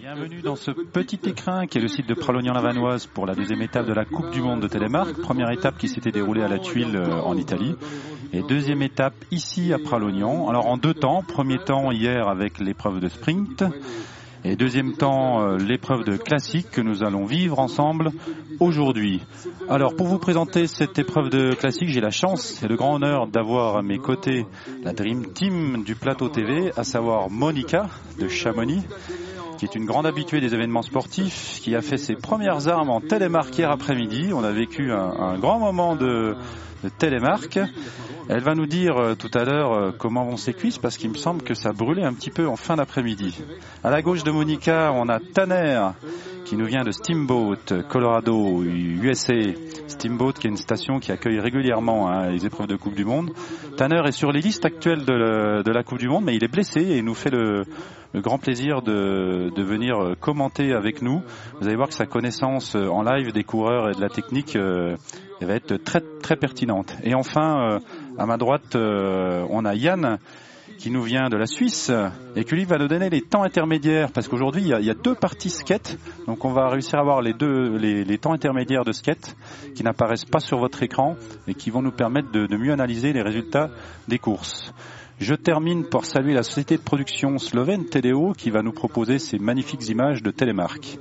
Bienvenue dans ce petit écrin qui est le site de Pralognan-Lavanoise pour la deuxième étape de la Coupe du Monde de Télémark. Première étape qui s'était déroulée à la Tuile euh, en Italie. Et deuxième étape ici à Pralognan. Alors en deux temps. Premier temps hier avec l'épreuve de sprint. Et deuxième temps, euh, l'épreuve de classique que nous allons vivre ensemble aujourd'hui. Alors pour vous présenter cette épreuve de classique, j'ai la chance et le grand honneur d'avoir à mes côtés la Dream Team du plateau TV, à savoir Monica de Chamonix qui est une grande habituée des événements sportifs, qui a fait ses premières armes en télémarque hier après-midi. On a vécu un, grand moment de télémarque. Elle va nous dire euh, tout à l'heure euh, comment vont ses cuisses parce qu'il me semble que ça brûlait un petit peu en fin d'après-midi. À la gauche de Monica, on a Tanner qui nous vient de Steamboat, Colorado, USA. Steamboat qui est une station qui accueille régulièrement hein, les épreuves de Coupe du Monde. Tanner est sur les listes actuelles de, la Coupe du Monde, mais il est blessé et il nous fait le, grand plaisir de, venir euh, commenter avec nous. Vous allez voir que sa connaissance en live des coureurs et de la technique va être très très pertinente. Et enfin, à ma droite, euh, on a Yann qui nous vient de la Suisse et qui lui va nous donner les temps intermédiaires parce qu'aujourd'hui il, y a deux parties skate donc on va réussir à avoir les deux les, temps intermédiaires de skate qui n'apparaissent pas sur votre écran et qui vont nous permettre de, mieux analyser les résultats des courses. Je termine par saluer la société de production slovène TDO qui va nous proposer ces magnifiques images de télémarque.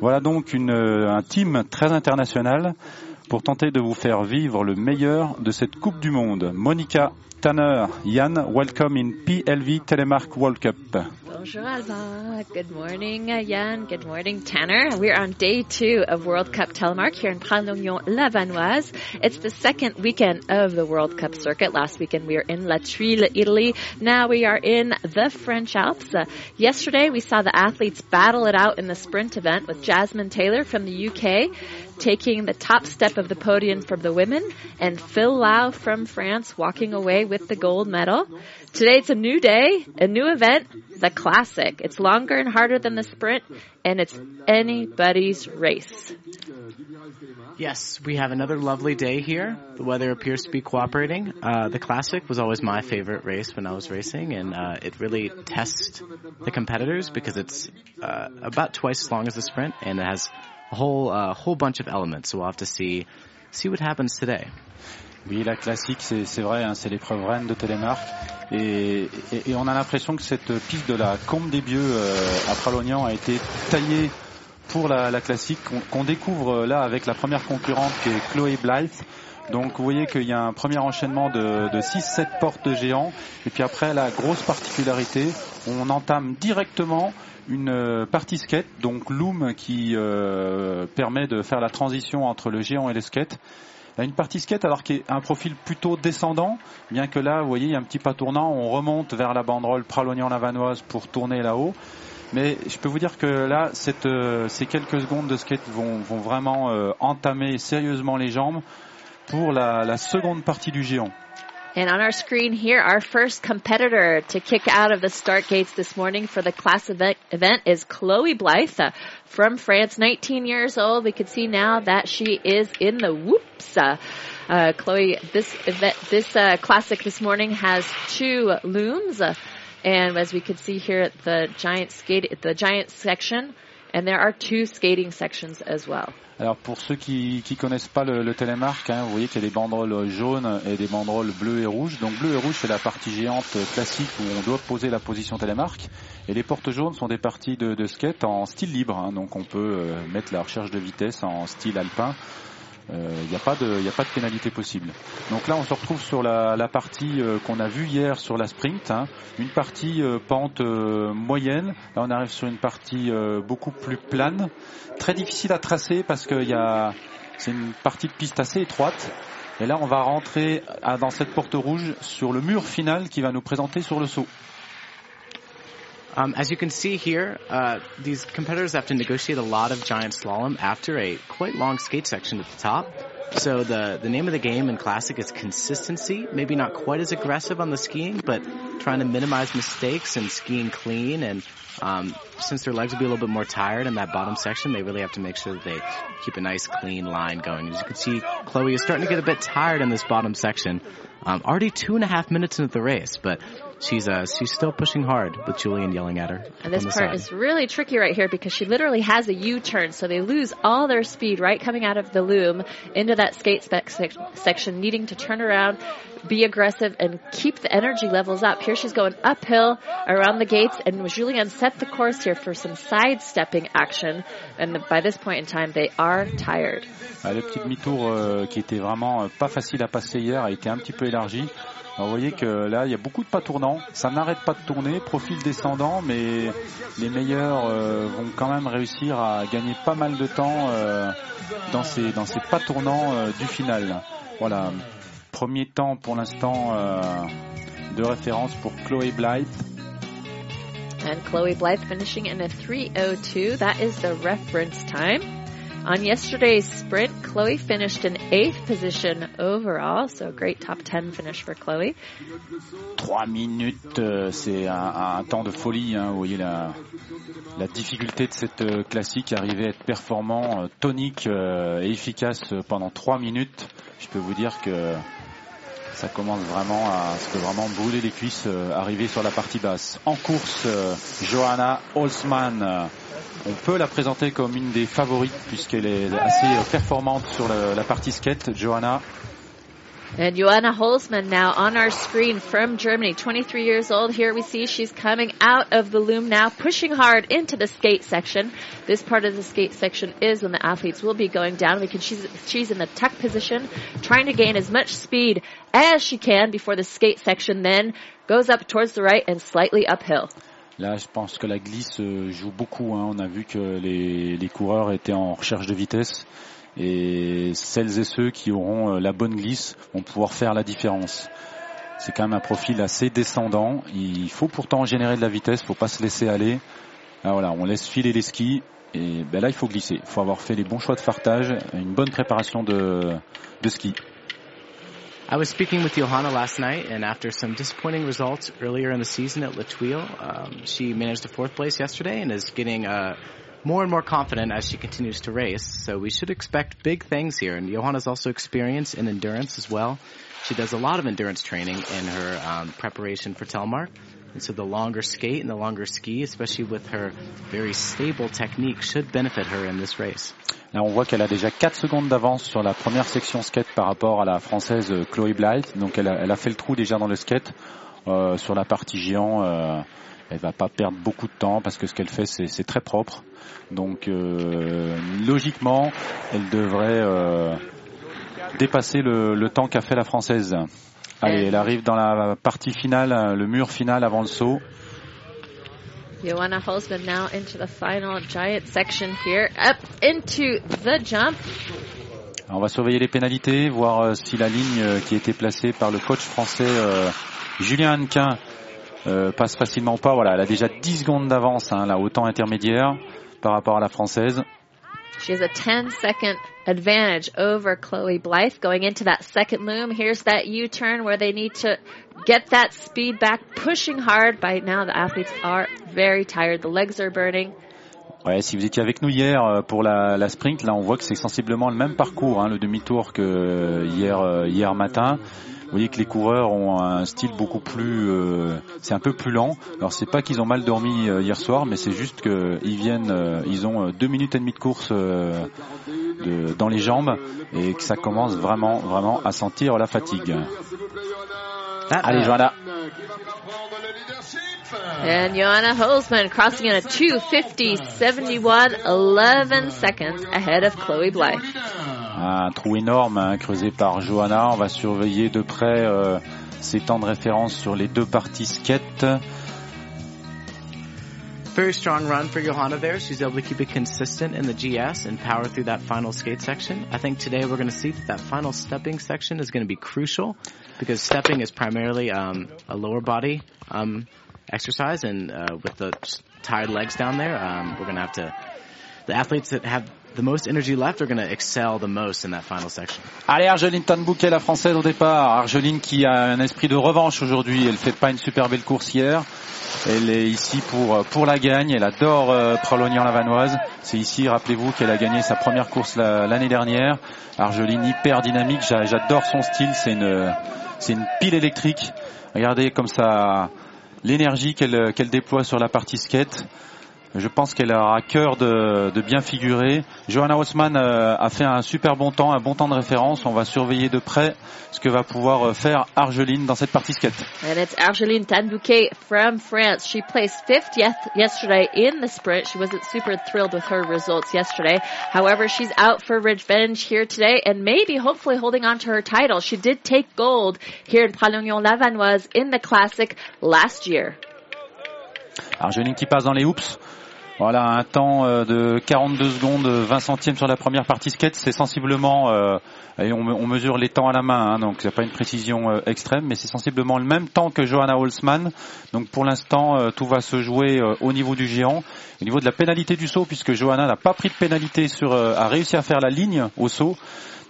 Voilà donc une, un team très international pour tenter de vous faire vivre le meilleur de cette Coupe du Monde. Monica, Tanner, Yann, welcome in PLV Telemark World Cup. Bonjour Alba. Good morning, Yann. Good morning, Tanner. We're on day two of World Cup Telemark here in Pralognan-Lavanoise. It's the second weekend of the World Cup circuit. Last weekend we were in La Tuile, Italy. Now we are in the French Alps. Uh, yesterday we saw the athletes battle it out in the sprint event with Jasmine Taylor from the UK taking the top step of the podium from the women and Phil Lau from France walking away with the gold medal. Today it's a new day, a new event, the classic. It's longer and harder than the sprint and it's anybody's race. Yes, we have another lovely day here. The weather appears to be cooperating. Uh, the classic was always my favorite race when I was racing, and uh, it really tests the competitors because it's uh, about twice as long as the sprint, and it has whole whole bunch of elements. So we'll have to see see what happens today. Oui, la classique, c'est vrai, hein, c'est l'épreuve reine de Télémark. Et, on a l'impression que cette piste de la Combe des Bieux euh, à Pralognan a été taillée pour la, la classique qu'on qu découvre là avec la première concurrente qui est Chloé Blythe. Donc vous voyez qu'il y a un premier enchaînement de, de 6-7 portes géants. Et puis après, la grosse particularité, on entame directement une partie skate, donc Loom qui euh, permet de faire la transition entre le géant et le skate. Une partie skate alors qui est un profil plutôt descendant, bien que là, vous voyez, il y a un petit pas tournant, on remonte vers la banderole Pralognan-Lavanoise pour tourner là-haut. Mais je peux vous dire que là, euh, ces quelques secondes de skate vont, vraiment euh, entamer sérieusement les jambes pour la seconde partie du géant. And on our screen here, our first competitor to kick out of the start gates this morning for the class event, event is Chloe Blythe from France, 19 years old. We can see now that she is in the whoops. Uh, uh, Chloe, this event, this uh, classic this morning has two looms, uh, and as we can see here at the giant skate, the giant section, and there are two skating sections as well. Alors pour ceux qui qui connaissent pas le, le télémarque, hein, vous voyez qu'il y a des banderoles jaunes et des banderoles bleues et rouges. Donc bleu et rouge c'est la partie géante classique où on doit poser la position télémarque. Et les portes jaunes sont des parties de, de skate en style libre. Hein, donc on peut euh, mettre la recherche de vitesse en style alpin. Il euh, n'y a pas de, il a pas de pénalité possible. Donc là, on se retrouve sur la, partie euh, qu'on a vue hier sur la sprint, hein, une partie euh, pente moyenne. Là, on arrive sur une partie beaucoup plus plane, très difficile à tracer parce que y a, c'est une partie de piste assez étroite. Et là, on va rentrer dans cette porte rouge sur le mur final qui va nous présenter sur le saut. Um, as you can see here, uh, these competitors have to negotiate a lot of giant slalom after a quite long skate section at the top. So the, the name of the game in classic is consistency. Maybe not quite as aggressive on the skiing, but trying to minimize mistakes and skiing clean. And um, since their legs will be a little bit more tired in that bottom section, they really have to make sure that they keep a nice clean line going. As you can see, Chloe is starting to get a bit tired in this bottom section. Um, already two and a half minutes into the race, but she's uh, she's still pushing hard with Julian yelling at her. And this part side. is really tricky right here because she literally has a U-turn, so they lose all their speed right coming out of the loom into that skate spec sec- section, needing to turn around, be aggressive, and keep the energy levels up. Here she's going uphill around the gates, and Julian set the course here for some sidestepping action. And by this point in time, they are tired. Ah, le petit demi-tour euh, qui était vraiment euh, pas facile à passer hier a été un petit peu élargi. Alors, vous voyez que là, il y a beaucoup de pas tournants. Ça n'arrête pas de tourner, profil descendant, mais les meilleurs euh, vont quand même réussir à gagner pas mal de temps euh, dans ces dans ces pas tournants euh, du final. Voilà, premier temps pour l'instant de référence pour Chloé Blythe. And Chloe Blythe finishing in a 302. That is the reference time. On yesterday's sprint, Chloe finished in eighth position overall, so great top 10 finish for Chloe. 3 minutes, euh, c'est un, un temps de folie. Hein. Vous voyez la, la difficulté de cette euh, classique, arriver à être performant, euh, tonique et efficace pendant 3 minutes. Je peux vous dire que ça commence vraiment à se vraiment brûler les cuisses, arriver sur la partie basse. En course, Johanna Holzmann. On peut la présenter comme une des favorites puisqu'elle est assez performante sur le- la partie skate. Johanna, And Joanna Holzman now on our screen from Germany, 23 years old. Here we see she's coming out of the loom now, pushing hard into the skate section. This part of the skate section is when the athletes will be going down because she's, she's in the tuck position, trying to gain as much speed as she can before the skate section then goes up towards the right and slightly uphill. Là, je pense que la glisse euh, joue beaucoup. hein. On a vu que les, coureurs étaient en recherche de vitesse et celles et ceux qui auront euh, la bonne glisse vont pouvoir faire la différence. C'est quand même un profil assez descendant. Il faut pourtant générer de la vitesse, faut pas se laisser aller. Ah, voilà, on laisse filer les skis et ben là il faut glisser. Il faut avoir fait les bons choix de fartage, une bonne préparation de, de ski. I was speaking with Johanna last night, and after some disappointing results earlier in the season at La Tuile, um, she managed a fourth place yesterday and is getting uh, more and more confident as she continues to race. So we should expect big things here. And Johanna's also experienced in endurance as well. She does a lot of endurance training in her um, preparation for Telmark. And so the longer skate and the longer ski, especially with her very stable technique, should benefit her in this race. Là, on voit qu'elle a déjà 4 secondes d'avance sur la première section skate par rapport à la française euh, Chloé Blythe. Donc, elle a, elle a fait le trou déjà dans le skate. Euh, sur la partie géant, euh, elle va pas perdre beaucoup de temps parce que ce qu'elle fait, c'est très propre. Donc, euh, logiquement, elle devrait dépasser le, le temps qu'a fait la française. Allez, elle arrive dans la partie finale, le mur final avant le saut. Joanna Holzman now into the final giant section here, up into the jump. On va surveiller les pénalités, voir euh, si la ligne euh, qui a été placée par le coach français euh, Julien Hannequin passe facilement ou pas. Voilà, elle a déjà 10 secondes d'avance, hein, là, au temps intermédiaire par rapport à la française. She has a 10 second advantage over Chloe Blythe going into that second loom. Here's that U-turn where they need to get that speed back, pushing hard. By now, the athletes are very tired. The legs are burning. Ouais, si vous étiez avec nous hier euh, pour la, la sprint, là on voit que c'est sensiblement le même parcours, hein, le demi-tour que euh, hier euh, hier matin. Vous voyez que les coureurs ont un style beaucoup plus, euh, c'est un peu plus lent. Alors c'est pas qu'ils ont mal dormi hier soir, mais c'est juste qu'ils viennent, ils ont deux minutes et demie de course dans les jambes et que ça commence vraiment vraiment à sentir la fatigue. That, Allez, uh, Johanna. And Joanna Holzman crossing in a 250.71, 11 seconds ahead of Chloe Blythe. Un trou énorme hein, creusé par Johanna. On va surveiller de près euh, ses temps de référence sur les deux parties skate. Very strong run for Johanna there. She's able to keep it consistent in the GS and power through that final skate section. I think today we're going to see that that final stepping section is going to be crucial because stepping is primarily um, a lower body um, exercise, and uh, with the tired legs down there, um, we're going to have to. The athletes that have the most energy left are going to excel the most in that final section. Allez, Argeline Tanbouquet, la française au départ. Argeline qui a un esprit de revanche aujourd'hui. Elle fait pas une super belle course hier. Elle est ici pour pour la gagne. Elle adore euh, Pralognan-Lavanoise. C'est ici, rappelez-vous, qu'elle a gagné sa première course la- l'année dernière. Argeline hyper dynamique. J'a- J'adore son style. C'est une c'est une pile électrique. Regardez comme ça l'énergie qu'elle qu'elle déploie sur la partie skate. Je pense qu'elle a à cœur de, de, bien figurer. Johanna Haussmann euh, a fait un super bon temps, un bon temps de référence. On va surveiller de près ce que va pouvoir euh, faire Argeline dans cette partie skate. And it's Argeline Tanbouquet from France. She placed fifth yesterday in the sprint. She wasn't super thrilled with her results yesterday. However, she's out for revenge here today and maybe hopefully holding on to her title. She did take gold here in Pralognon-Lavanoise in the classic last year. Argeline qui passe dans les hoops. Voilà, un temps euh, de 42 secondes, 20 centièmes sur la première partie skate, c'est sensiblement, euh, et on, mesure les temps à la main, hein, donc c'est pas une précision euh, extrême, mais c'est sensiblement le même temps que Johanna Holzmann. Donc pour l'instant, euh, tout va se jouer au niveau du géant, au niveau de la pénalité du saut, puisque Johanna n'a pas pris de pénalité sur, a réussi à faire la ligne au saut.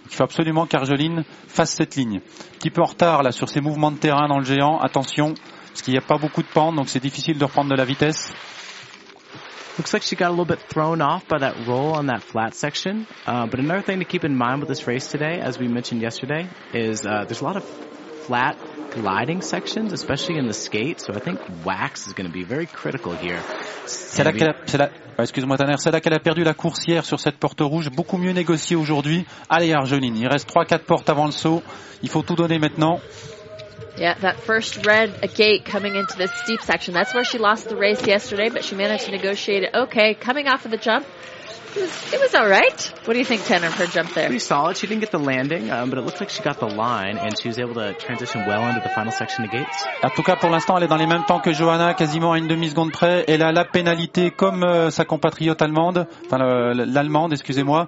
Il faut absolument qu'Argeline fasse cette ligne. Petit peu en retard là sur ses mouvements de terrain dans le géant. Attention, parce qu'il n'y a pas beaucoup de pente, donc c'est difficile de reprendre de la vitesse. Looks like she got a little bit thrown off by that roll on that flat section. Uh, but another thing to keep in mind with this race today, as we mentioned yesterday, is uh, there's a lot of flat gliding sections, especially in the skate. So I think wax is going to be very critical here. C'est là qu'elle a, excuse-moi Tanner, c'est là qu'elle a perdu la coursière sur cette porte rouge. Beaucoup mieux négocié aujourd'hui. Allez Argeline, il reste 3-4 portes avant le saut. Il faut tout donner maintenant. Yeah, that first red gate coming into this steep section. That's where she lost the race yesterday, but she managed to negotiate it okay. Coming off of the jump, it was, it was all right. What do you think, Tanner, of her jump there? Pretty solid. She didn't get the landing, um, but it looked like she got the line, and she was able to transition well into the final section of gates. En tout cas, pour l'instant, elle est dans les mêmes temps que Johanna, quasiment à une demi-seconde près. Elle a la pénalité comme euh, sa compatriote allemande, enfin l'allemande, excusez-moi.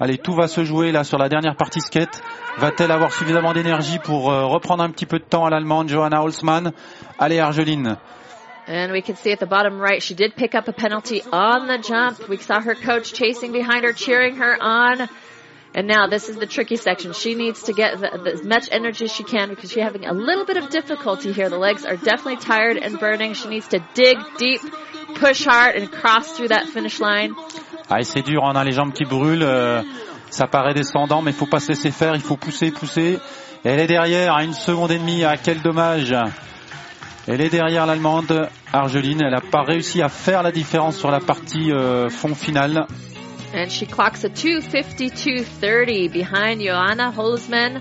Allez, tout va se jouer là sur la dernière partie skate. Va-t-elle avoir suffisamment d'énergie pour euh, reprendre un petit peu de temps à l'allemande, Johanna Holzmann? Allez, Argeline. And we can see at the bottom right, she did pick up a penalty on the jump. We saw her coach chasing behind her, cheering her on. And now this is the tricky section. She needs to get the, as much energy as she can because she's having a little bit of difficulty here. The legs are definitely tired and burning. She needs to dig deep, push hard, and cross through that finish line. Ah, c'est dur, on a les jambes qui brûlent. Euh, ça paraît descendant, mais il faut pas se laisser faire. Il faut pousser, pousser. Elle est derrière à une seconde et demie. Ah, quel dommage. Elle est derrière l'Allemande, Argeline. Elle n'a pas réussi à faire la différence sur la partie euh, fond finale. And she clocks a 252.30 behind Johanna Holzman,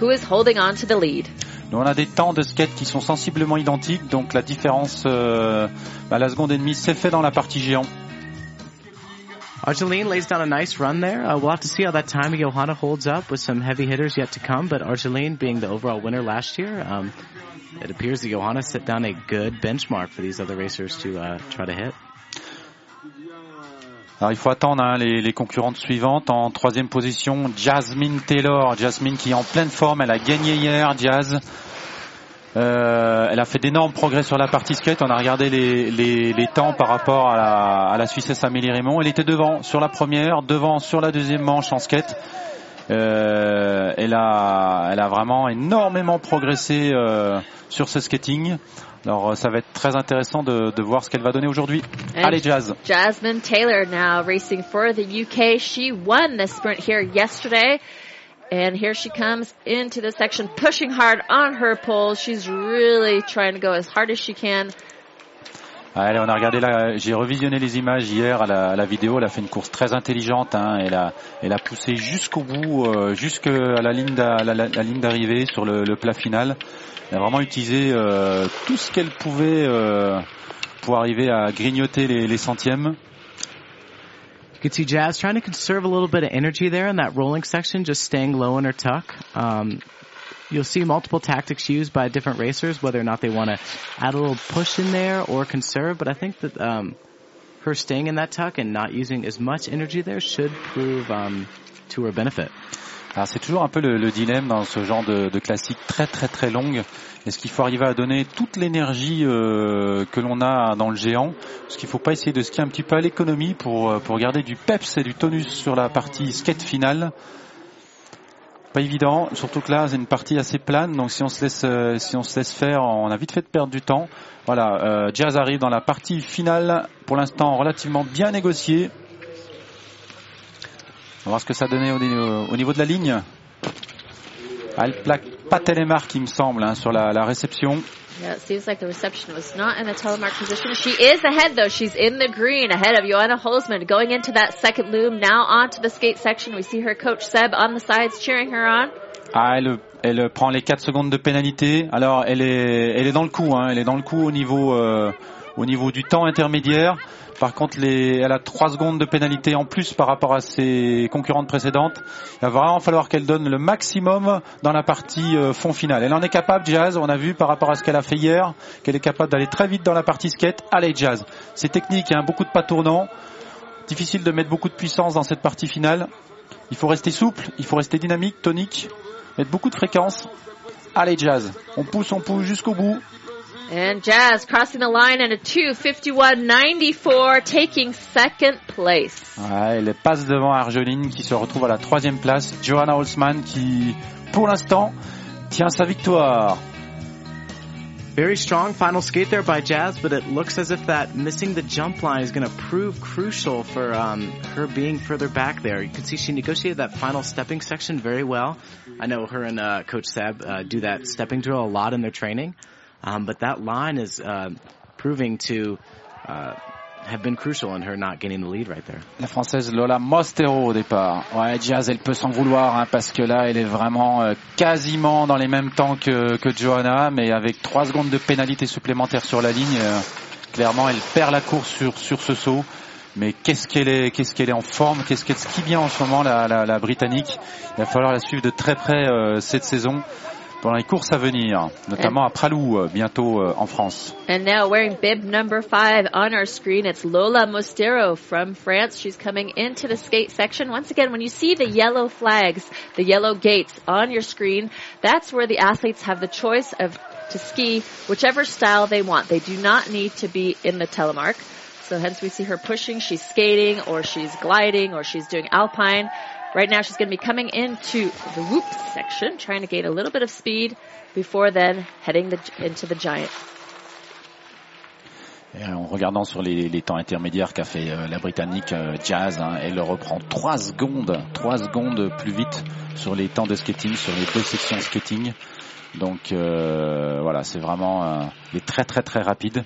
who is holding on to the lead. Donc on a des temps de skate qui sont sensiblement identiques, donc la différence, euh, bah, la seconde et demie, c'est fait dans la partie géant. Argeline lays down a nice run there. Uh, we'll have to see how that time of Johanna holds up with some heavy hitters yet to come. But Argeline, being the overall winner last year, um, it appears that Johanna set down a good benchmark for these other racers to uh, try to hit. Alors il faut attendre hein, les, les, concurrentes suivantes. En troisième position, Jasmine Taylor. Jasmine qui est en pleine forme. Elle a gagné hier, Jazz. Euh, elle a fait d'énormes progrès sur la partie skate. On a regardé les, les, les temps par rapport à la, à la Suissesse Amélie Raymond. Elle était devant sur la première, devant sur la deuxième manche en skate. Euh, elle, a, elle a vraiment énormément progressé euh, sur ce skating. Alors ça va être très intéressant de, de voir ce qu'elle va donner aujourd'hui. Allez Jazz. Jasmine Taylor now racing for the UK. She won the sprint here yesterday. And here she comes into the section, pushing hard on her pole. She's really trying to go as hard as she can. Allez, on a regardé là, j'ai revisionné les images hier à la, à la, vidéo. Elle a fait une course très intelligente. Hein. Elle a, elle a poussé jusqu'au bout, euh, jusqu'à la ligne d'arrivée sur le, le, plat final. Elle a vraiment utilisé euh, tout ce qu'elle pouvait euh, pour arriver à grignoter les, les centièmes. You can see Jazz trying to conserve a little bit of energy there in that rolling section, just staying low in her tuck. Um, you'll see multiple tactics used by different racers, whether or not they want to add a little push in there or conserve. But I think that um, her staying in that tuck and not using as much energy there should prove um, to her benefit. Alors c'est toujours un peu le, le, dilemme dans ce genre de, de classique très très très longue. Est-ce qu'il faut arriver à donner toute l'énergie euh, que l'on a dans le géant? Est-ce qu'il ne faut pas essayer de skier un petit peu à l'économie pour, euh, pour garder du peps et du tonus sur la partie skate finale Pas évident, surtout que là c'est une partie assez plane, donc si on se laisse euh, si on se laisse faire, on a vite fait de perdre du temps. Voilà, euh, Jazz arrive dans la partie finale, pour l'instant relativement bien négociée. On va voir ce que ça donnait au, au niveau de la ligne. Elle plaque pas Telemark, il me semble, hein, sur la, la réception. Yeah, it seems like the reception was not in a telemark position. She is ahead though. She's in the green ahead of Joanna Holzman going into that second loom. Now onto the skate section. We see her coach Seb on the sides cheering her on. Ah, elle, elle prend les 4 secondes de pénalité. Alors, elle est, elle est dans le coup. Hein, elle est dans le coup au niveau, euh, au niveau du temps intermédiaire. Par contre, elle a 3 secondes de pénalité en plus par rapport à ses concurrentes précédentes. Il va vraiment falloir qu'elle donne le maximum dans la partie euh, fond finale. Elle en est capable, Jazz. On a vu par rapport à ce qu'elle a fait hier, qu'elle est capable d'aller très vite dans la partie skate. Allez, Jazz. C'est technique, hein, beaucoup de pas tournants. Difficile de mettre beaucoup de puissance dans cette partie finale. Il faut rester souple, il faut rester dynamique, tonique, mettre beaucoup de fréquence. Allez, Jazz. On pousse, on pousse jusqu'au bout. And Jazz crossing the line in a 2.51.94, taking second place. Ouais, elle passe devant Argeline qui se retrouve à la troisième place. Johanna Holzman qui, pour l'instant, tient sa victoire. Very strong final skate there by Jazz, but it looks as if that missing the jump line is going to prove crucial for um, her being further back there. You can see she negotiated that final stepping section very well. I know her and uh, Coach Seb uh, do that stepping drill a lot in their training. Um, but that line is uh, proving to uh, have been crucial in her not getting the lead right there. La française Lola Mostero au départ. Ouais, Jazz, elle peut s'en vouloir hein, parce que là, elle est vraiment euh, quasiment dans les mêmes temps que, que Johanna, mais avec trois secondes de pénalité supplémentaire sur la ligne, euh, clairement, elle perd la course sur sur ce saut. Mais qu'est-ce qu'elle est, qu'est-ce qu'elle est en forme, qu'est-ce qu'elle skie bien en ce moment la, la, la britannique? Il va falloir la suivre de très près euh, cette saison. Pendant les courses à venir, notamment à Pralou euh, bientôt euh, en France. And now wearing bib number five on our screen, it's Lola Mostero from France. She's coming into the skate section. Once again, when you see the yellow flags, the yellow gates on your screen, that's where the athletes have the choice of to ski whichever style they want. They do not need to be in the telemark. So hence we see her pushing, she's skating, or she's gliding, or she's doing alpine. Right now she's going to be coming into the whoop section, trying to gain a little bit of speed before then heading the, into the giant. Et en regardant sur les, temps intermédiaires qu'a fait euh, la Britannique euh, Jazz, hein, elle reprend 3 secondes, 3 secondes plus vite sur les temps de skating, sur les deux sections skating. Donc euh, voilà, c'est vraiment euh, elle est très très très rapide.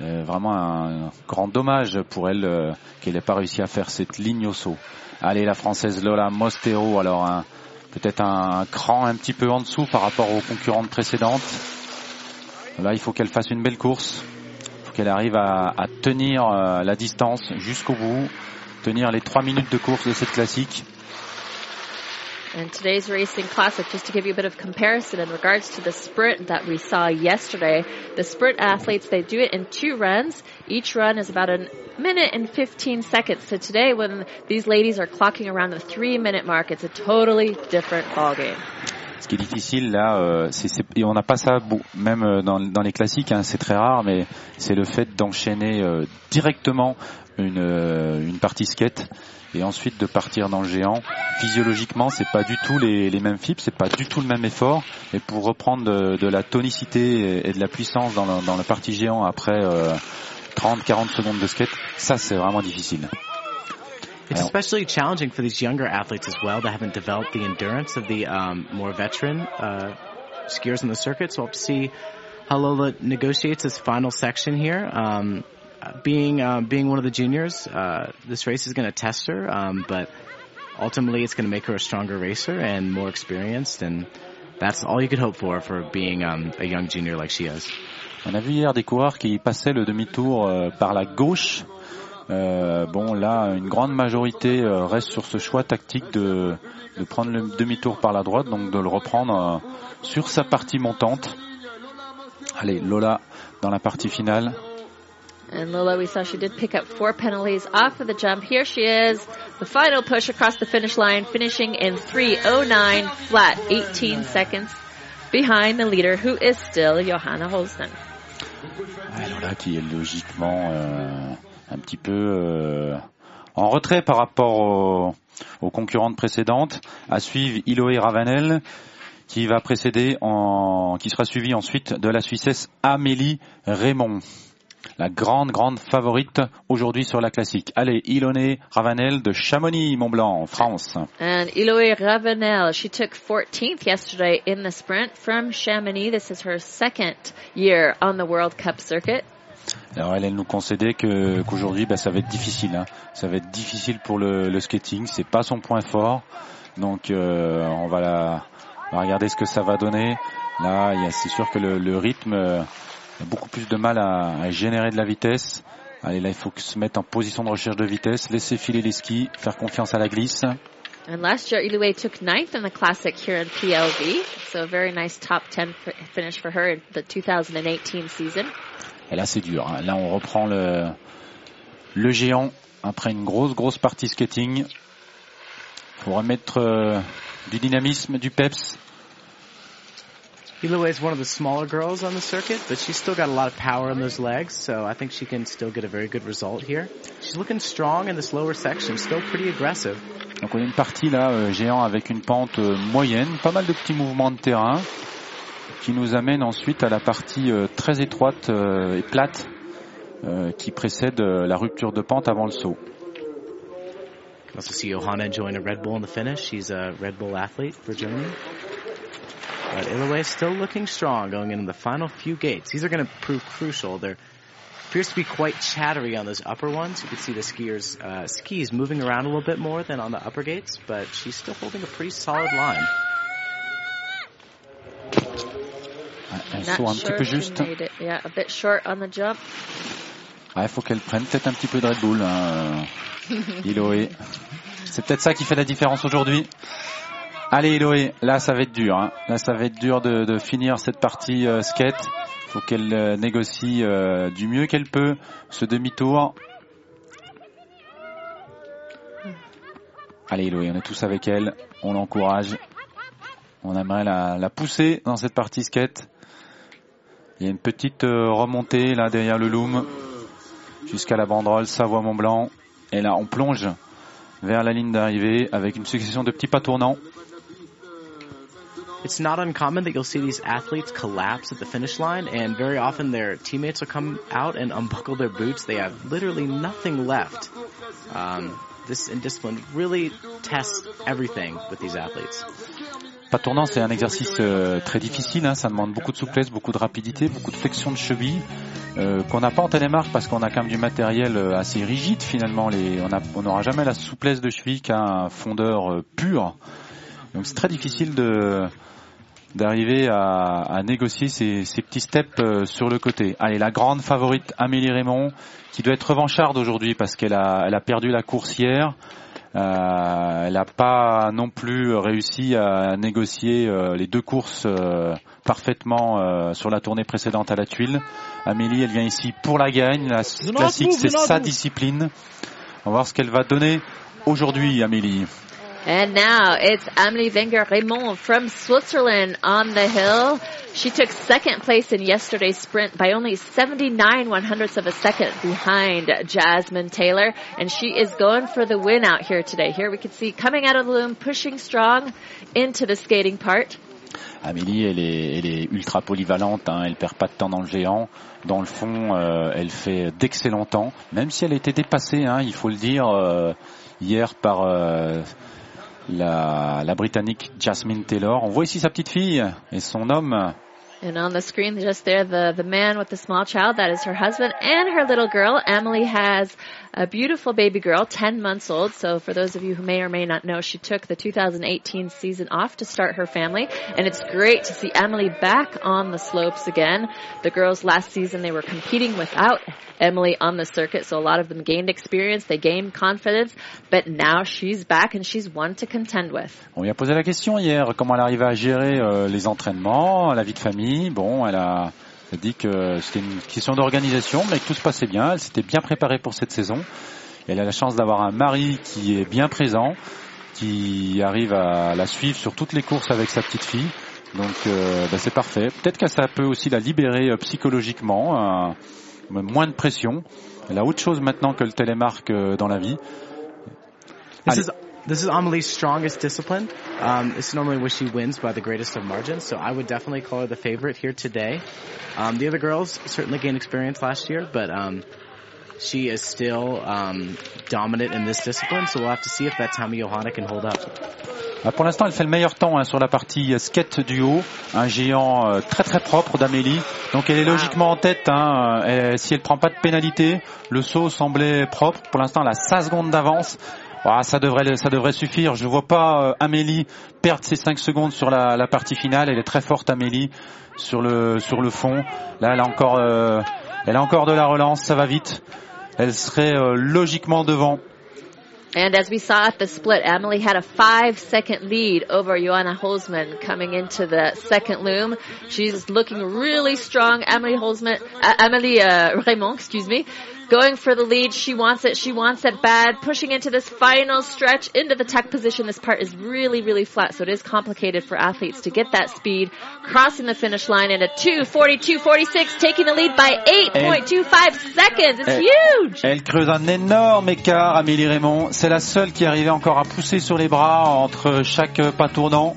Euh, vraiment un grand dommage pour elle euh, qu'elle n'ait pas réussi à faire cette ligne au saut. Allez, la française Lola Mostero, alors peut-être un, cran un petit peu en dessous par rapport aux concurrentes précédentes. Là, il faut qu'elle fasse une belle course. Il faut qu'elle arrive à, à tenir euh, la distance jusqu'au bout, tenir les trois minutes de course de cette classique. And today's racing classic, just to give you a bit of comparison in regards to the sprint that we saw yesterday, the sprint athletes, they do it in two runs. Each run is about a minute and 15 seconds. So today when these ladies are clocking around the three minute mark, it's a totally different ballgame. Ce qui est difficile là, euh, c'est, c'est, et on n'a pas ça même euh, dans, dans les classiques, hein, c'est très rare, mais c'est le fait d'enchaîner euh, directement une, euh, une partie skate et ensuite de partir dans le géant. Physiologiquement, c'est pas du tout les, les mêmes fibres, c'est pas du tout le même effort. Et pour reprendre de, de la tonicité et, de la puissance dans le, dans partie géant après euh, 30-40 secondes de skate, ça c'est vraiment difficile. It's especially challenging for these younger athletes as well that haven't developed the endurance of the um, more veteran uh, skiers on the circuit. So we'll have to see how Lola negotiates this final section here. Um, being uh, being one of the juniors, uh, this race is going to test her, um, but ultimately it's going to make her a stronger racer and more experienced, and that's all you could hope for for being um, a young junior like she is. On a vu hier des coureurs qui passaient le demi-tour euh, par la gauche. Euh, bon, là, une grande majorité euh, reste sur ce choix tactique de, de prendre le demi-tour par la droite, donc de le reprendre euh, sur sa partie montante. Allez, Lola dans la partie finale. And Lola, we saw she did pick up four penalties off of the jump. Here she is, the final push across the finish line, finishing in 3.09 flat, 18 seconds behind the leader, who is still Johanna Holsten. Ouais, Lola qui est logiquement euh, un petit peu euh, en retrait par rapport aux, aux concurrentes précédentes. À suivre Iloé Ravanel qui va précéder en, qui sera suivi ensuite de la Suissesse Amélie Raymond. La grande, grande favorite aujourd'hui sur la classique. Allez, Ilone Ravanel de Chamonix, Mont-Blanc, France. And Iloe Ravanel, she took 14th yesterday in the sprint from Chamonix. This is her second year on the World Cup circuit. Alors elle, elle nous concédait que qu'aujourd'hui, bah, ça va être difficile. Hein. Ça va être difficile pour le, le skating. C'est pas son point fort. Donc euh, on va la on va regarder ce que ça va donner. Là, c'est sûr que le, le rythme euh, a beaucoup plus de mal à, à générer de la vitesse. Allez, là, il faut se mettre en position de recherche de vitesse, laisser filer les skis, faire confiance à la glisse. And last year, Iloe took ninth in the classic here in PLV. So a very nice top 10 f- finish for her in the 2018 season. Et là, c'est dur. hein. Là, on reprend le, le géant après une grosse, grosse partie skating. Faut remettre euh, du dynamisme, du peps. Eloy is one of the smaller girls on the circuit, but she's still got a lot of power in those legs, so I think she can still get a very good result here. She's looking strong in this lower section, still pretty aggressive. Donc on a une partie là euh, géant avec une pente euh, moyenne, pas mal de petits mouvements de terrain qui nous amène ensuite à la partie euh, très étroite euh, et plate euh, qui précède euh, la rupture de pente avant le saut. You can also see Johanna enjoying a Red Bull in the finish. She's a Red Bull athlete for Germany. But Iloe is still looking strong going into the final few gates. These are going to prove crucial. There appears to be quite chattery on those upper ones. You can see the skiers' uh, skis moving around a little bit more than on the upper gates, but she's still holding a pretty solid line. Ouais, Un Not saut un petit sure peu she juste. made it. Yeah, a bit short on the jump. Il faut qu'elle prenne peut-être un petit peu de Red Bull. Hein, euh, C'est peut-être ça qui fait la différence aujourd'hui. Allez Eloé, là ça va être dur. hein. Là ça va être dur de, finir cette partie euh, skate. faut qu'elle euh, négocie euh, du mieux qu'elle peut ce demi-tour. Allez Eloé, on est tous avec elle. On l'encourage. On aimerait la, la pousser dans cette partie skate. Il y a une petite euh, remontée là derrière le loom jusqu'à la banderole Savoie-Mont-Blanc. Et là, on plonge vers la ligne d'arrivée avec une succession de petits pas tournants. It's not uncommon that you'll see these athletes collapse at the finish line, and very often their teammates will come out and unbuckle their boots. They have literally nothing left. Um, this indiscipline really tests everything with these athletes. Pas tournant, c'est un exercice euh, très difficile. hein. Ça demande beaucoup de souplesse, beaucoup de rapidité, beaucoup de flexion de cheville euh, qu'on n'a pas en télémarque parce qu'on a quand même du matériel euh, assez rigide finalement. Les, on n'aura jamais la souplesse de cheville qu'un fondeur euh, pur. Donc c'est très difficile de d'arriver à, à négocier ces, ces petits steps euh, sur le côté. Allez, la grande favorite Amélie Raymond, qui doit être revancharde aujourd'hui parce qu'elle a, elle a perdu la course hier. Euh, elle n'a pas non plus réussi à négocier euh, les deux courses euh, parfaitement euh, sur la tournée précédente à la tuile. Amélie, elle vient ici pour la gagne. La classique, c'est sa discipline. On va voir ce qu'elle va donner aujourd'hui, Amélie. And now it's Amelie Wenger Raymond from Switzerland on the hill. She took second place in yesterday's sprint by only 79 one hundredths of a second behind Jasmine Taylor. And she is going for the win out here today. Here we can see coming out of the loom, pushing strong into the skating part. Amélie, elle est, elle est ultra polyvalente, hein, elle perd pas de temps dans le géant. Dans le fond, euh, elle fait d'excellents temps, même si elle a été dépassée, hein, il faut le dire, euh, hier par euh, la, la Britannique Jasmine Taylor. On voit ici sa petite fille et son homme. And on the screen just there, the, the man with the small child, that is her husband and her little girl. Emily has a beautiful baby girl, 10 months old. So for those of you who may or may not know, she took the 2018 season off to start her family. And it's great to see Emily back on the slopes again. The girls last season, they were competing without Emily on the circuit. So a lot of them gained experience. They gained confidence, but now she's back and she's one to contend with. On lui a posé la question hier, comment elle arrivait à gérer euh, les entraînements, la vie de famille. Bon, elle a elle dit que c'était une question d'organisation, mais que tout se passait bien. Elle s'était bien préparée pour cette saison. Et elle a la chance d'avoir un mari qui est bien présent, qui arrive à la suivre sur toutes les courses avec sa petite fille. Donc euh, bah, c'est parfait. Peut-être que ça peut aussi la libérer euh, psychologiquement, euh, moins de pression. Elle a autre chose maintenant que le télémarque dans la vie. Allez. Is this is Amelie's strongest discipline. Um, it's normally where she wins by the greatest of margins, so I would definitely call her the favorite here today. Um, the other girls certainly gained experience last year, but um, she is still um, dominant in this discipline, so we'll have to see if that Tommy Johanna can hold up. Ah, pour l'instant, elle fait le meilleur temps hein, sur la partie skate du haut. Un géant euh, très très propre d'Amélie. Donc elle est logiquement en tête. Hein, et si elle prend pas de pénalité, le saut semblait propre. Pour l'instant, elle a 5 secondes d'avance. Ah, ça devrait ça devrait suffire. Je vois pas euh, Amélie perdre ses 5 secondes sur la, la, partie finale. Elle est très forte Amélie sur le sur le fond. Là, elle a encore euh, elle a encore de la relance. Ça va vite. Elle serait euh, logiquement devant. And as we saw at the split, Emily had a five second lead over Joanna Holzman coming into the second loom. She's looking really strong. Emily Holzman, uh, Emily uh, Raymond, excuse me, going for the lead. She wants it. She wants it bad. Pushing into this final stretch into the tech position. This part is really, really flat, so it is complicated for athletes to get that speed. Crossing the finish line in a 2:42.46, taking the lead by 8.25 seconds. It's elle, huge. Elle creuse un énorme écart, Amélie Raymond. C'est la seule qui arrivait encore à pousser sur les bras entre chaque pas tournant.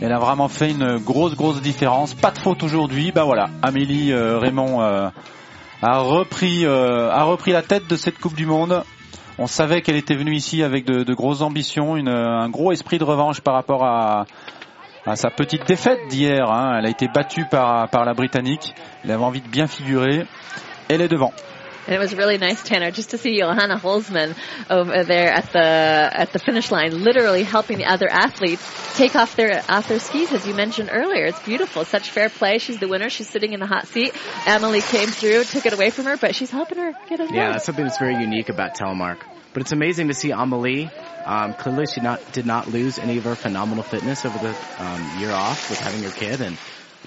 Elle a vraiment fait une grosse, grosse différence. Pas de faute aujourd'hui. Bah voilà, Amélie euh, Raymond. Euh, a repris, euh, a repris la tête de cette Coupe du Monde. On savait qu'elle était venue ici avec de, grosses ambitions, un gros esprit de revanche par rapport à, à sa petite défaite d'hier. Hein. Elle a été battue par, par la Britannique. Elle avait envie de bien figurer. Elle est devant. And it was really nice, Tanner, just to see Johanna Holzman over there at the at the finish line, literally helping the other athletes take off their off their skis, as you mentioned earlier. It's beautiful, such fair play. She's the winner. She's sitting in the hot seat. Emily came through, took it away from her, but she's helping her get it. Yeah, that's something that's very unique about Telemark. But it's amazing to see Amelie. Um, clearly, she not did not lose any of her phenomenal fitness over the um, year off with having her kid, and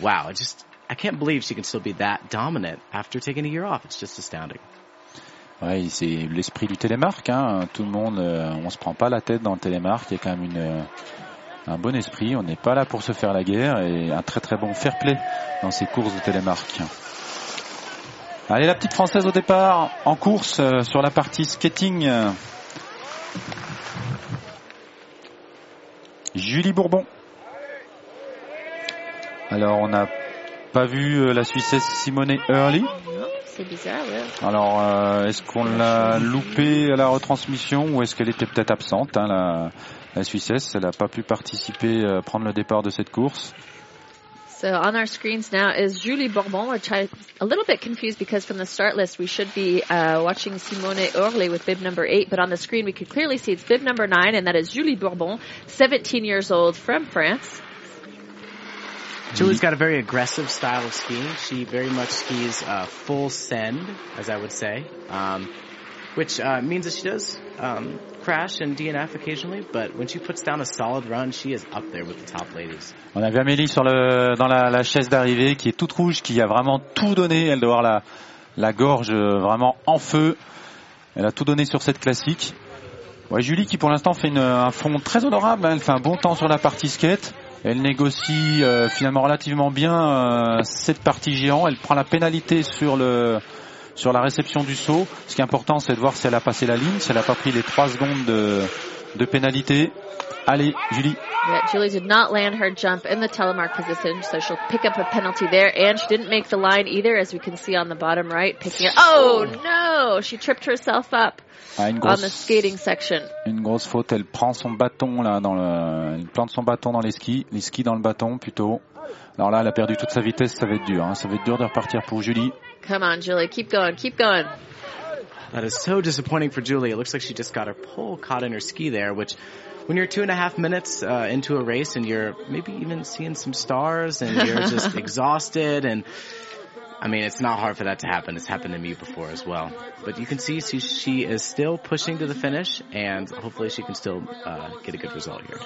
wow, just I can't believe she can still be that dominant after taking a year off. It's just astounding. Ouais, c'est l'esprit du télémarque. Hein. Tout le monde, euh, on se prend pas la tête dans le télémarque. Il y a quand même une, euh, un bon esprit. On n'est pas là pour se faire la guerre et un très très bon fair play dans ces courses de télémarque. Allez, la petite française au départ en course euh, sur la partie skating. Julie Bourbon. Alors, on n'a pas vu la Suissesse Simone Early. C'est bizarre, ouais. Alors, euh, est-ce qu'on l'a loupé à la retransmission ou est-ce qu'elle était peut-être absente, hein, la, la Suissesse? Elle n'a pas pu participer, euh, prendre le départ de cette course. So on our screens now is Julie Bourbon, which I'm a little bit confused because from the start list we should be uh, watching Simone Orly with bib number eight, but on the screen we can clearly see it's bib number nine, and that is Julie Bourbon, 17 years old from France. Julie's got a very aggressive style of skiing. She very much skis uh, full send, as I would say, um, which uh, means that she does um, crash and DNF occasionally, but when she puts down a solid run, she is up there with the top ladies. On a vu Amélie sur le, dans la, la chaise d'arrivée qui est toute rouge, qui a vraiment tout donné. Elle doit avoir la, la gorge vraiment en feu. Elle a tout donné sur cette classique. Ouais, Julie qui pour l'instant fait une, un front très honorable. Hein. Elle fait un bon temps sur la partie skate. Elle négocie euh, finalement relativement bien euh, cette partie géant. Elle prend la pénalité sur le sur la réception du saut. Ce qui est important, c'est de voir si elle a passé la ligne, si elle n'a pas pris les 3 secondes de, de pénalité. Allez, Julie. Yeah, Julie did not land her jump in the telemark position, so she'll pick up a penalty there. And she didn't make the line either, as we can see on the bottom right, picking it. Oh no! She tripped herself up Ah, une grosse, on the skating section. une grosse faute. Elle prend son bâton là dans le, elle plante son bâton dans les skis, les skis dans le bâton plutôt. Alors là, elle a perdu toute sa vitesse. Ça va être dur. Hein. Ça va être dur de repartir pour Julie. Come on, Julie, keep going, keep going. That is so disappointing for Julie. It looks like she just got her pole caught in her ski there, which when you're two and a half minutes uh, into a race and you're maybe even seeing some stars and you're just exhausted and I mean, it's not hard for that to happen. It's happened to me before as well. But you can see she, she is still pushing to the finish and hopefully she can still uh, get a good result here.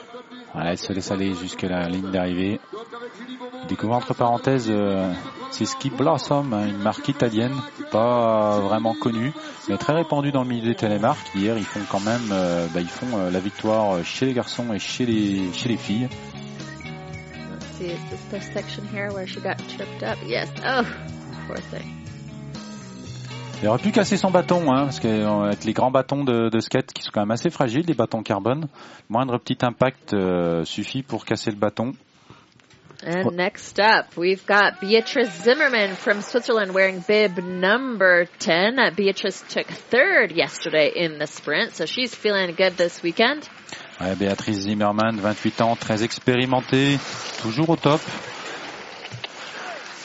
Voilà, elle se laisse aller jusqu'à la ligne d'arrivée. Entre parenthèses, euh, c'est Ski Blossom, hein, une marque italienne, pas vraiment connue, mais très répandue dans le milieu des télémarques. Hier, ils font quand même, euh, bah, ils font euh, la victoire chez les garçons et chez les chez les filles. Let's see, is this the section here where she got tripped up? Yes. Oh, Il aurait pu casser son bâton, hein, parce qu'avec les grands bâtons de, de, skate qui sont quand même assez fragiles, des bâtons carbone, moindre petit impact euh, suffit pour casser le bâton. And next up, we've got Beatrice Zimmerman from Switzerland wearing bib number 10. Beatrice took third yesterday in the sprint, so she's feeling good this weekend. Ouais, Béatrice Zimmerman, 28 ans, très expérimentée, toujours au top.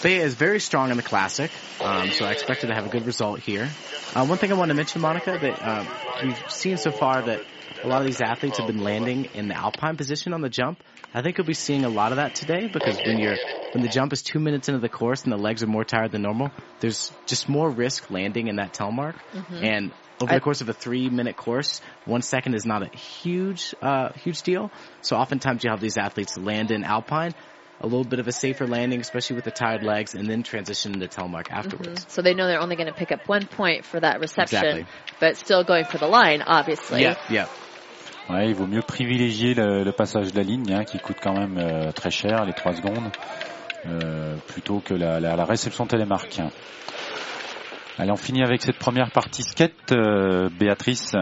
Bea is very strong in the classic, um, so I expect her to have a good result here. Uh, one thing I want to mention, Monica, that uh, we've seen so far that a lot of these athletes have been landing in the alpine position on the jump. I think you'll be seeing a lot of that today because when you're when the jump is two minutes into the course and the legs are more tired than normal, there's just more risk landing in that telemark. Mm-hmm. And over the course of a three minute course, one second is not a huge, uh, huge deal. So oftentimes you have these athletes land in alpine, a little bit of a safer landing, especially with the tired legs, and then transition into telemark afterwards. Mm-hmm. So they know they're only going to pick up one point for that reception, Exactly. but still going for the line, obviously. Yeah, yeah. Ouais, il vaut mieux privilégier le, le passage de la ligne, hein, qui coûte quand même euh, très cher, les 3 secondes, euh, plutôt que la, la, la réception télémarque. Allez, on finit avec cette première partie skate, euh, Béatrice,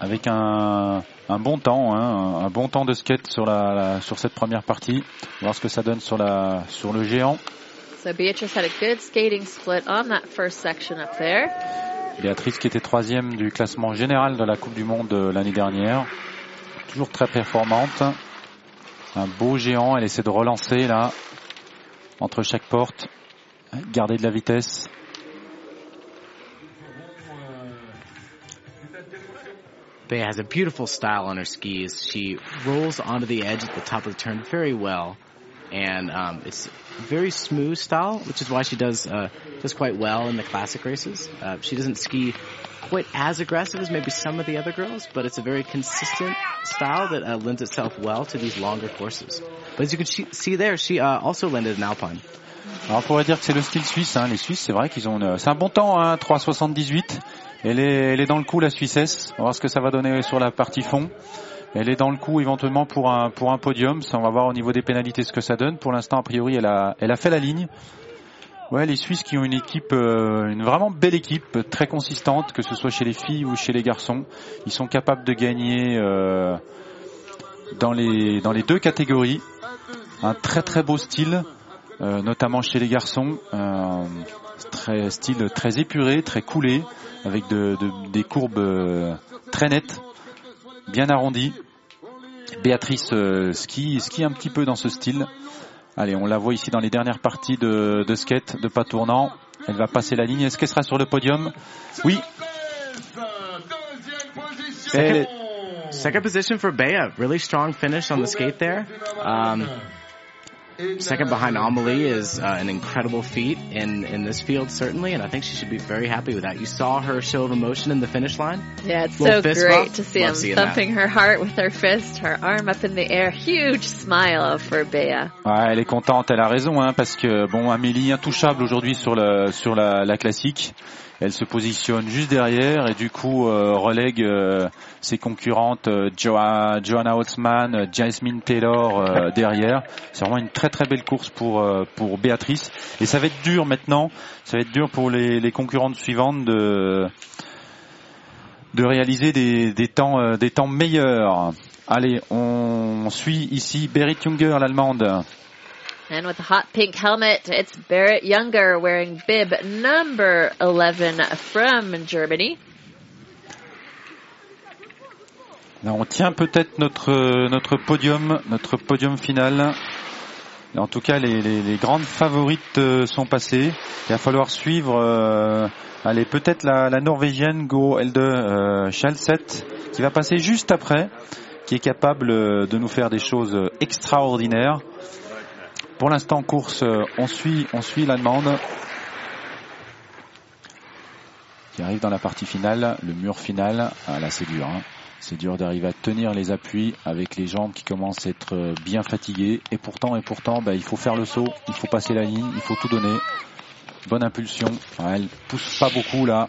avec un, un bon temps, hein, un, bon temps de skate sur la, la- sur cette première partie. Voir ce que ça donne sur la sur le géant. So Beatrice had a good skating split on that first section up there. Béatrice qui était troisième du classement général de la Coupe du Monde euh, l'année dernière. Toujours très performante. Un beau géant. Elle essaie de relancer là. Entre chaque porte. Garder de la vitesse. Bea has a beautiful style on her skis. She rolls onto the edge at the top of the turn very well, and um, it's a very smooth style, which is why she does uh, does quite well in the classic races. Uh, she doesn't ski quite as aggressive as maybe some of the other girls, but it's a very consistent style that uh, lends itself well to these longer courses. But as you can see there, she uh, also landed in Alpine. Alors on pourrait dire que c'est le style suisse. Hein. Les Suisses, c'est vrai qu'ils ont une... C'est un bon temps, hein, 3,78. Elle est, elle est dans le coup, la Suissesse. On va voir ce que ça va donner sur la partie fond. Elle est dans le coup éventuellement pour un, pour un podium. Ça, on va voir au niveau des pénalités ce que ça donne. Pour l'instant, a priori, elle a, elle a fait la ligne. Ouais, les Suisses qui ont une équipe, euh, une vraiment belle équipe, très consistante, que ce soit chez les filles ou chez les garçons. Ils sont capables de gagner euh, dans les dans les deux catégories. Un très très beau style, euh, notamment chez les garçons. Euh, très style très épuré, très coulé, avec de, de- des courbes euh, très nettes, bien arrondies. Béatrice euh, ski, ski un petit peu dans ce style. Allez, on la voit ici dans les dernières parties de, de skate, de pas tournant. Elle va passer la ligne. Est-ce qu'elle sera sur le podium? Oui. Second position for Bea. Really strong finish on the skate there. Um, second behind Amelie is uh, an incredible feat in, in this field, certainly, and I think she should be very happy with that. You saw her show of emotion in the finish line. Yeah, it's Little so great bump. to see Love him seeing that. thumping her heart with her fist, her arm up in the air. Huge smile for Bea. Ouais, elle est contente, elle a raison, hein, parce que bon, Amélie intouchable aujourd'hui sur le sur la, la classique. Elle se positionne juste derrière et du coup euh, relègue euh, ses concurrentes euh, Joa- Joanna Holtzman, Jasmine Taylor derrière. C'est vraiment une très très belle course pour pour Béatrice et ça va être dur maintenant. Ça va être dur pour les, les concurrentes suivantes de de réaliser des, des temps des temps meilleurs. Allez, on suit ici Berit Junger, l'allemande. And with the hot pink helmet, it's Barrett Younger wearing bib number 11 from Germany. On tient peut-être notre notre podium, notre podium final. En tout cas, les, grandes favorites euh, sont passées. Il va falloir suivre. euh, allez, peut-être la, Norvégienne Go Elde euh, Schalset, qui va passer juste après, qui est capable de nous faire des choses extraordinaires. Pour l'instant, en course, euh, on suit, on suit l'allemande qui arrive dans la partie finale, le mur final. Ah, là, c'est dur. hein. C'est dur d'arriver à tenir les appuis avec les jambes qui commencent à être euh, bien fatiguées. Et pourtant, et pourtant, bah, il faut faire le saut, il faut passer la ligne, il faut tout donner. Bonne impulsion. Elle pousse pas beaucoup là.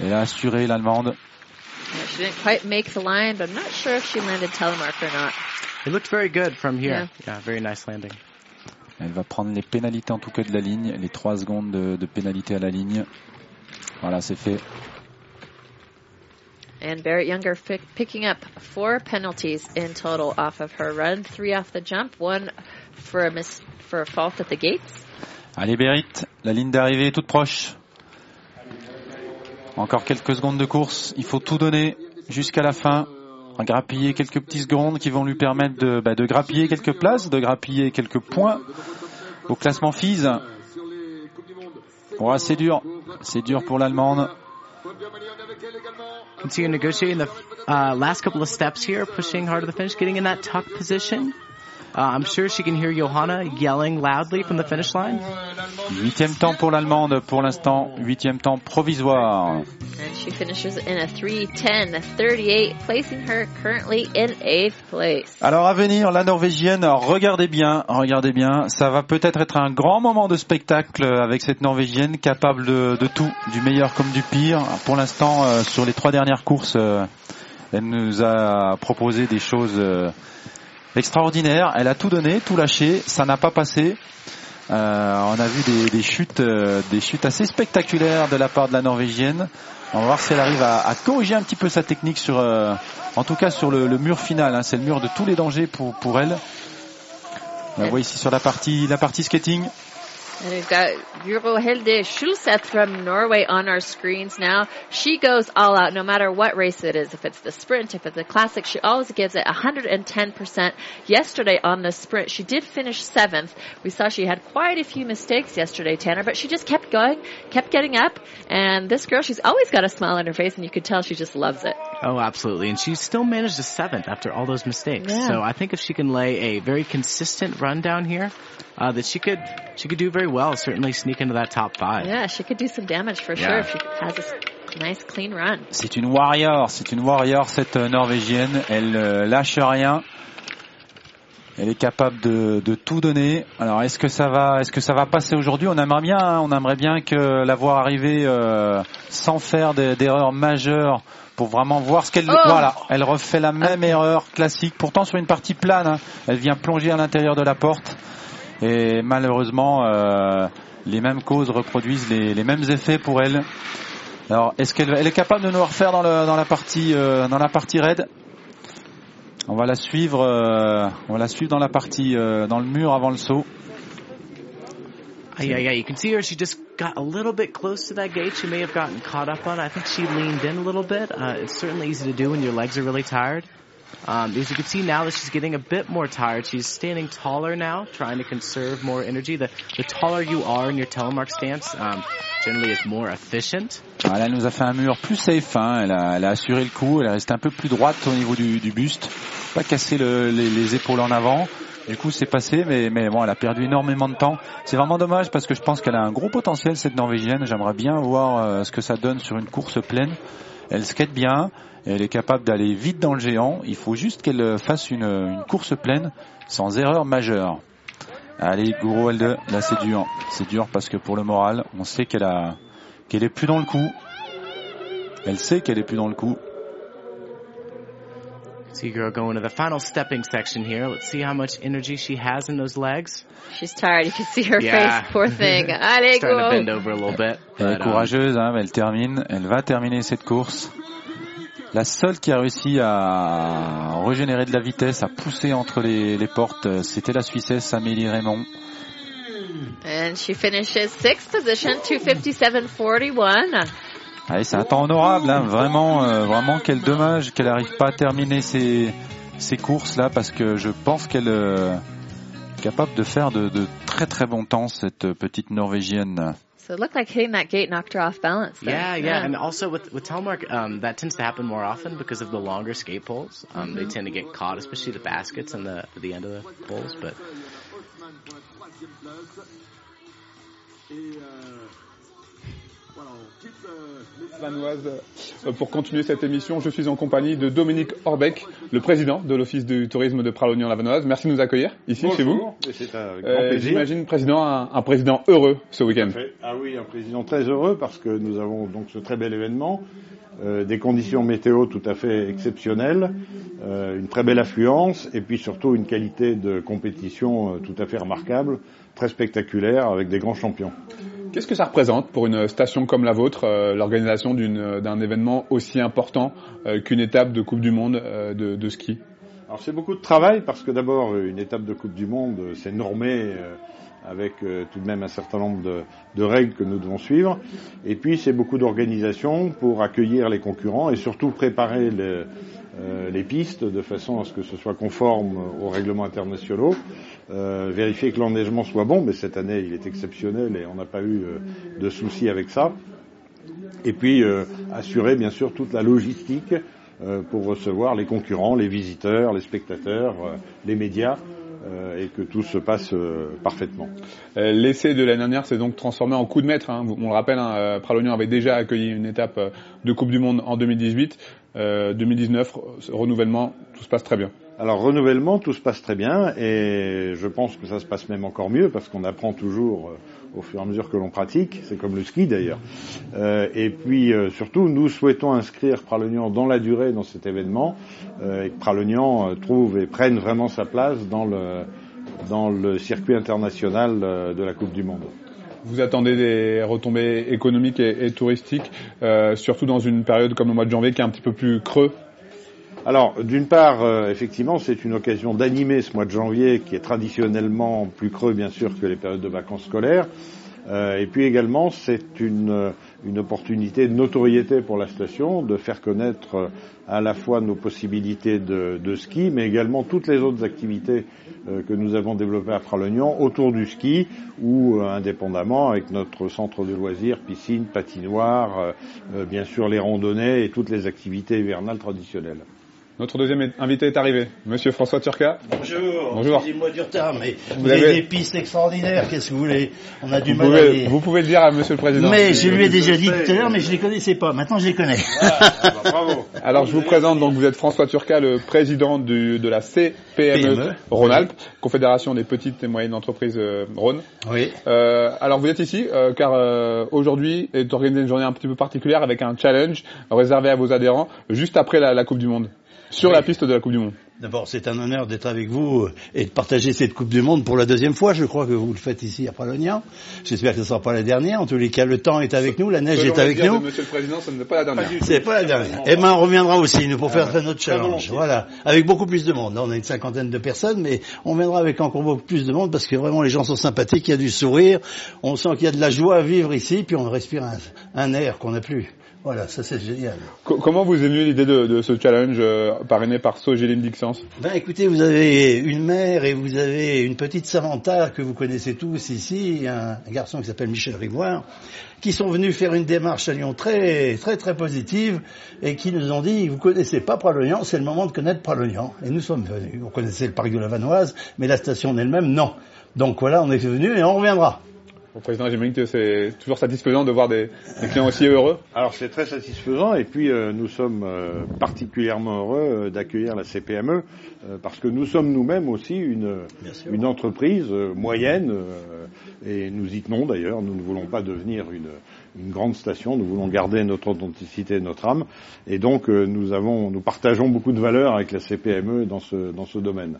Elle a assuré l'allemande. She didn't quite make the line, but I'm not sure if she landed telemark or not. It looked very good from here. Yeah. yeah very nice landing. Elle va prendre les pénalités en tout cas de la ligne, les 3 secondes de, de pénalité à la ligne. Voilà, c'est fait. And Barrett Younger picking up four penalties in total off of her run, three off the jump, one for a miss for a fault at the gates. Allez Berit, la ligne d'arrivée est toute proche. Encore quelques secondes de course, il faut tout donner jusqu'à la fin. Grappiller quelques petites secondes qui vont lui permettre de, bah, de grappiller quelques places, de grappiller quelques points au classement FIS. Ouais, c'est dur, c'est dur pour l'Allemande. Continue negotiating the uh, last couple of steps here, pushing hard to the finish, getting in that tuck position. Uh, I'm sure she can hear Johanna yelling loudly from the finish line. Huitième temps pour l'Allemande pour l'instant, huitième temps provisoire. And she finishes in a 3:10:38, placing her currently in eighth place. Alors à venir, la Norvégienne, regardez bien, regardez bien, ça va peut-être être un grand moment de spectacle avec cette Norvégienne capable de, de tout, du meilleur comme du pire. Pour l'instant, euh, sur les trois dernières courses, euh, elle nous a proposé des choses. Euh, extraordinaire. Elle a tout donné, tout lâché. Ça n'a pas passé. Euh, on a vu des, chutes, euh, des chutes assez spectaculaires de la part de la Norvégienne. On va voir si elle arrive à, corriger un petit peu sa technique sur, euh, en tout cas sur le, le mur final. Hein. C'est le mur de tous les dangers pour, pour elle. On la voit ici sur la partie, la partie skating. And we've got Juro Hilde Schulseth from Norway on our screens now. She goes all out no matter what race it is. If it's the sprint, if it's the classic, she always gives it 110%. Yesterday on the sprint, she did finish seventh. We saw she had quite a few mistakes yesterday, Tanner, but she just kept going, kept getting up. And this girl, she's always got a smile on her face and you could tell she just loves it. Oh, absolutely. And she still managed a seventh after all those mistakes. Yeah. So I think if she can lay a very consistent run down here, uh, that she could she could do very well. Certainly sneak into that top five. Yeah, she could do some damage for Yeah. sure if she has a s- nice clean run. C'est une warrior, c'est une warrior cette euh, Norvégienne. Elle euh, lâche rien. Elle est capable de, de tout donner. Alors est-ce que ça va, est-ce que ça va passer aujourd'hui? On aimerait bien, hein, on aimerait bien que la voir arriver euh, sans faire d'erreurs majeures pour vraiment voir ce qu'elle. Oh Voilà, elle refait la même erreur classique. Pourtant sur une partie plane, hein. elle vient plonger à l'intérieur de la porte et malheureusement euh, les mêmes causes reproduisent les, les mêmes effets pour elle. Alors, est-ce qu'elle elle est capable de nous refaire dans, le, dans la partie euh, dans la partie raid? On va la suivre, euh, on va la suivre dans la partie euh, dans le mur avant le saut. Yeah, yeah. You can see her. She just got a little bit close to that gate. She may have gotten caught up on. it. I think she leaned in a little bit. Uh, it's certainly easy to do when your legs are really tired. As you can see now that she's getting a bit more tired, she's standing taller now, trying to conserve more energy. The, the taller you are in your telemark stance, generally is more efficient. Voilà, elle nous a fait un mur plus safe. hein. Elle, a, assuré le coup. Elle est restée un peu plus droite au niveau du, buste, pas casser le- les, les épaules en avant. Du coup, c'est passé, mais, mais bon, elle a perdu énormément de temps. C'est vraiment dommage parce que je pense qu'elle a un gros potentiel cette Norvégienne. J'aimerais bien voir euh, ce que ça donne sur une course pleine. Elle skate bien, elle est capable d'aller vite dans le géant. Il faut juste qu'elle fasse une, course pleine sans erreur majeure. Allez, Gouro L2, là c'est dur. C'est dur parce que pour le moral, on sait qu'elle a qu'elle est plus dans le coup. Elle sait qu'elle est plus dans le coup. See girl going to the final stepping section here. Let's see how much energy she has in those legs. She's tired. You can see her Yeah. face. Poor thing. Allez, Starting to bend go. over a little bit. Elle est um, courageuse, hein, mais elle termine. Elle va terminer cette course. La seule qui a réussi à régénérer de la vitesse, à pousser entre les, les portes, c'était la Suissesse Amélie Raymond. And she finishes sixth position, 257.41. Allez, c'est un temps honorable, hein, vraiment, euh, vraiment quel dommage qu'elle n'arrive pas à terminer ces, ces courses là, parce que je pense qu'elle euh, est capable de faire de, de très très bons temps cette petite Norvégienne. So it looked like hitting that gate knocked her off balance. there. Yeah, yeah, and also with with telemark, um, that tends to happen more often because of the longer skate poles. Um, They tend to get caught, especially the baskets and the the end of the poles. But pour continuer cette émission, je suis en compagnie de Dominique Orbeck, le président de l'Office du tourisme de Pralognan-la-Vanoise. Merci de nous accueillir ici chez vous. C'est un grand Euh, plaisir. J'imagine, président, un, un président heureux ce week-end. Ah oui, un président très heureux parce que nous avons donc ce très bel événement des conditions météo tout à fait exceptionnelles, une très belle affluence et puis surtout une qualité de compétition tout à fait remarquable, très spectaculaire avec des grands champions. Qu'est-ce que ça représente pour une station comme la vôtre, l'organisation d'un événement aussi important qu'une étape de Coupe du Monde de, ski? Alors c'est beaucoup de travail parce que d'abord une étape de Coupe du Monde c'est normé euh, avec euh, tout de même un certain nombre de, de, règles que nous devons suivre. Et puis c'est beaucoup d'organisation pour accueillir les concurrents et surtout préparer les, euh, les, pistes de façon à ce que ce soit conforme aux règlements internationaux. Euh, vérifier que l'enneigement soit bon, mais cette année il est exceptionnel et on n'a pas eu de soucis avec ça. Et puis assurer bien sûr toute la logistique euh, pour recevoir les concurrents, les visiteurs, les spectateurs, euh, les médias euh, et que tout se passe parfaitement. L'essai de l'année dernière s'est donc transformé en coup de maître. Hein. On le rappelle, hein, Pralognan avait déjà accueilli une étape de Coupe du Monde en 2018. 2019, renouvellement, tout se passe très bien. Alors renouvellement, tout se passe très bien et je pense que ça se passe même encore mieux parce qu'on apprend toujours au fur et à mesure que l'on pratique, c'est comme le ski d'ailleurs. Euh, et puis euh, surtout, nous souhaitons inscrire Pralognan dans la durée dans cet événement euh, et que Pralognan trouve et prenne vraiment sa place dans le, dans le circuit international de la Coupe du Monde. Vous attendez des retombées économiques et touristiques, surtout dans une période comme le mois de janvier qui est un petit peu plus creux alors, d'une part, euh, effectivement, c'est une occasion d'animer ce mois de janvier qui est traditionnellement plus creux, bien sûr, que les périodes de vacances scolaires. Euh, et puis également, c'est une, euh, une, opportunité de notoriété pour la station, de faire connaître à la fois nos possibilités de, ski, mais également toutes les autres activités que nous avons développées à Pralognan autour du ski ou indépendamment avec notre centre de loisirs, piscine, patinoire, bien sûr les randonnées et toutes les activités hivernales traditionnelles. Notre deuxième invité est arrivé, Monsieur François Turca. Bonjour. Bonjour. Excusez-moi du retard, mais vous, avez des pistes extraordinaires. Qu'est-ce que vous voulez? On a du mal à les... Vous pouvez le dire à Monsieur le Président. Mais je lui ai déjà dit tout à l'heure, mais je les connaissais pas. Maintenant, je les connais. Ah, bah, bravo. Alors, je vous présente donc vous êtes François Turca, le président du, de la CPME e. Rhône-Alpes, Confédération des petites et moyennes entreprises euh, Rhône. Oui. Euh, alors, vous êtes ici euh, car euh, aujourd'hui est organisée une journée un petit peu particulière avec un challenge réservé à vos adhérents juste après la, la Coupe du Monde sur la piste de la Coupe du Monde. D'abord, c'est un honneur d'être avec vous euh, et de partager cette Coupe du Monde pour la deuxième fois. Je crois que vous le faites ici à Pralognan. J'espère que ce ne sera pas la dernière. En tous les cas, le temps est avec nous, la neige est avec nous. Monsieur le Président, ce n'est pas la dernière. C'est pas la dernière. Eh ben, on reviendra aussi, nous, pour faire ah, notre challenge. Voilà. Avec beaucoup plus de monde. On a une cinquantaine de personnes, mais on viendra avec encore beaucoup plus de monde parce que vraiment, les gens sont sympathiques, il y a du sourire. On sent qu'il y a de la joie à vivre ici, puis on respire un, un air qu'on n'a plus. Voilà, ça c'est génial. comment vous est venue l'idée de, ce challenge euh, parrainé par Sogelim Dixens Ben écoutez, vous avez une mère et vous avez une petite Samantha que vous connaissez tous ici, un, garçon qui s'appelle Michel Rivoire, qui sont venus faire une démarche à Lyon très très très positive et qui nous ont dit vous connaissez pas Pralognan, c'est le moment de connaître Pralognan. Et nous sommes venus. Vous connaissez le parc de la Vanoise, mais la station en elle-même non. Donc voilà, on est venus et on reviendra. Président, j'imagine que c'est toujours satisfaisant de voir des, clients aussi heureux. Alors c'est très satisfaisant et puis euh, nous sommes euh, particulièrement heureux euh, d'accueillir la CPME parce que nous sommes nous-mêmes aussi une, une entreprise moyenne et nous y tenons d'ailleurs. Nous ne voulons pas devenir une, une grande station, nous voulons garder notre authenticité, notre âme et donc nous avons, nous partageons beaucoup de valeurs avec la CPME dans ce, dans ce domaine.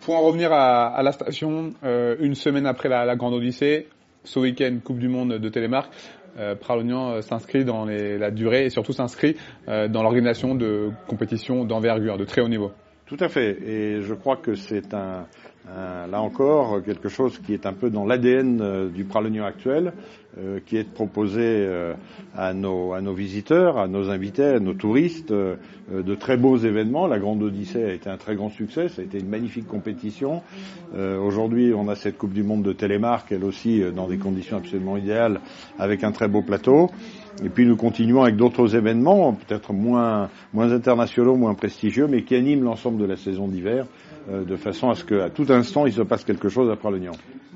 Pour en revenir à, à la station, une semaine après la, la Grande Odyssée, ce week-end Coupe du Monde de Télémark, euh, Pralognan euh, s'inscrit dans la durée et surtout s'inscrit euh, dans l'organisation de compétitions d'envergure, de très haut niveau. Tout à fait. Et je crois que c'est un, là encore quelque chose qui est un peu dans l'ADN du Pralognan actuel. Euh, qui est proposé euh, à, nos, à visiteurs, à nos invités, à nos touristes, euh, de très beaux événements. La Grande Odyssée a été un très grand succès, ça a été une magnifique compétition. Aujourd'hui, on a cette Coupe du Monde de Télémark, elle aussi dans des conditions absolument idéales, avec un très beau plateau. Et puis nous continuons avec d'autres événements, peut-être moins internationaux, moins prestigieux, mais qui animent l'ensemble de la saison d'hiver, de façon à ce qu'à tout instant, il se passe quelque chose à Pralognan.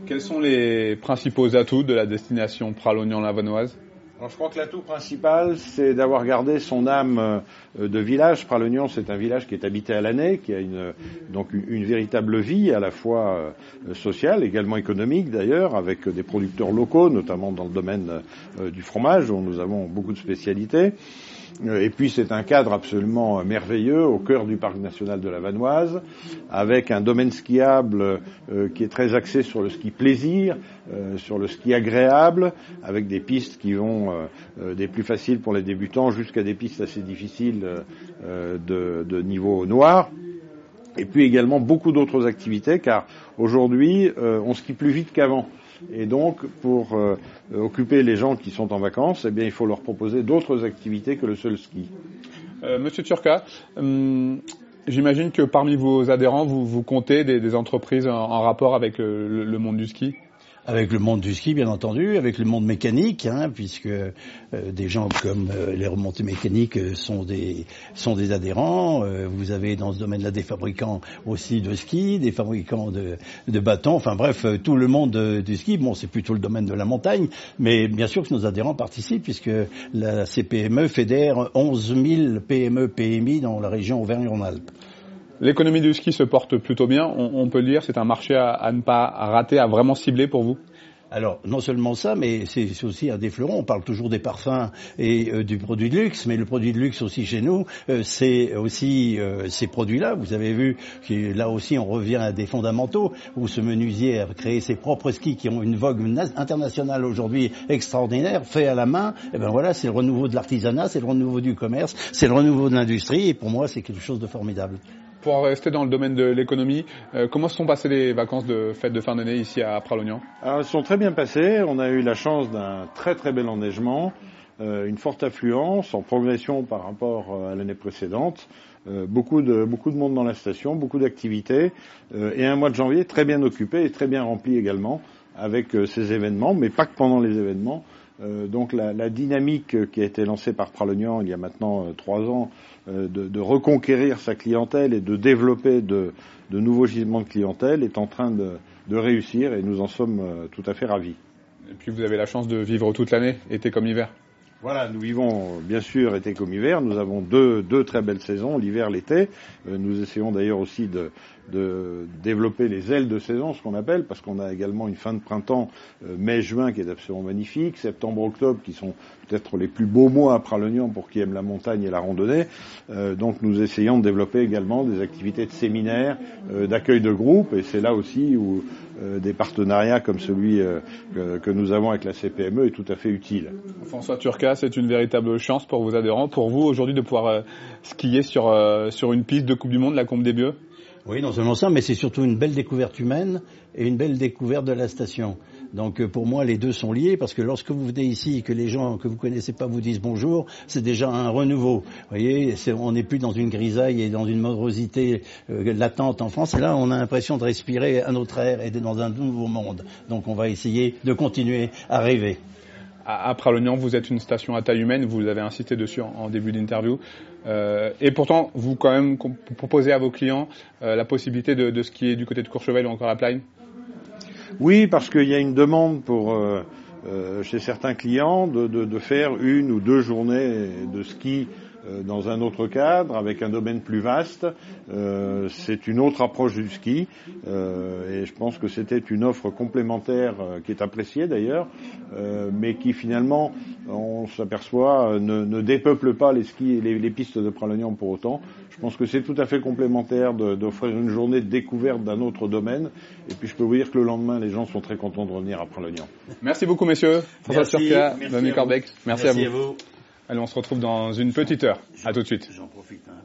Quels sont les principaux atouts de la destination Pralognan-Lavanoise? Alors, je crois que l'atout principal, c'est d'avoir gardé son âme euh, de village. Pralognan, c'est un village qui est habité à l'année, qui a une, donc une, véritable vie à la fois euh, sociale, également économique d'ailleurs, avec des producteurs locaux, notamment dans le domaine euh, du fromage, où nous avons beaucoup de spécialités. Et puis c'est un cadre absolument merveilleux au cœur du parc national de la Vanoise, avec un domaine skiable qui est très axé sur le ski plaisir, sur le ski agréable, avec des pistes qui vont des plus faciles pour les débutants jusqu'à des pistes assez difficiles de, niveau noir et puis également beaucoup d'autres activités, car aujourd'hui, euh, on skie plus vite qu'avant. Et donc, pour euh, occuper les gens qui sont en vacances, eh bien, il faut leur proposer d'autres activités que le seul ski. Euh, Monsieur Turca, hum, j'imagine que parmi vos adhérents, vous, comptez des, entreprises en, rapport avec le, le monde du ski? Avec le monde du ski, bien entendu, avec le monde mécanique, hein, puisque euh, des gens comme euh, les remontées mécaniques euh, sont des sont des adhérents. Vous avez dans ce domaine-là des fabricants aussi de ski, des fabricants de, de bâtons. Enfin bref, tout le monde du ski. Bon, c'est plutôt le domaine de la montagne, mais bien sûr que nos adhérents participent, puisque la CPME fédère 11 000 PME PMI dans la région Auvergne-Rhône-Alpes. L'économie du ski se porte plutôt bien. On, peut le dire, c'est un marché à, ne pas rater, à vraiment cibler pour vous. Alors, non seulement ça, mais c'est aussi un des fleurons. On parle toujours des parfums et euh, du produit de luxe, mais le produit de luxe aussi chez nous, euh, c'est aussi euh, ces produits-là. Vous avez vu là aussi, on revient à des fondamentaux où ce menuisier a créé ses propres skis qui ont une vogue internationale aujourd'hui extraordinaire, fait à la main. Et ben voilà, c'est le renouveau de l'artisanat, c'est le renouveau du commerce, c'est le renouveau de l'industrie. Et pour moi, c'est quelque chose de formidable pour rester dans le domaine de l'économie, euh, comment se sont passées les vacances de fête de fin d'année ici à Pralognan? Elles sont très bien passées. On a eu la chance d'un très très bel enneigement, euh, une forte affluence en progression par rapport euh, à l'année précédente. Euh, beaucoup de beaucoup de monde dans la station, beaucoup d'activités euh, et un mois de janvier très bien occupé et très bien rempli également avec euh, ces événements, mais pas que pendant les événements. donc la, la, dynamique qui a été lancée par Pralognan il y a maintenant trois ans de, de, reconquérir sa clientèle et de développer de, de, nouveaux gisements de clientèle est en train de, de réussir et nous en sommes tout à fait ravis. Et puis vous avez la chance de vivre toute l'année, été comme hiver. Voilà, nous vivons bien sûr été comme hiver. Nous avons deux, deux très belles saisons, l'hiver, l'été. Euh, nous essayons d'ailleurs aussi de, de, développer les ailes de saison, ce qu'on appelle, parce qu'on a également une fin de printemps, euh, mai-juin, qui est absolument magnifique, septembre-octobre, qui sont peut-être les plus beaux mois à Pralognan pour qui aime la montagne et la randonnée. Euh, donc nous essayons de développer également des activités de séminaires, euh, d'accueil de groupe, et c'est là aussi où euh, des partenariats comme celui que, que, nous avons avec la CPME est tout à fait utile. François Turca, c'est une véritable chance pour vos adhérents, pour vous aujourd'hui de pouvoir skier sur, sur une piste de Coupe du Monde, la Combe des Bieux oui, non seulement ça, mais c'est surtout une belle découverte humaine et une belle découverte de la station. Donc euh, pour moi, les deux sont liés parce que lorsque vous venez ici et que les gens que vous connaissez pas vous disent bonjour, c'est déjà un renouveau. Vous voyez, on n'est plus dans une grisaille et dans une morosité euh, latente en France. Là, on a l'impression de respirer un autre air et d'être dans un nouveau monde. Donc on va essayer de continuer à rêver. À Pralognan, vous êtes une station à taille humaine, vous avez insisté dessus en, début d'interview. Euh, et pourtant, vous quand même proposez à vos clients euh, la possibilité de, de skier du côté de Courchevel ou encore à Plaine Oui, parce qu'il y a une demande pour euh, euh, chez certains clients de, de, faire une ou deux journées de ski dans un autre cadre, avec un domaine plus vaste. Euh, c'est une autre approche du ski euh, et je pense que c'était une offre complémentaire qui est appréciée d'ailleurs, mais qui finalement, on s'aperçoit, ne, ne, dépeuple pas les skis, les, les pistes de Pralognan pour autant. Je pense que c'est tout à fait complémentaire d'offrir une journée de découverte d'un autre domaine. Et puis je peux vous dire que le lendemain, les gens sont très contents de revenir à Pralognan. Merci beaucoup, messieurs. François Turca, Dominique Corbec. Merci, Merci, à vous. À vous. Allez, on se retrouve dans une petite heure. À tout de suite. J'en profite. Hein,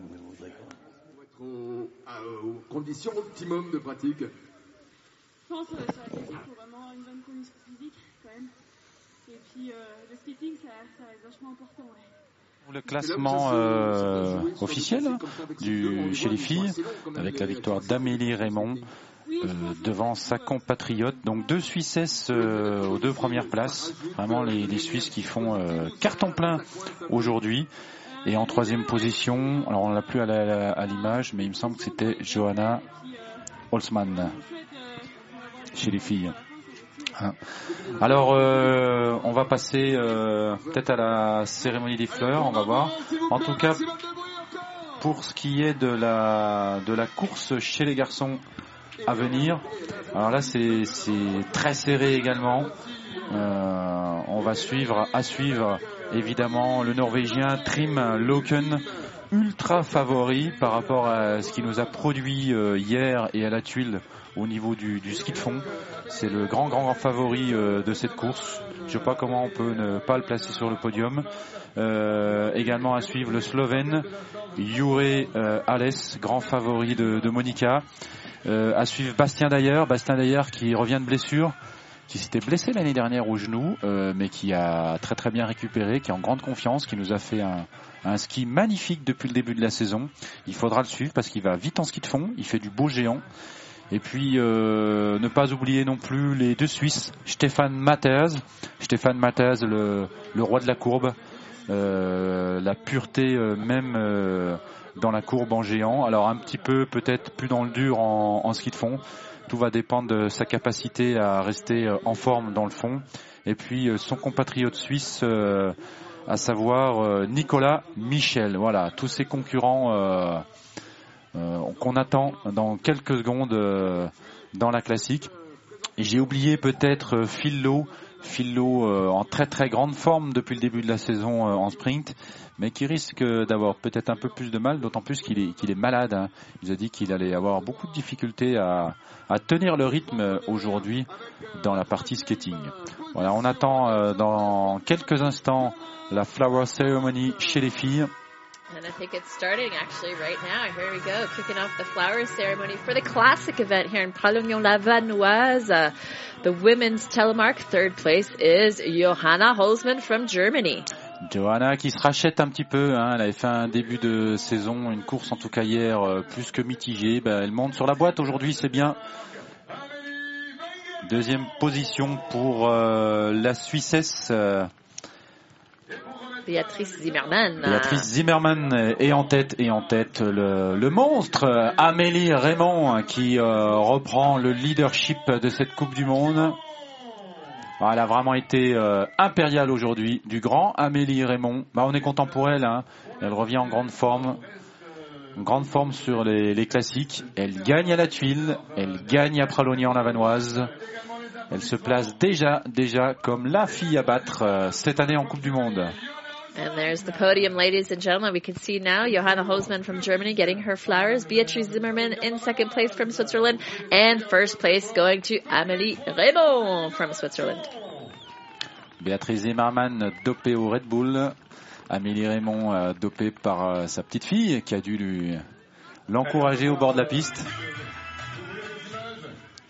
aux conditions optimum de pratique. Je pense euh, sur la question, il faut vraiment une bonne condition physique quand même. Et puis euh, le skating, ça, ça reste vachement important. Ouais. Le classement euh, officiel du, chez les filles, avec la victoire d'Amélie Raymond, euh, devant sa compatriote. Donc deux Suissesses euh, aux deux premières places. Vraiment les, les Suisses qui font euh, carton plein aujourd'hui. Et en troisième position, alors on l'a plus à l'image, mais il me semble que c'était Johanna Holzmann chez les filles. Hein. Alors, euh, on va passer euh, peut-être à la cérémonie des fleurs, on va voir. En tout cas, pour ce qui est de la de la course chez les garçons, à venir. Alors là, c'est très serré également. Euh, on va suivre, à suivre évidemment le Norvégien Trim Loken, ultra favori par rapport à ce qu'il nous a produit euh, hier et à la tuile au niveau du, du ski de fond. C'est le grand, grand, grand favori euh, de cette course. Je ne sais pas comment on peut ne pas le placer sur le podium. Euh, également à suivre le Slovène Jure euh, grand favori de Monica. Euh, à suivre Bastien d'ailleurs, Bastien d'ailleurs qui revient de blessure, qui s'était blessé l'année dernière au genou, euh, mais qui a très très bien récupéré, qui est en grande confiance, qui nous a fait un, ski magnifique depuis le début de la saison. Il faudra le suivre parce qu'il va vite en ski de fond, il fait du beau géant. Et puis euh, ne pas oublier non plus les deux Suisses, Stéphane Matters, Stéphane Matters, le, le roi de la courbe, euh, la pureté euh, même euh, dans la courbe en géant. Alors un petit peu peut-être plus dans le dur en, ski de fond. Tout va dépendre de sa capacité à rester euh, en forme dans le fond. Et puis euh, son compatriote suisse, euh, à savoir Nicolas Michel. Voilà, tous ses concurrents qu'on attend dans quelques secondes dans la classique. J'ai oublié peut-être Phil Lowe, Phil Lowe, euh, en très très grande forme depuis le début de la saison euh, en sprint, mais qui risque d'avoir peut-être un peu plus de mal, d'autant plus qu'il est, est malade. hein. Il nous a dit qu'il allait avoir beaucoup de difficultés à, à tenir le rythme euh, aujourd'hui dans la partie skating. Voilà, on attend dans quelques instants la flower ceremony chez les filles. And I think it's starting actually right now. Here we go, kicking off the flower ceremony for the classic event here in Pralognon-la-Vanoise. Uh, the women's telemark third place is Johanna Holzmann from Germany. Johanna qui se rachète un petit peu, hein, elle avait fait un début de saison, une course en tout cas hier euh, plus que mitigée. Ben, elle monte sur la boîte aujourd'hui, c'est bien. Deuxième position pour euh, la Suissesse. euh, Beatrice Zimmermann. uh, Béatrice Zimmermann est en tête et en tête le, monstre Amélie Raymond qui euh, reprend le leadership de cette Coupe du Monde. Elle a vraiment été euh, impériale aujourd'hui, du grand Amélie Raymond. Bah, on est content pour elle, hein. elle revient en grande forme, en grande forme sur les, classiques. Elle gagne à la tuile, elle gagne à Pralognan en Lavanoise. Elle se place déjà, déjà comme la fille à battre euh, cette année en Coupe du Monde. And there's the podium, ladies and gentlemen. We can see now Johanna Holzmann from Germany getting her flowers. Beatrice Zimmermann in second place from Switzerland. And first place going to Amélie Raymond from Switzerland. Béatrice Zimmermann dopée au Red Bull. Amélie Raymond euh, dopée par euh, sa petite fille qui a dû lui l'encourager au bord de la piste.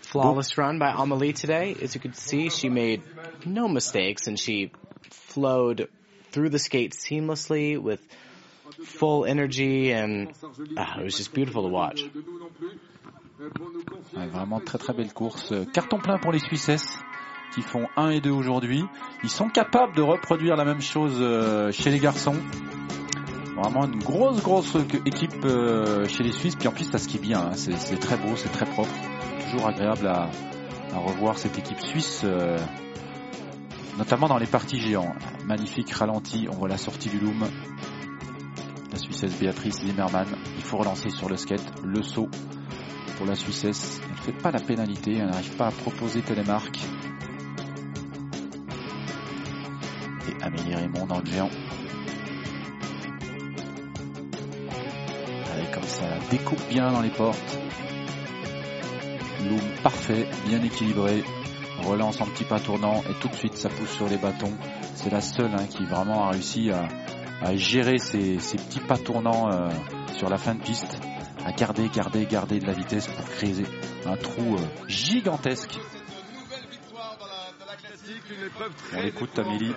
Flawless run by Amelie today. As you could see, she made no mistakes and she flowed through the skate seamlessly with full energy and ah, it was just beautiful to watch. Vraiment très très belle course. Euh, Carton plein pour les Suissesses qui font 1 et 2 aujourd'hui. Ils sont capables de reproduire la même chose euh, chez les garçons. Vraiment une grosse grosse équipe euh, chez les Suisses. Puis en plus ça skie bien. hein. C'est très beau, c'est très propre. Toujours agréable à, à revoir cette équipe suisse. Notamment dans les parties géants. Magnifique ralenti, on voit la sortie du loom. La Suissesse Béatrice Zimmermann. Il faut relancer sur le skate. Le saut pour la Suissesse. Elle ne fait pas la pénalité, elle n'arrive pas à proposer télémarque. Et Amélie Raymond dans le géant. Allez, comme ça, découpe bien dans les portes. Loom parfait, bien équilibré. Relance en petit pas tournant et tout de suite ça pousse sur les bâtons. C'est la seule hein, qui vraiment a réussi à, gérer ces, ces petits pas tournants euh, sur la fin de piste, à garder, garder, garder de la vitesse pour créer un trou euh, gigantesque. Écoute Amélie.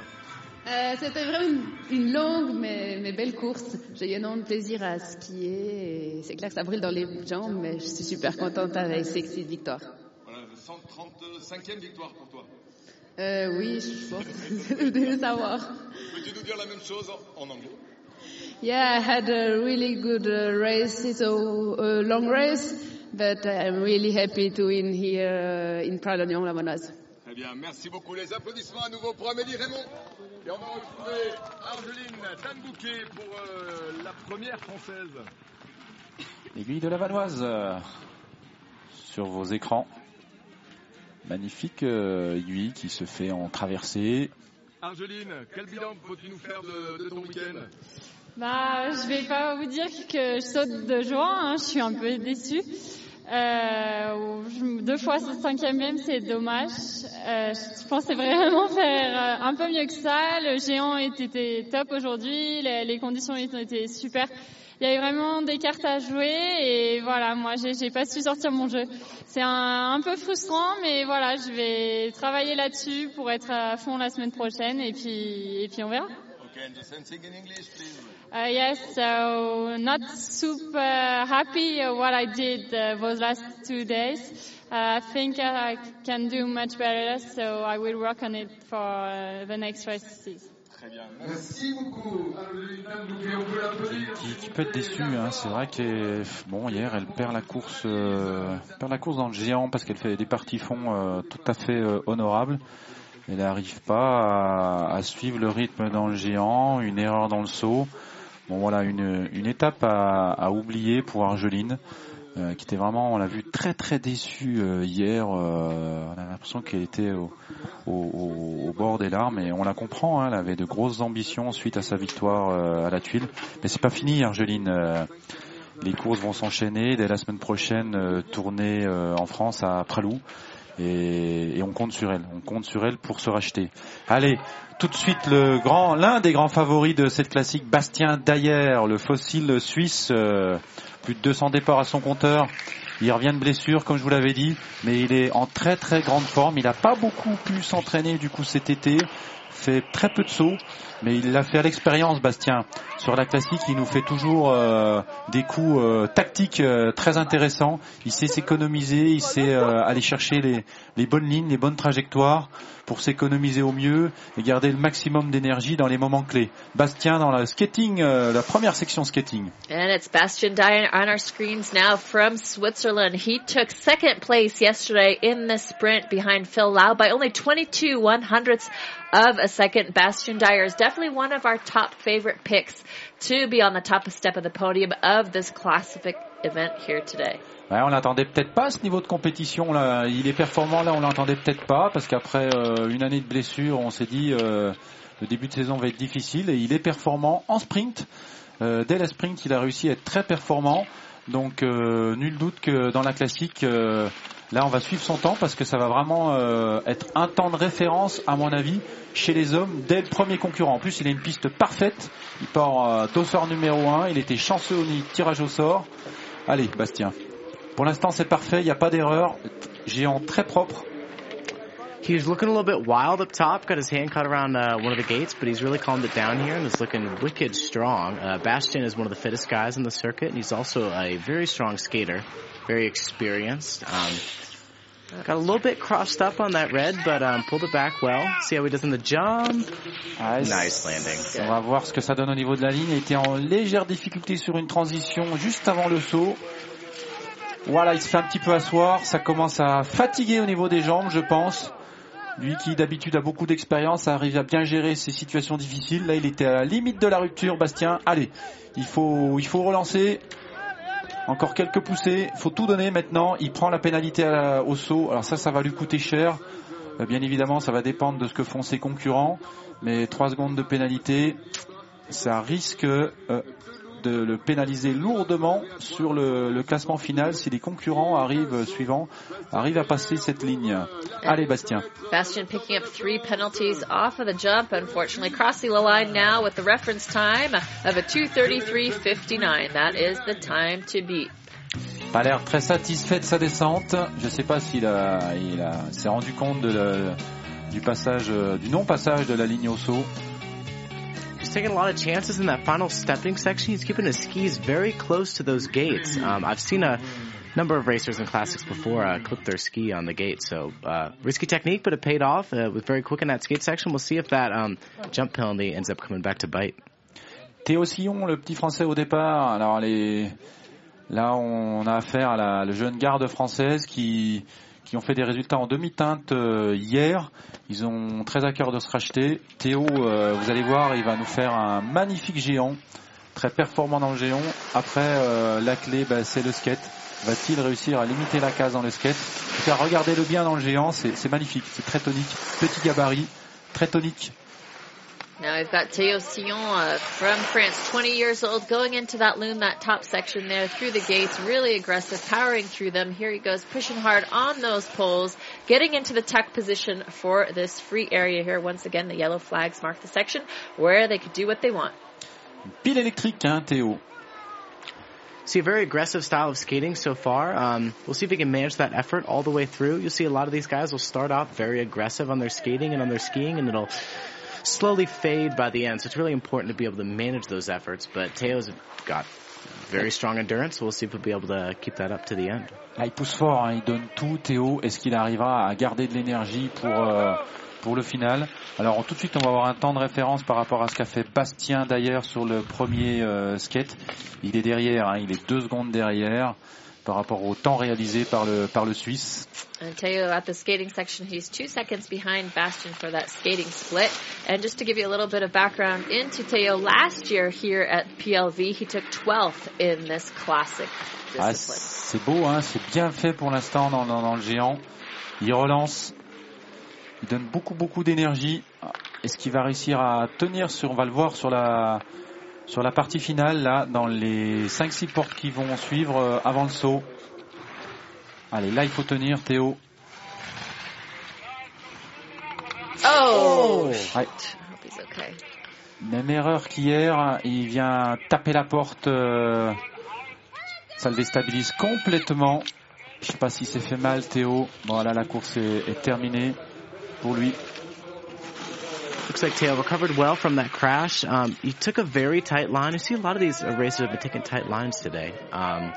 Euh, C'était vraiment une, longue mais, belle course. J'ai eu énorme plaisir à skier. C'est clair que ça brûle dans les jambes, mais je suis super contente avec victoires. Voilà, 135e victoire pour toi. Euh, oui, je pense que vous devez le savoir. Peux-tu nous dire la même chose en, anglais? Yeah, I had a really good uh, race. It's a, a long race, but I'm really happy to win here uh, in Pralognan, la Monoise. Très bien, merci beaucoup. Les applaudissements à nouveau pour Amélie Raymond. Et on va retrouver Argeline Tanbouquet pour euh, la première française. Aiguille de la Vanoise euh, sur vos écrans. Magnifique euh, aiguille qui se fait en traversée. Argeline, quel bilan peux-tu nous faire de, de ton week-end? Bah, je vais pas vous dire que je saute de joie, hein, je suis un peu déçue. Euh, deux fois ce cinquième même, c'est dommage. Euh, je pensais vraiment faire euh, un peu mieux que ça. Le géant était, était top aujourd'hui, les, les conditions étaient super. Il y a eu vraiment des cartes à jouer et voilà, moi j'ai pas su sortir mon jeu. C'est un, un peu frustrant, mais voilà, je vais travailler là-dessus pour être à fond la semaine prochaine et puis et puis on verra. Okay, and thing in English, please. Uh, yes, so not super happy what I did uh, those last two days. Uh, I think I can do much better, so I will work on it for uh, the next races. Très bien. Merci beaucoup, qui, qui peut être déçu. Hein. C'est vrai que bon hier elle perd la course, euh, perd la course dans le géant parce qu'elle fait des parties fond euh, tout à fait euh, honorables. Elle n'arrive pas à, à suivre le rythme dans le géant, une erreur dans le saut. Bon voilà une, une étape à, à oublier pour Argeline. Euh, qui était vraiment, on l'a vu très très déçue euh, hier. euh, on a l'impression qu'elle était au, au, au- bord des larmes et on la comprend. hein, elle avait de grosses ambitions suite à sa victoire euh, à la tuile. Mais c'est pas fini, Argeline. euh, les courses vont s'enchaîner dès la semaine prochaine. euh, tournée en France à Pralou. Et, et on compte sur elle. On compte sur elle pour se racheter. Allez, tout de suite le grand, l'un des grands favoris de cette classique, Bastien Dayer, le fossile suisse. euh, plus de 200 départs à son compteur. Il revient de blessure, comme je vous l'avais dit, mais il est en très très grande forme. Il n'a pas beaucoup pu s'entraîner du coup cet été, fait très peu de sauts, mais il l'a fait l'expérience, Bastien. Sur la classique, il nous fait toujours euh, des coups euh, tactiques euh, très intéressants. Il sait s'économiser, il sait euh, aller chercher les, les bonnes lignes, les bonnes trajectoires pour s'économiser au mieux et garder le maximum d'énergie dans les moments clés. Bastien dans la skating, euh, la première section skating. And it's Bastian Dyer on our screens now from Switzerland. He took second place yesterday in the sprint behind Phil Lau by only 22 one hundredths of a second. Bastian Dyer is definitely one of our top favorite picks to be on the top step of the podium of this classic event here today. Ouais, on l'attendait peut-être pas à ce niveau de compétition là. Il est performant là, on l'attendait peut-être pas parce qu'après euh, une année de blessure, on s'est dit euh, le début de saison va être difficile et il est performant en sprint. Euh, dès la sprint, il a réussi à être très performant. Donc euh, nul doute que dans la classique, euh, là on va suivre son temps parce que ça va vraiment euh, être un temps de référence à mon avis chez les hommes dès le premier concurrent. En plus, il a une piste parfaite. Il part euh, dossard numéro 1. Il était chanceux au tirage au sort. Allez, Bastien. Pour l'instant, c'est parfait, il n'y a pas d'erreur. Géant très propre. He was looking a little bit wild up top, got his hand caught around uh, one of the gates, but he's really calmed it down here and is looking wicked strong. Uh, Bastian is one of the fittest guys in the circuit, and he's also a very strong skater, very experienced. Um, got a little bit crossed up on that red, but um, pulled it back well. See how he does in the jump. Nice landing. On va voir ce que ça donne au niveau de la ligne. Il était en légère difficulté sur une transition juste avant le saut. Voilà, il se fait un petit peu asseoir. Ça commence à fatiguer au niveau des jambes, je pense. Lui qui d'habitude a beaucoup d'expérience, arrive à bien gérer ces situations difficiles. Là, il était à la limite de la rupture, Bastien. Allez, il faut, il faut relancer. Encore quelques poussées. Il faut tout donner maintenant. Il prend la pénalité au saut. Alors ça, ça va lui coûter cher. Euh, Bien évidemment, ça va dépendre de ce que font ses concurrents. Mais 3 secondes de pénalité, ça risque euh, de le pénaliser lourdement sur le, le classement final si les concurrents arrivent suivants, arrivent à passer cette ligne. Allez, Bastien. Bastian picking up three penalties off of the jump, unfortunately crossing the line now with the reference time of a 233.59. That is the time to beat. Pas l'air très satisfait de sa descente. Je sais pas s'il a, il a, s'est rendu compte de la- du passage, euh, du non-passage de la ligne au saut. Taking a lot of chances in that final stepping section. He's keeping his skis very close to those gates. Um, I've seen a number of racers in classics before uh, clip their ski on the gate. So uh, risky technique, but it paid off. Uh, was very quick in that skate section. We'll see if that um, jump penalty ends up coming back to bite. Théo Sillon, le petit français au départ. Alors les, là on a affaire à la le jeune garde française qui qui ont fait des résultats en demi-teinte euh, hier. Ils ont très à cœur de se racheter. Théo, euh, vous allez voir, il va nous faire un magnifique géant, très performant dans le géant. Après, euh, la clé, bah, c'est le skate. Va-t-il réussir à limiter la case dans le skate? En tout cas, regardez-le bien dans le géant, c'est c'est magnifique, c'est très tonique, petit gabarit, très tonique. Now we've got Théo Sillon uh, from France, 20 years old, going into that loom, that top section there, through the gates, really aggressive, powering through them. Here he goes, pushing hard on those poles, getting into the tuck position for this free area here. Once again, the yellow flags mark the section where they could do what they want. Pile électrique, hein, Théo. See a very aggressive style of skating so far. Um, we'll see if he can manage that effort all the way through. You'll see a lot of these guys will start off very aggressive on their skating and on their skiing, and it'll slowly fade by the end. So it's really important to be able to manage those efforts. But Teo's got very strong endurance. So we'll see if he'll be able to keep that up to the end. Il pousse fort, hein, il donne tout. Théo, est-ce qu'il arrivera à garder de l'énergie pour euh, pour le final? Alors tout de suite, on va avoir un temps de référence par rapport à ce qu'a fait Bastien d'ailleurs sur le premier euh, skate. Il est derrière, hein, il est deux secondes derrière par rapport au temps réalisé par le par le Suisse. And Teo at the skating section, he's two seconds behind Bastion for that skating split. And just to give you a little bit of background into Teo, last year here at PLV, he took 12th in this classic Ah, discipline. c'est beau, hein, c'est bien fait pour l'instant dans, dans, dans le géant. Il relance, il donne beaucoup beaucoup d'énergie. Est-ce qu'il va réussir à tenir sur, on va le voir sur la sur la partie finale là, dans les 5-6 portes qui vont suivre euh, avant le saut. Allez, là il faut tenir, Théo. Oh! Ouais. Okay. Même erreur qu'hier, il vient taper la porte, euh, ça le déstabilise complètement. Je sais pas si c'est fait mal Théo. Bon là la course est, est terminée pour lui. Looks like Teo recovered well from that crash. Um, he took a very tight line. I see a lot of these racers have been taking tight lines today. Um,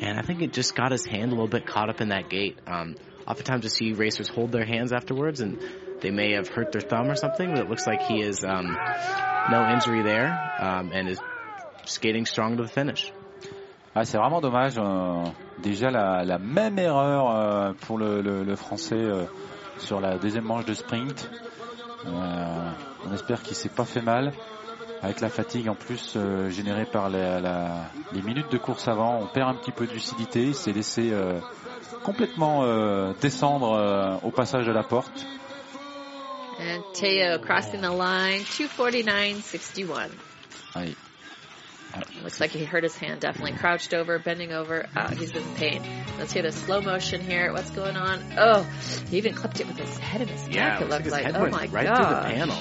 and I think it just got his hand a little bit caught up in that gate. Um, oftentimes you see racers hold their hands afterwards and they may have hurt their thumb or something, but it looks like he is um, no injury there um, and is skating strong to the finish. Ah, c'est vraiment dommage. euh, déjà la, la même erreur euh, pour le, le- le français euh, sur la deuxième manche de sprint. Euh, on espère qu'il s'est pas fait mal. Avec la fatigue en plus euh, générée par la- la- les minutes de course avant, on perd un petit peu de lucidité. Il s'est laissé euh, complètement descendre au passage de la porte. And Teo crossing the line, 249.61. Looks like he hurt his hand, definitely. Crouched over, bending over. Oh, he's in pain. Let's hear the slow motion here. What's going on? Oh, he even clipped it with his head of his neck, Yeah, it looks like looked his like. head Oh went my right through the god. panel.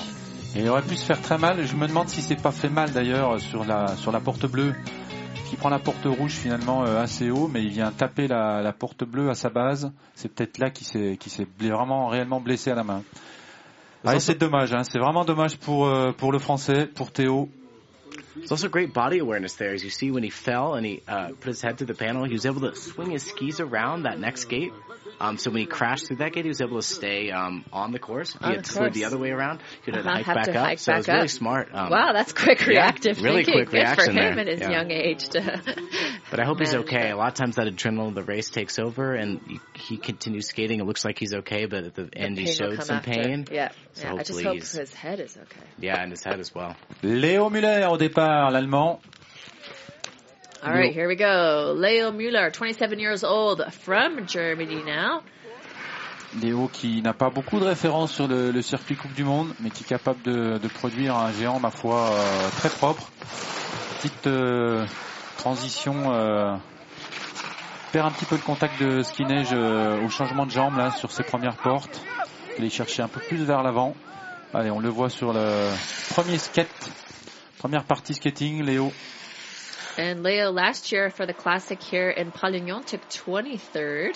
Et il aurait pu se faire très mal. Je me demande si c'est pas fait mal d'ailleurs sur la sur la porte bleue, qui prend la porte rouge finalement euh, assez haut, mais il vient taper la, la porte bleue à sa base. C'est peut-être là qu'il s'est qui s'est vraiment réellement blessé à la main. Ah, c'est dommage. Hein. C'est vraiment dommage pour euh, pour le français, pour Théo. There's also great body awareness there. As you see, when he fell and he uh, put his head through the panel, he was able to swing his skis around that next gate. Um, so when he crashed through that gate, he was able to stay um, on the course. On he had the slid the other way around, he could have Uh-huh, hiked back to up. hike so it was back really up. smart. Um, wow, that's quick yeah, reactive really thinking. quick Good reaction for him there. at his Yeah. young age to. But I hope he's okay. that. A lot of times that adrenaline of the race takes over and he, he continues skating. It looks like he's okay, but at the The end he showed some after. pain. Yeah, So yeah. I just hopefully hope his head is okay. Yeah, and his head as well. Léo Muller au départ, l'allemand. All right, here we go. Leo Müller, 27 years old, from Germany now. Léo qui n'a pas beaucoup de références sur le, le circuit Coupe du Monde, mais qui est capable de, de produire un géant, ma foi, euh, très propre. Petite euh, transition, euh, perd un petit peu le contact de ski neige euh, au changement de jambe là sur ses premières portes. Aller chercher un peu plus vers l'avant. Allez, on le voit sur le premier skate, première partie skating, Léo. And Leo last year for the classic here in Palignon took 23rd.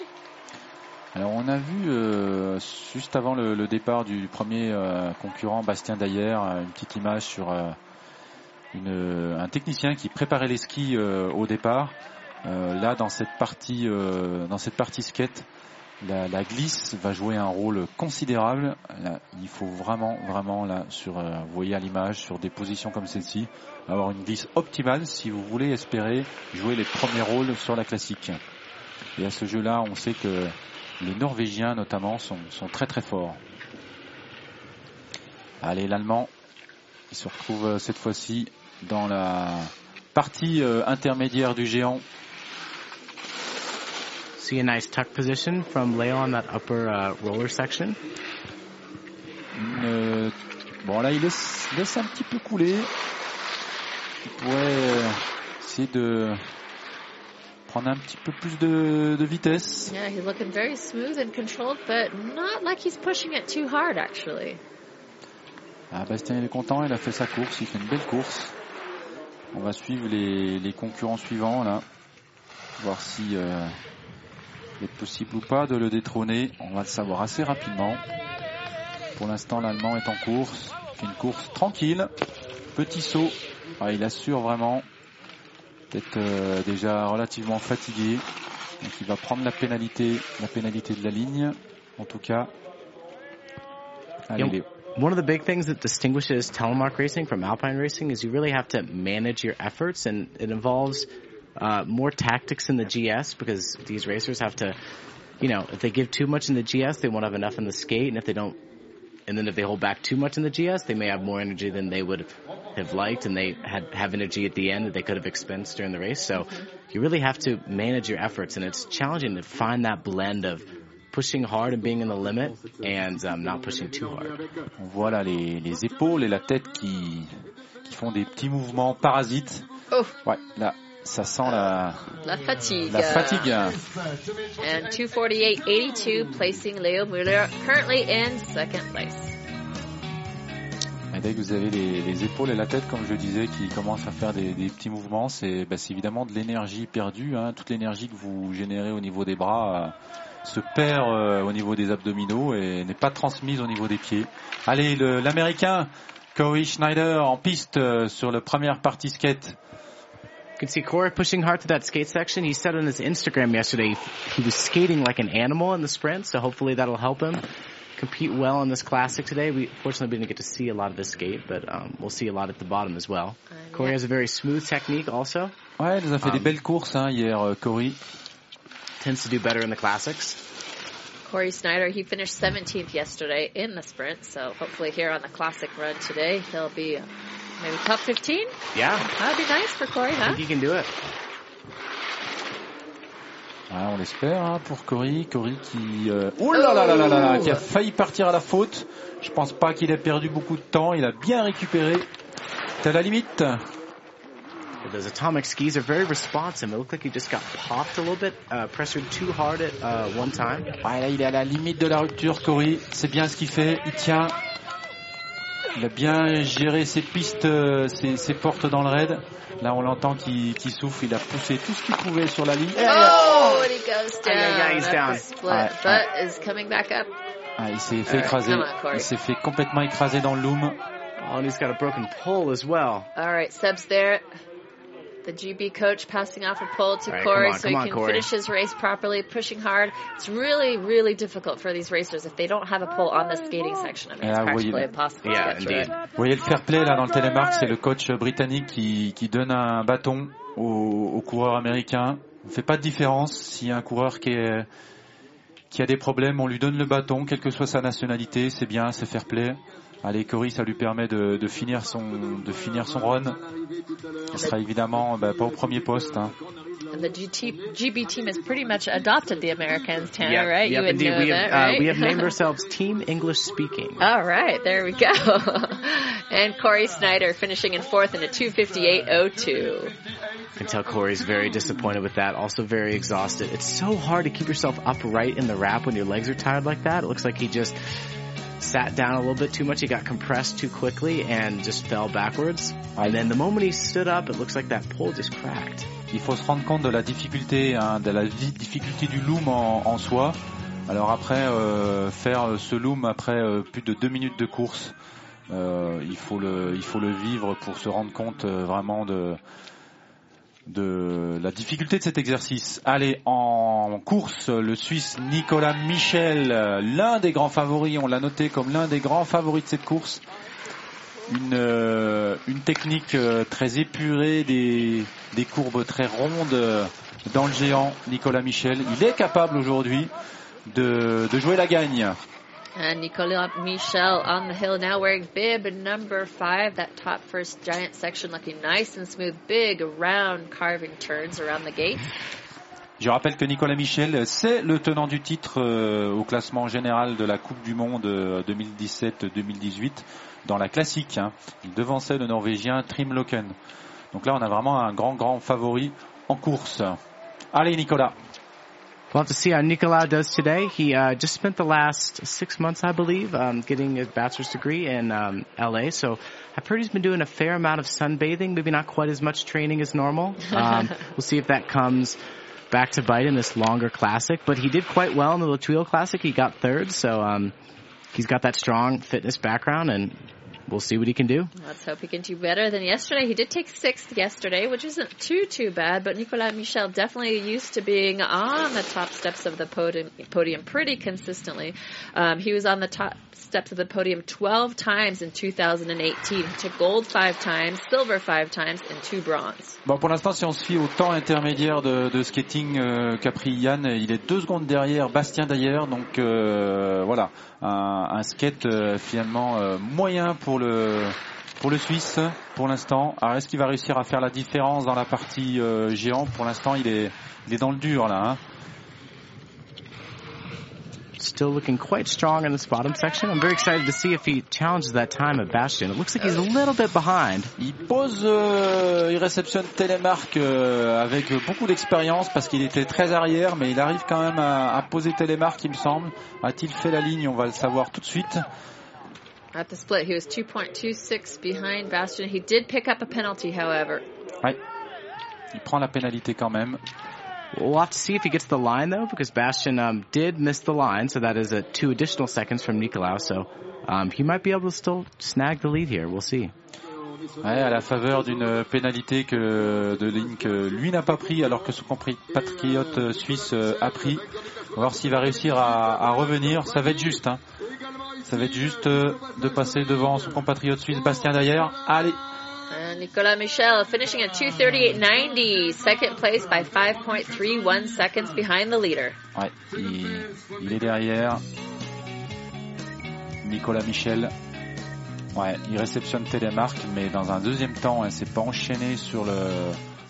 Alors on a vu euh, juste avant le, départ du premier euh, concurrent Bastien Dayer euh, une petite image sur euh, un technicien qui préparait les skis au départ. Là dans cette partie dans cette partie skate, la, glisse va jouer un rôle considérable. Il faut vraiment vraiment là sur vous voyez à l'image sur des positions comme celle-ci avoir une glisse optimale si vous voulez espérer jouer les premiers rôles sur la classique. Et à ce jeu-là, on sait que les Norvégiens notamment sont, sont très très forts. Allez, l'Allemand, il se retrouve euh, cette fois-ci dans la partie euh, intermédiaire du géant. See a nice tuck position from Leo on that upper uh, roller section. Une euh, Bon, là, il laisse, laisse un petit peu couler. Il pourrait euh, essayer de prendre un petit peu plus de, de vitesse. Yeah, he's looking very smooth and controlled, but not like he's pushing it too hard, actually. Ah, Bastien, il est content, il a fait sa course, il fait une belle course. On va suivre les, les concurrents suivants, là. Voir si euh, il est possible ou pas de le détrôner. On va le savoir assez rapidement. Pour l'instant, l'Allemand est en course. Il fait une course tranquille. Petit saut. Ah, il assure vraiment. Peut-être euh, déjà relativement fatigué. Donc il va prendre la pénalité, la pénalité de la ligne. En tout cas. Allez, Léo. One of the big things that distinguishes telemark racing from alpine racing is you really have to manage your efforts, and it involves uh, more tactics in the GS because these racers have to, you know, if they give too much in the GS, they won't have enough in the skate, and if they don't, and then if they hold back too much in the GS, they may have more energy than they would have liked, and they had have energy at the end that they could have expensed during the race. So you really have to manage your efforts, and it's challenging to find that blend of pushing hard and being in the limit and um, not pushing too hard. On voit là les, les épaules et la tête qui, qui font des petits mouvements parasites. Oh. Ouais, là, ça sent la, La fatigue. la fatigue. And 248.82, placing Leo Muller currently in second place. Et dès que vous avez les, les épaules et la tête, comme je le disais, qui commencent à faire des, des petits mouvements, c'est bah, c'est évidemment de l'énergie perdue. Hein. Toute l'énergie que vous générez au niveau des bras euh, se perd euh, au niveau des abdominaux et n'est pas transmise au niveau des pieds. Allez, le- l'américain Corey Schneider en piste euh, sur le première partie skate. You can see Corey pushing hard to that skate section. He said on his Instagram yesterday he was skating like an animal in the sprint, so hopefully that'll help him compete well in this classic today. We fortunately didn't get to see a lot of this skate, but um, we'll see a lot at the bottom as well. Corey has a very smooth technique also. Ouais, il nous a fait des Um, belles courses hein, hier, euh, Corey. Tends to do better in the classics. Corey Snyder, he finished 17th yesterday in the sprint, so hopefully here on the classic run today, he'll be uh, maybe top 15. Yeah, That'd be nice for Corey, I huh? think he can do it. Ouais, on l'espère hein, pour Cory. Cory qui, euh, oh là là là là là qui a failli partir à la faute. Je pense pas qu'il ait perdu beaucoup de temps. Il a bien récupéré. C'est à la limite? Those atomic skis are very responsive. It looked like he just got popped a little bit, uh, pressured too hard at uh, one time. Ouais, là, il est à la limite de la rupture, Cory. C'est bien ce qu'il fait. Il tient. Il a bien géré ses pistes, euh, ses, ses portes dans le raid. Là, on l'entend qui, qui souffle. Il a poussé tout ce qu'il pouvait sur la ligne. Oh, and he goes down. yeah, yeah, he's down. split, Alright, but is coming back up. Ah, il s'est fait Alright, écraser. on. Il s'est fait complètement écraser dans le loom. Oh, and he's got a broken pole as well. All right, Seb's there. The GB coach passing off a pole to right, Corey on, so he on, can Corey. finish his race properly, pushing hard. It's really, really difficult for these racers if they don't have a pole on the skating section. I mean, it's Yeah, well, practically impossible Yeah, to get through indeed. it. Vous voyez le fair play là dans le télémark, c'est le coach britannique qui, qui donne un bâton au, au coureur américain. On ne fait pas de différence. S'il y a un coureur qui, est, qui a des problèmes, on lui donne le bâton, quelle que soit sa nationalité. C'est bien, c'est fair play. Allez, Cory, ça lui permet de, de finir son de finir son run. Il sera évidemment bah, pas au premier poste. hein. And the GT, GB team has pretty much adopted the Americans, Tanner, Yep, right? yep, you would indeed. know we that, have uh, right? we have named ourselves Team English Speaking. All right, there we go. and Corey Snyder finishing in fourth in a 258.02. You can tell Corey's very disappointed with that. Also very exhausted. It's so hard to keep yourself upright in the wrap when your legs are tired like that. It looks like he just sat down a little bit too much. He got compressed too quickly and just fell backwards. And then the moment he stood up, it looks like that pole just cracked. Il faut se rendre compte de la difficulté, hein, de la difficulté du loom en, en soi. Alors après, euh, faire ce loom après euh, plus de deux minutes de course, euh, il faut le, il faut le vivre pour se rendre compte euh, vraiment de de la difficulté de cet exercice. Allez, en course, le Suisse Nicolas Michel, l'un des grands favoris, on l'a noté comme l'un des grands favoris de cette course. Une, euh, technique euh, très épurée, des, courbes très rondes euh, dans le géant, Nicolas Michel. Il est capable aujourd'hui de jouer la gagne. And Nicolas Michel on the hill now wearing bib number five. That top first giant section looking nice and smooth. Big round carving turns around the gate. Je rappelle que Nicolas Michel, c'est le tenant du titre euh, au classement général de la Coupe du Monde 2017-2018 dans la classique. Hein. Il devançait le Norvégien Trim Loken. Donc là, on a vraiment un grand, grand favori en course. Allez, Nicolas. We'll have to see how Nicolas does today. He uh, just spent the last six months, I believe, um, getting his bachelor's degree in um, LA. So I've heard he's been doing a fair amount of sunbathing, maybe not quite as much training as normal. Um, we'll see if that comes back to bite in this longer classic. But he did quite well in the Latuil Classic. He got third, so um, he's got that strong fitness background, and we'll see what he can do. Let's hope he can do better than yesterday. He did take sixth yesterday, which isn't too, too bad, but Nicolas Michel definitely used to being on the top steps of the podium, podium pretty consistently. Um, he was on the top steps of the podium 12 times in 2018. He took gold five times, silver five times, and two bronze. Bon, pour l'instant, si on se fie au temps intermédiaire de, skating euh, qu'a pris Yann, il est deux secondes derrière Bastien d'ailleurs, donc euh, voilà, un, skate euh, finalement euh, moyen pour le pour le Suisse pour l'instant. Est-ce qu'il va réussir à faire la différence dans la partie euh, géant? Pour l'instant, il est il est dans le dur là. Hein. Still looking quite strong in this bottom section. I'm very excited to see if he challenges that time at Bastion. It looks like he's a little bit behind. Il pose, euh, il réceptionne Télémark euh, avec beaucoup d'expérience parce qu'il était très arrière, mais il arrive quand même à, à poser Télémark, il me semble. A-t-il fait la ligne? On va le savoir tout de suite. At the split, he was 2.26 behind Bastion. He did pick up a penalty, however. Ouais. Il prend la pénalité quand même. We'll have to see if he gets the line though, because Bastion um, did miss the line, so that is a two additional seconds from Nicolau. So um, he might be able to still snag the lead here. We'll see. Ouais, à la faveur d'une pénalité que de ligne que lui n'a pas pris, alors que son compatriote suisse euh, a pris. On va voir s'il va réussir à, à, revenir. Ça va être juste. Hein. Ça va être juste euh, de passer devant son compatriote suisse Bastien d'ailleurs. Allez. Nicolas Michel finishing at 238.90, second place by 5.31 seconds behind the leader. Ouais, il, il est derrière. Nicolas Michel. Ouais, il réceptionne Télémark, mais dans un deuxième temps, elle s'est pas enchaîné sur le,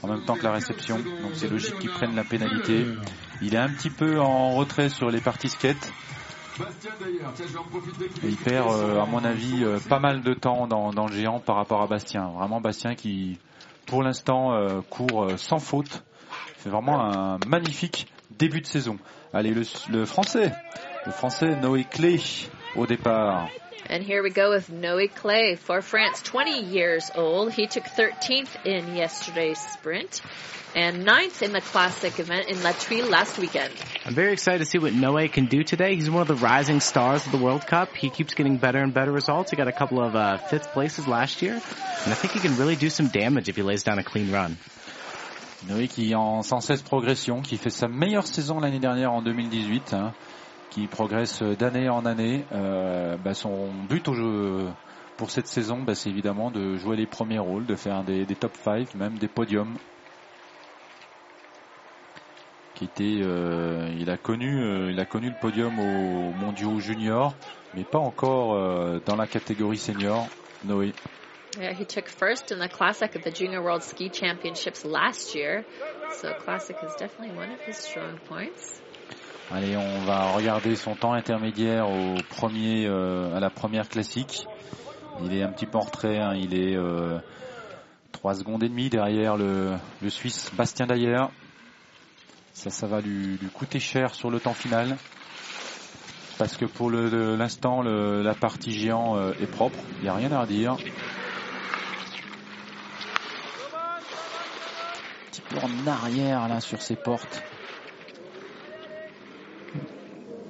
en même temps que la réception. Donc c'est logique qu'il prenne la pénalité. Il est un petit peu en retrait sur les parties skate. Il perd, euh, à mon avis, euh, pas mal de temps dans, dans, le géant par rapport à Bastien. Vraiment Bastien qui, pour l'instant, euh, court sans faute. C'est vraiment un magnifique début de saison. Allez, le, le français, le français Noé Clé au départ. And here we go with Noé Clay for France, 20 years old. He took 13th in yesterday's sprint and ninth in the classic event in La Tuile last weekend. I'm very excited to see what Noé can do today. He's one of the rising stars of the World Cup. He keeps getting better and better results. He got a couple of uh, fifth places last year, and I think he can really do some damage if he lays down a clean run. Noé qui est en sans cesse progression, qui fait sa meilleure saison l'année dernière en 2018. Hein. Qui progresse d'année en année. Euh, bah son but au jeu pour cette saison, bah c'est évidemment de jouer les premiers rôles, de faire des, des top 5, même des podiums. Qui était, euh, il a connu, euh, il a connu le podium aux mondiaux juniors, mais pas encore euh, dans la catégorie senior. Noé. Yeah, he took first in the classic at the Junior World Ski Championships last year, so classic is definitely one of his strong points. Allez, on va regarder son temps intermédiaire au premier, euh, à la première classique. Il est un petit peu en retrait, hein. il est euh, 3 secondes et demie derrière le, le Suisse Bastien Dayer. Ça, ça va lui, coûter cher sur le temps final. Parce que pour l'instant, la partie géant euh, est propre, il n'y a rien à redire. Un petit peu en arrière là sur ses portes.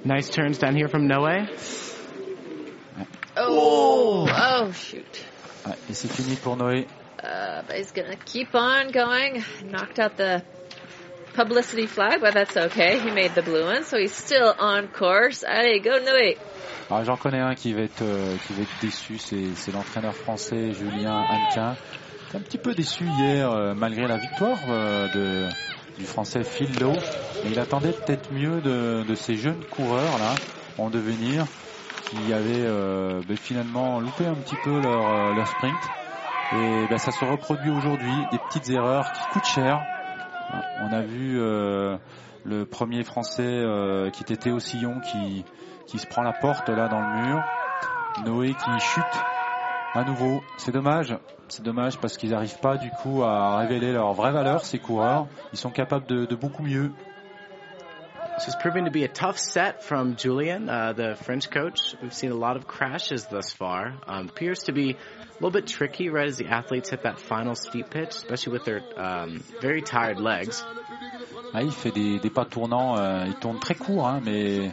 Nice turns down here from Noé. Oh, oh shoot. Ouais, et c'est fini pour Noé. Uh, but he's gonna keep on going. Knocked out the publicity flag, but that's okay. He made the blue one, so he's still on course. Allez, go Noé. Alors j'en connais un qui va être euh, qui va être déçu, c'est c'est l'entraîneur français Julien Hannequin. un petit peu déçu hier euh, malgré la victoire euh, de du français Phil Lowe. Il attendait peut-être mieux de, ces jeunes coureurs là en devenir qui avaient euh, ben, finalement loupé un petit peu leur, euh, sprint. Et ben, ça se reproduit aujourd'hui, des petites erreurs qui coûtent cher. On a vu euh, le premier Français qui était Théo Sillon qui, qui se prend la porte là dans le mur. Noé qui chute à nouveau. C'est dommage. C'est dommage parce qu'ils n'arrivent pas du coup à révéler leur vraie valeur, ces coureurs. Ils sont capables de, de beaucoup mieux. This is proving to be a tough set from Julian, uh, the French coach. We've seen a lot of crashes thus far. Um, appears to be a little bit tricky right as the athletes hit that final steep pitch, especially with their um, very tired legs. Ah, il fait des, des pas tournants, euh, il tourne très court, hein, mais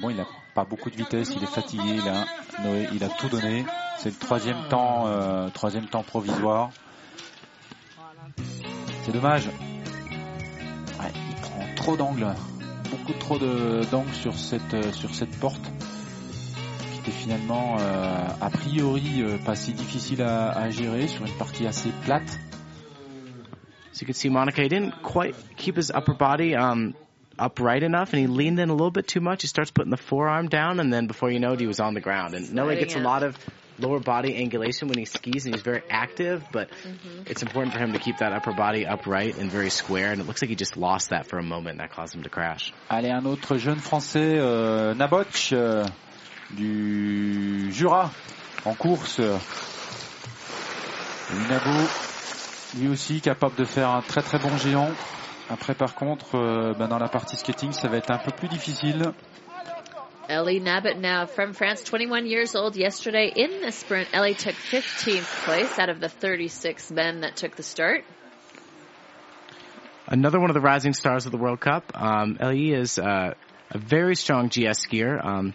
bon, il n'a pas beaucoup de vitesse, il est fatigué là. Noé, il a tout donné. C'est le troisième temps, euh, troisième temps provisoire. C'est dommage. Il prend trop d'angles, beaucoup trop d'angles sur cette euh, sur cette porte qui était finalement euh, a priori euh, pas si difficile à, à gérer sur une partie assez plate. So you can see Monica, he didn't quite keep his upper body um, upright enough, and he leaned in a little bit too much. He starts putting the forearm down, and then before you know it, he was on the ground. And Noah gets a lot of lower body angulation when he skis, and he's very active, but mm-hmm. it's important for him to keep that upper body upright and very square, and it looks like he just lost that for a moment, and that caused him to crash. Allez, un autre jeune français, euh, Naboch, euh, du Jura, en course. Et Nabo, lui aussi capable de faire un très très bon géant. Après, par contre, euh, ben, dans la partie skating, ça va être un peu plus difficile. Ellie Nabbit now from France, 21 years old. Yesterday in the sprint, Ellie took 15th place out of the 36 men that took the start. Another one of the rising stars of the World Cup. Um, Le is uh, a very strong GS skier. Um,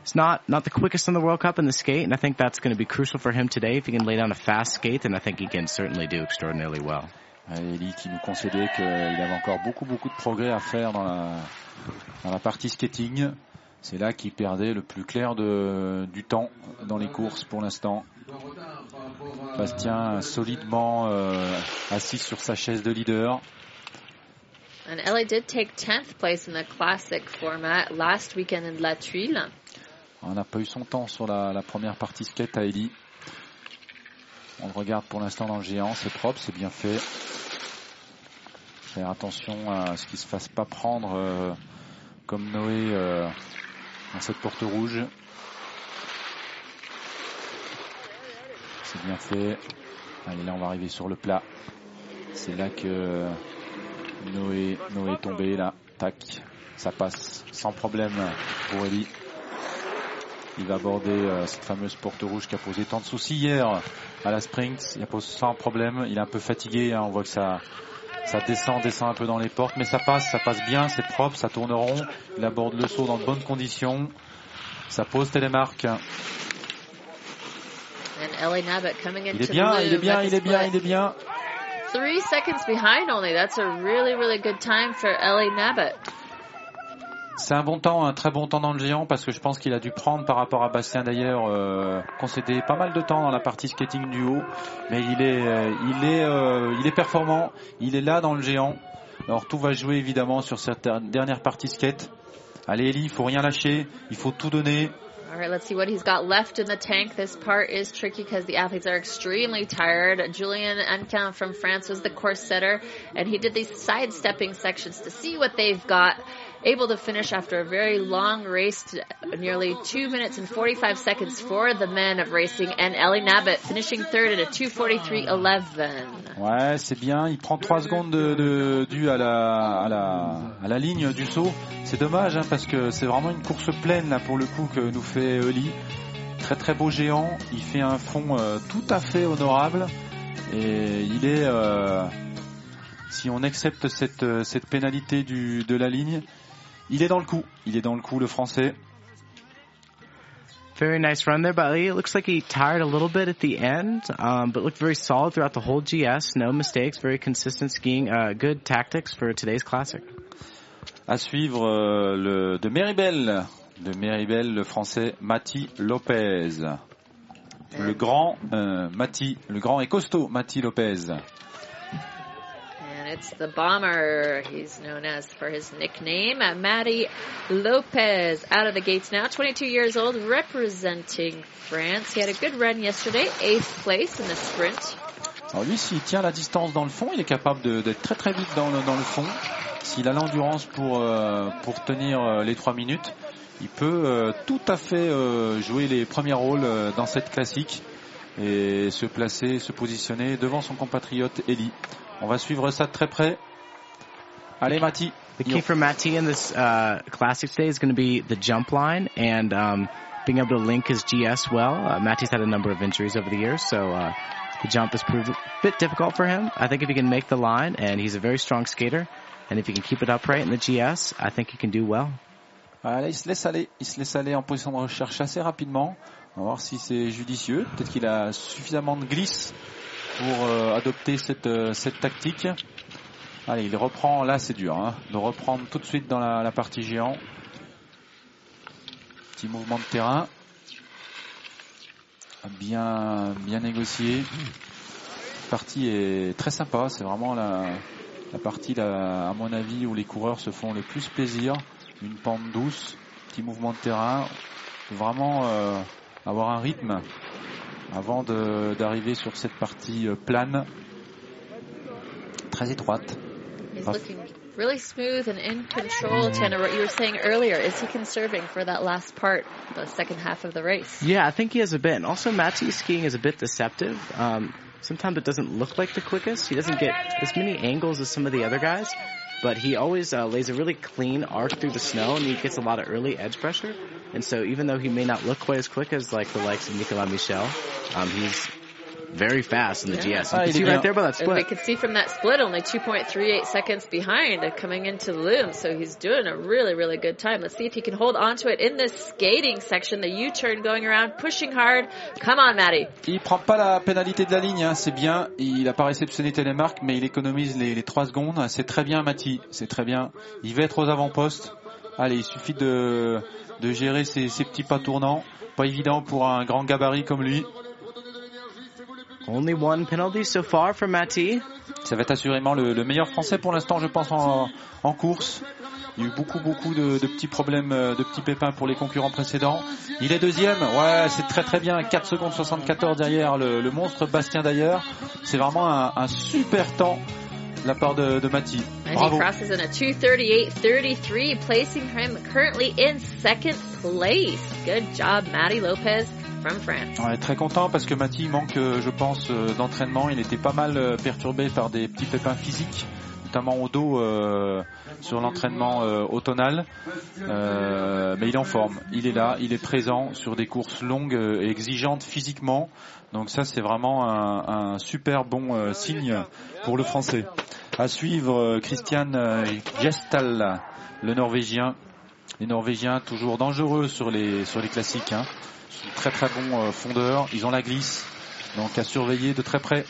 it's not not the quickest in the World Cup in the skate, and I think that's going to be crucial for him today. If he can lay down a fast skate, then I think he can certainly do extraordinarily well. Ellie qui nous concédait qu'il avait encore beaucoup beaucoup de progrès à faire dans la, dans la partie skating. C'est là qu'il perdait le plus clair de, du temps dans les courses pour l'instant. Bastien solidement euh, assis sur sa chaise de leader. And Ellie did take 10th place in the classic format last weekend in La Tuile. On n'a pas eu son temps sur la, la première partie skate à Ellie. On le regarde pour l'instant dans le géant, c'est propre, c'est bien fait. Faire attention à ce qu'il se fasse pas prendre euh, comme Noé euh, dans cette porte rouge. C'est bien fait. Allez, là on va arriver sur le plat. C'est là que Noé, est tombé là. Tac, ça passe sans problème pour Ellie. Il va aborder euh, cette fameuse porte rouge qui a posé tant de soucis hier à la sprint. Il a posé sans problème. Il est un peu fatigué. hein. On voit que ça, ça descend, descend un peu dans les portes, mais ça passe, ça passe bien, c'est propre, ça tourne rond. Il aborde le saut dans de bonnes conditions. Ça pose télémarque. Il est bien, il est bien, il est bien, il est bien. Three seconds behind only. That's a really, really good time for Ellie Nabbit. C'est un bon temps, un très bon temps dans le géant parce que je pense qu'il a dû prendre par rapport à Bastien d'ailleurs, euh, concédé pas mal de temps dans la partie skating du haut, mais il est, euh, il est, euh, il est performant, il est là dans le géant. Alors tout va jouer évidemment sur cette dernière partie skate. Allez Ellie, il faut rien lâcher, il faut tout donner. All right, let's see what he's got left in the tank. This part is tricky because the athletes are extremely tired. Julian Ancan from France was the course setter, and he did these sidestepping sections to see what they've got. Able to finish after a very long race, nearly two minutes and 45 seconds for the men of racing, and Ellie Nabbit finishing third at a 243.11. Ouais, c'est bien. Il prend 3 secondes de, de, dû à la, ligne du saut. C'est dommage hein, parce que c'est vraiment une course pleine là pour le coup que nous fait Oli. Très très beau géant. Il fait un fond euh, tout à fait honorable et il est, euh, si on accepte cette, euh, pénalité de la ligne, il est dans le coup. Il est dans le coup le français. Very nice run there by Lee. It looks like he tired a little bit at the end, um, but looked very solid throughout the whole GS. No mistakes, very consistent skiing. Uh, good tactics for today's classic. À suivre euh, le de Méribel, de Méribel, le français Mati Lopez. Le grand euh, Mati, le grand et costaud Mati Lopez. And it's the bomber. He's known as for his nickname, Matty Lopez. Out of the gates now, 22 years old, representing France. He had a good run yesterday, eighth place in the sprint. Alors lui, s'il tient la distance dans le fond, il est capable d'être très très vite dans le, dans le fond. S'il a l'endurance pour, euh, pour tenir euh, les 3 minutes, il peut euh, tout à fait euh, jouer les premiers rôles euh, dans cette classique et se placer, se positionner devant son compatriote Eli. On va suivre ça de très près. Allez Mati. The key for Matty in this uh, classic today is going to be the jump line and um, being able to link his GS well. Uh, Matty's had a number of injuries over the years, so uh, the jump has proved a bit difficult for him. I think if he can make the line, and he's a very strong skater, and if he can keep it upright in the GS, I think he can do well. Allez, il se laisse aller. Il se laisse aller en position de recherche assez rapidement. On va voir si c'est judicieux. Peut-être qu'il a suffisamment de glisse pour euh, adopter cette, euh, cette tactique. Allez, il reprend. Là, c'est dur. Hein, de reprendre tout de suite dans la, la partie géant. Petit mouvement de terrain. Bien, bien négocié. La partie est très sympa. C'est vraiment la, la partie, là, à mon avis, où les coureurs se font le plus plaisir. Une pente douce, petit mouvement de terrain. Vraiment euh, avoir un rythme avant de- d'arriver sur cette partie euh, plane très étroite. He's looking really smooth and in control, Tanner. What you were saying earlier, is he conserving for that last part, the second half of the race? Yeah, I think he has a bit. And also, Matty's skiing is a bit deceptive. Um, sometimes it doesn't look like the quickest. He doesn't get as many angles as some of the other guys, but he always uh, lays a really clean arc through the snow, and he gets a lot of early edge pressure. And so, even though he may not look quite as quick as like the likes of Nicolas Michel, um, he's very fast in the Yeah. GS. You can il see est right there by that And we split. could see from that split only 2.38 seconds behind uh, coming into the loom. So he's doing a really, really good time. Let's see if he can hold on to it in this skating section. The U-turn going around, pushing hard. Come on, Matty. Il prend pas la pénalité de la ligne, hein, c'est bien. Il n'a pas réceptionné télémarque, mais il économise les, les 3 secondes. C'est très bien, Mati. C'est très bien. Il va être aux avant-postes. Allez, il suffit de, de gérer ses, ses petits pas tournants. Pas évident pour un grand gabarit comme lui. Only one penalty so far for Matty. Ça va être assurément le, le meilleur français pour l'instant, je pense, en, en course. Il y a eu beaucoup, beaucoup de, de petits problèmes, euh, de petits pépins pour les concurrents précédents. Il est deuxième. Ouais, c'est très très bien. 4 secondes 74 derrière le, le monstre Bastien d'ailleurs. C'est vraiment un, un super temps de la part de, de Mati. And Bravo. he crosses in a 238.33, placing him currently in second place. Good job, Matty Lopez from France. On est très content parce que Mati il manque, euh, je pense, euh, d'entraînement. Il était pas mal euh, perturbé par des petits pépins physiques, notamment au dos sur l'entraînement euh, automnal. Mais il est en forme. Il est là, il est présent sur des courses longues et exigeantes physiquement. Donc ça, c'est vraiment un, super bon signe pour le Français. À suivre, Christian Gestal, le Norvégien. Les Norvégiens toujours dangereux sur les sur les classiques. Hein sont très très bons euh, fondeurs. Ils ont la glisse, donc à surveiller de très près.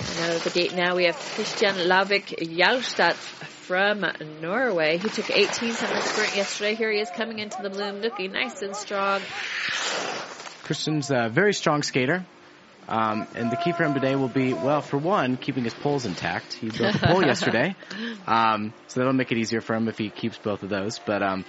And out of the gate now we have Christian Lavik Jalstad from Norway. He took 18th in the sprint yesterday. Here he is coming into the bloom looking nice and strong. Christian's a very strong skater. Um, and the key for him today will be, well, for one, keeping his poles intact. He broke a pole yesterday. Um, so that'll make it easier for him if he keeps both of those. But, um,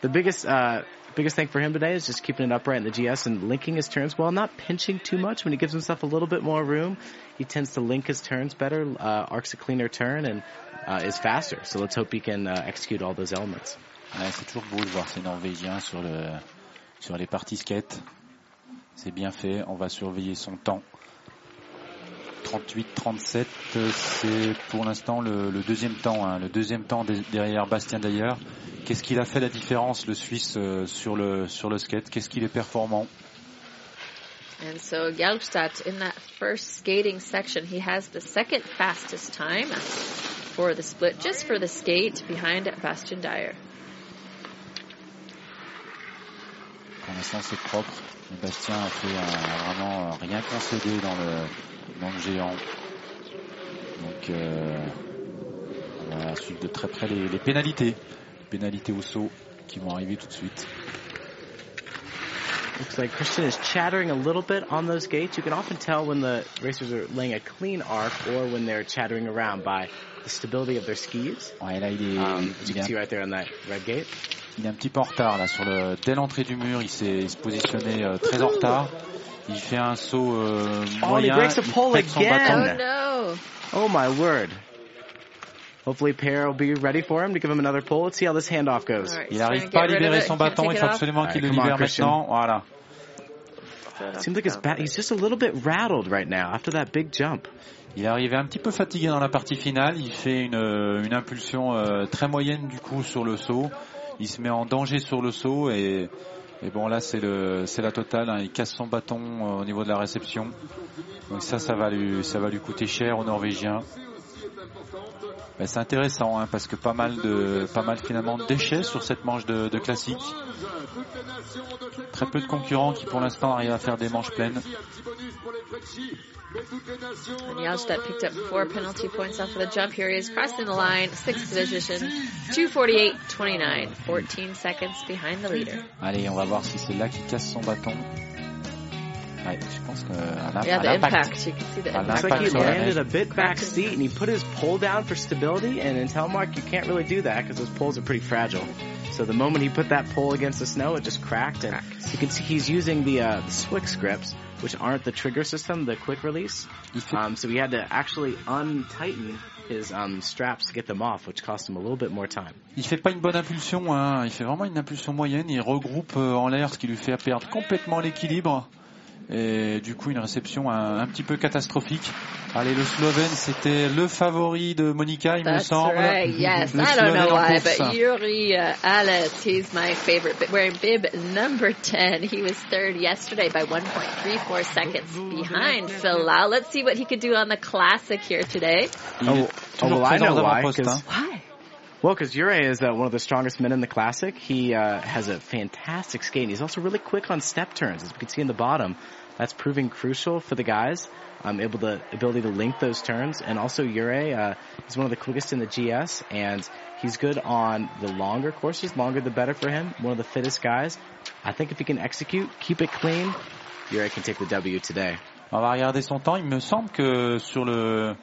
the biggest, uh, biggest thing for him today is just keeping it upright in the GS and linking his turns well, not pinching too much. When he gives himself a little bit more room, he tends to link his turns better, uh, arcs a cleaner turn and, uh, is faster. So let's hope he can, uh, execute all those elements. Ouais, c'est toujours beau de voir ces Norvégiens sur le sur les parties skate. C'est bien fait. On va surveiller son temps. 38-37, euh, c'est pour l'instant le, le deuxième temps, hein, le deuxième temps de- derrière Bastien d'ailleurs. Qu'est-ce qu'il a fait la différence, le Suisse, euh, sur le sur le skate? Qu'est-ce qu'il est performant? And so Jalstad in that first skating section, he has the second fastest time for the split, just for the skate behind Bastian Dyer. Pour l'instant, c'est propre. Bastien a fait un- vraiment euh, rien concédé dans le, dans le géant. Donc, euh, on va suivre de très près les, les pénalités. Pénalités au saut qui vont arriver tout de suite. Looks like Christian is chattering a little bit on those gates. You can often tell when the racers are laying a clean arc or when they're chattering around by the stability of their skis. Ouais, là, il est, Um, il you can un see right there on that red gate. Il est un petit peu en retard là sur le dès l'entrée du mur, il s'est se positionnait euh, très en retard. Il fait un saut euh, Oh, he moyen. breaks a il pole again. bâton. Oh no. Oh my word. Hopefully Pierre will be ready for him to give him another pull. Let's see how this handoff goes. Right, Il n'arrive pas à libérer it. son He bâton. Il faut absolument qu'il le on, libère Christian. maintenant. Voilà. Seems like his ba- he's just a little bit rattled right now after that big jump. Il est arrivé un petit peu fatigué dans la partie finale. Il fait une, euh, une impulsion euh, très moyenne du coup sur le saut. Il se met en danger sur le saut et, et bon là c'est le c'est la totale. hein. Il casse son bâton euh, au niveau de la réception. Donc ça ça va lui ça va lui coûter cher au Norvégien. Mais c'est intéressant hein, parce que pas mal de pas mal finalement de déchets sur cette manche de, de classique. Très peu de concurrents qui pour l'instant arrivent à faire des manches pleines. And Jalstad picked up four penalty points off of the jump. Here he is crossing the line, sixth position, 248.29, 14 seconds behind the leader. Allez, on va voir si c'est là qu'il casse son bâton. Ouais, je pense que à l'im- Yeah, à the impact. You can see the À Looks impact. like he Impact on the landed a bit back seat and he put his pole down for stability. And in telemark, you can't really do that because those poles are pretty fragile. So the moment he put that pole against the snow, it just cracked. And you can see he's using the, uh, the Swix grips, which aren't the trigger system, the quick release. Um, so he had to actually untighten his um, straps to get them off, which cost him a little bit more time. il fait pas une bonne impulsion, hein. il fait vraiment une impulsion moyenne. Il regroupe euh, en l'air, ce qui lui fait perdre complètement l'équilibre. Et du coup, une réception un, un petit peu catastrophique. Allez, le Slovène, c'était le favori de Monica, il me That's semble. right. Yes, Le I don't know why, but Yuri uh, Alice, he's my favorite. But wearing bib number ten, he was third yesterday by 1.34 seconds behind Phil Lau. Let's see what he could do on the classic here today. Oh, oh, well, I know why, avant-postes, 'cause- hein. Why? Well, because Ure is uh, one of the strongest men in the classic. He uh, has a fantastic skate. And he's also really quick on step turns, as we can see in the bottom. That's proving crucial for the guys. Um, able to ability to link those turns, and also Ure uh, is one of the quickest in the GS, and he's good on the longer courses. Longer the better for him. One of the fittest guys. I think if he can execute, keep it clean, Ure can take the W today. On va regarder son temps. Il me semble que sur le,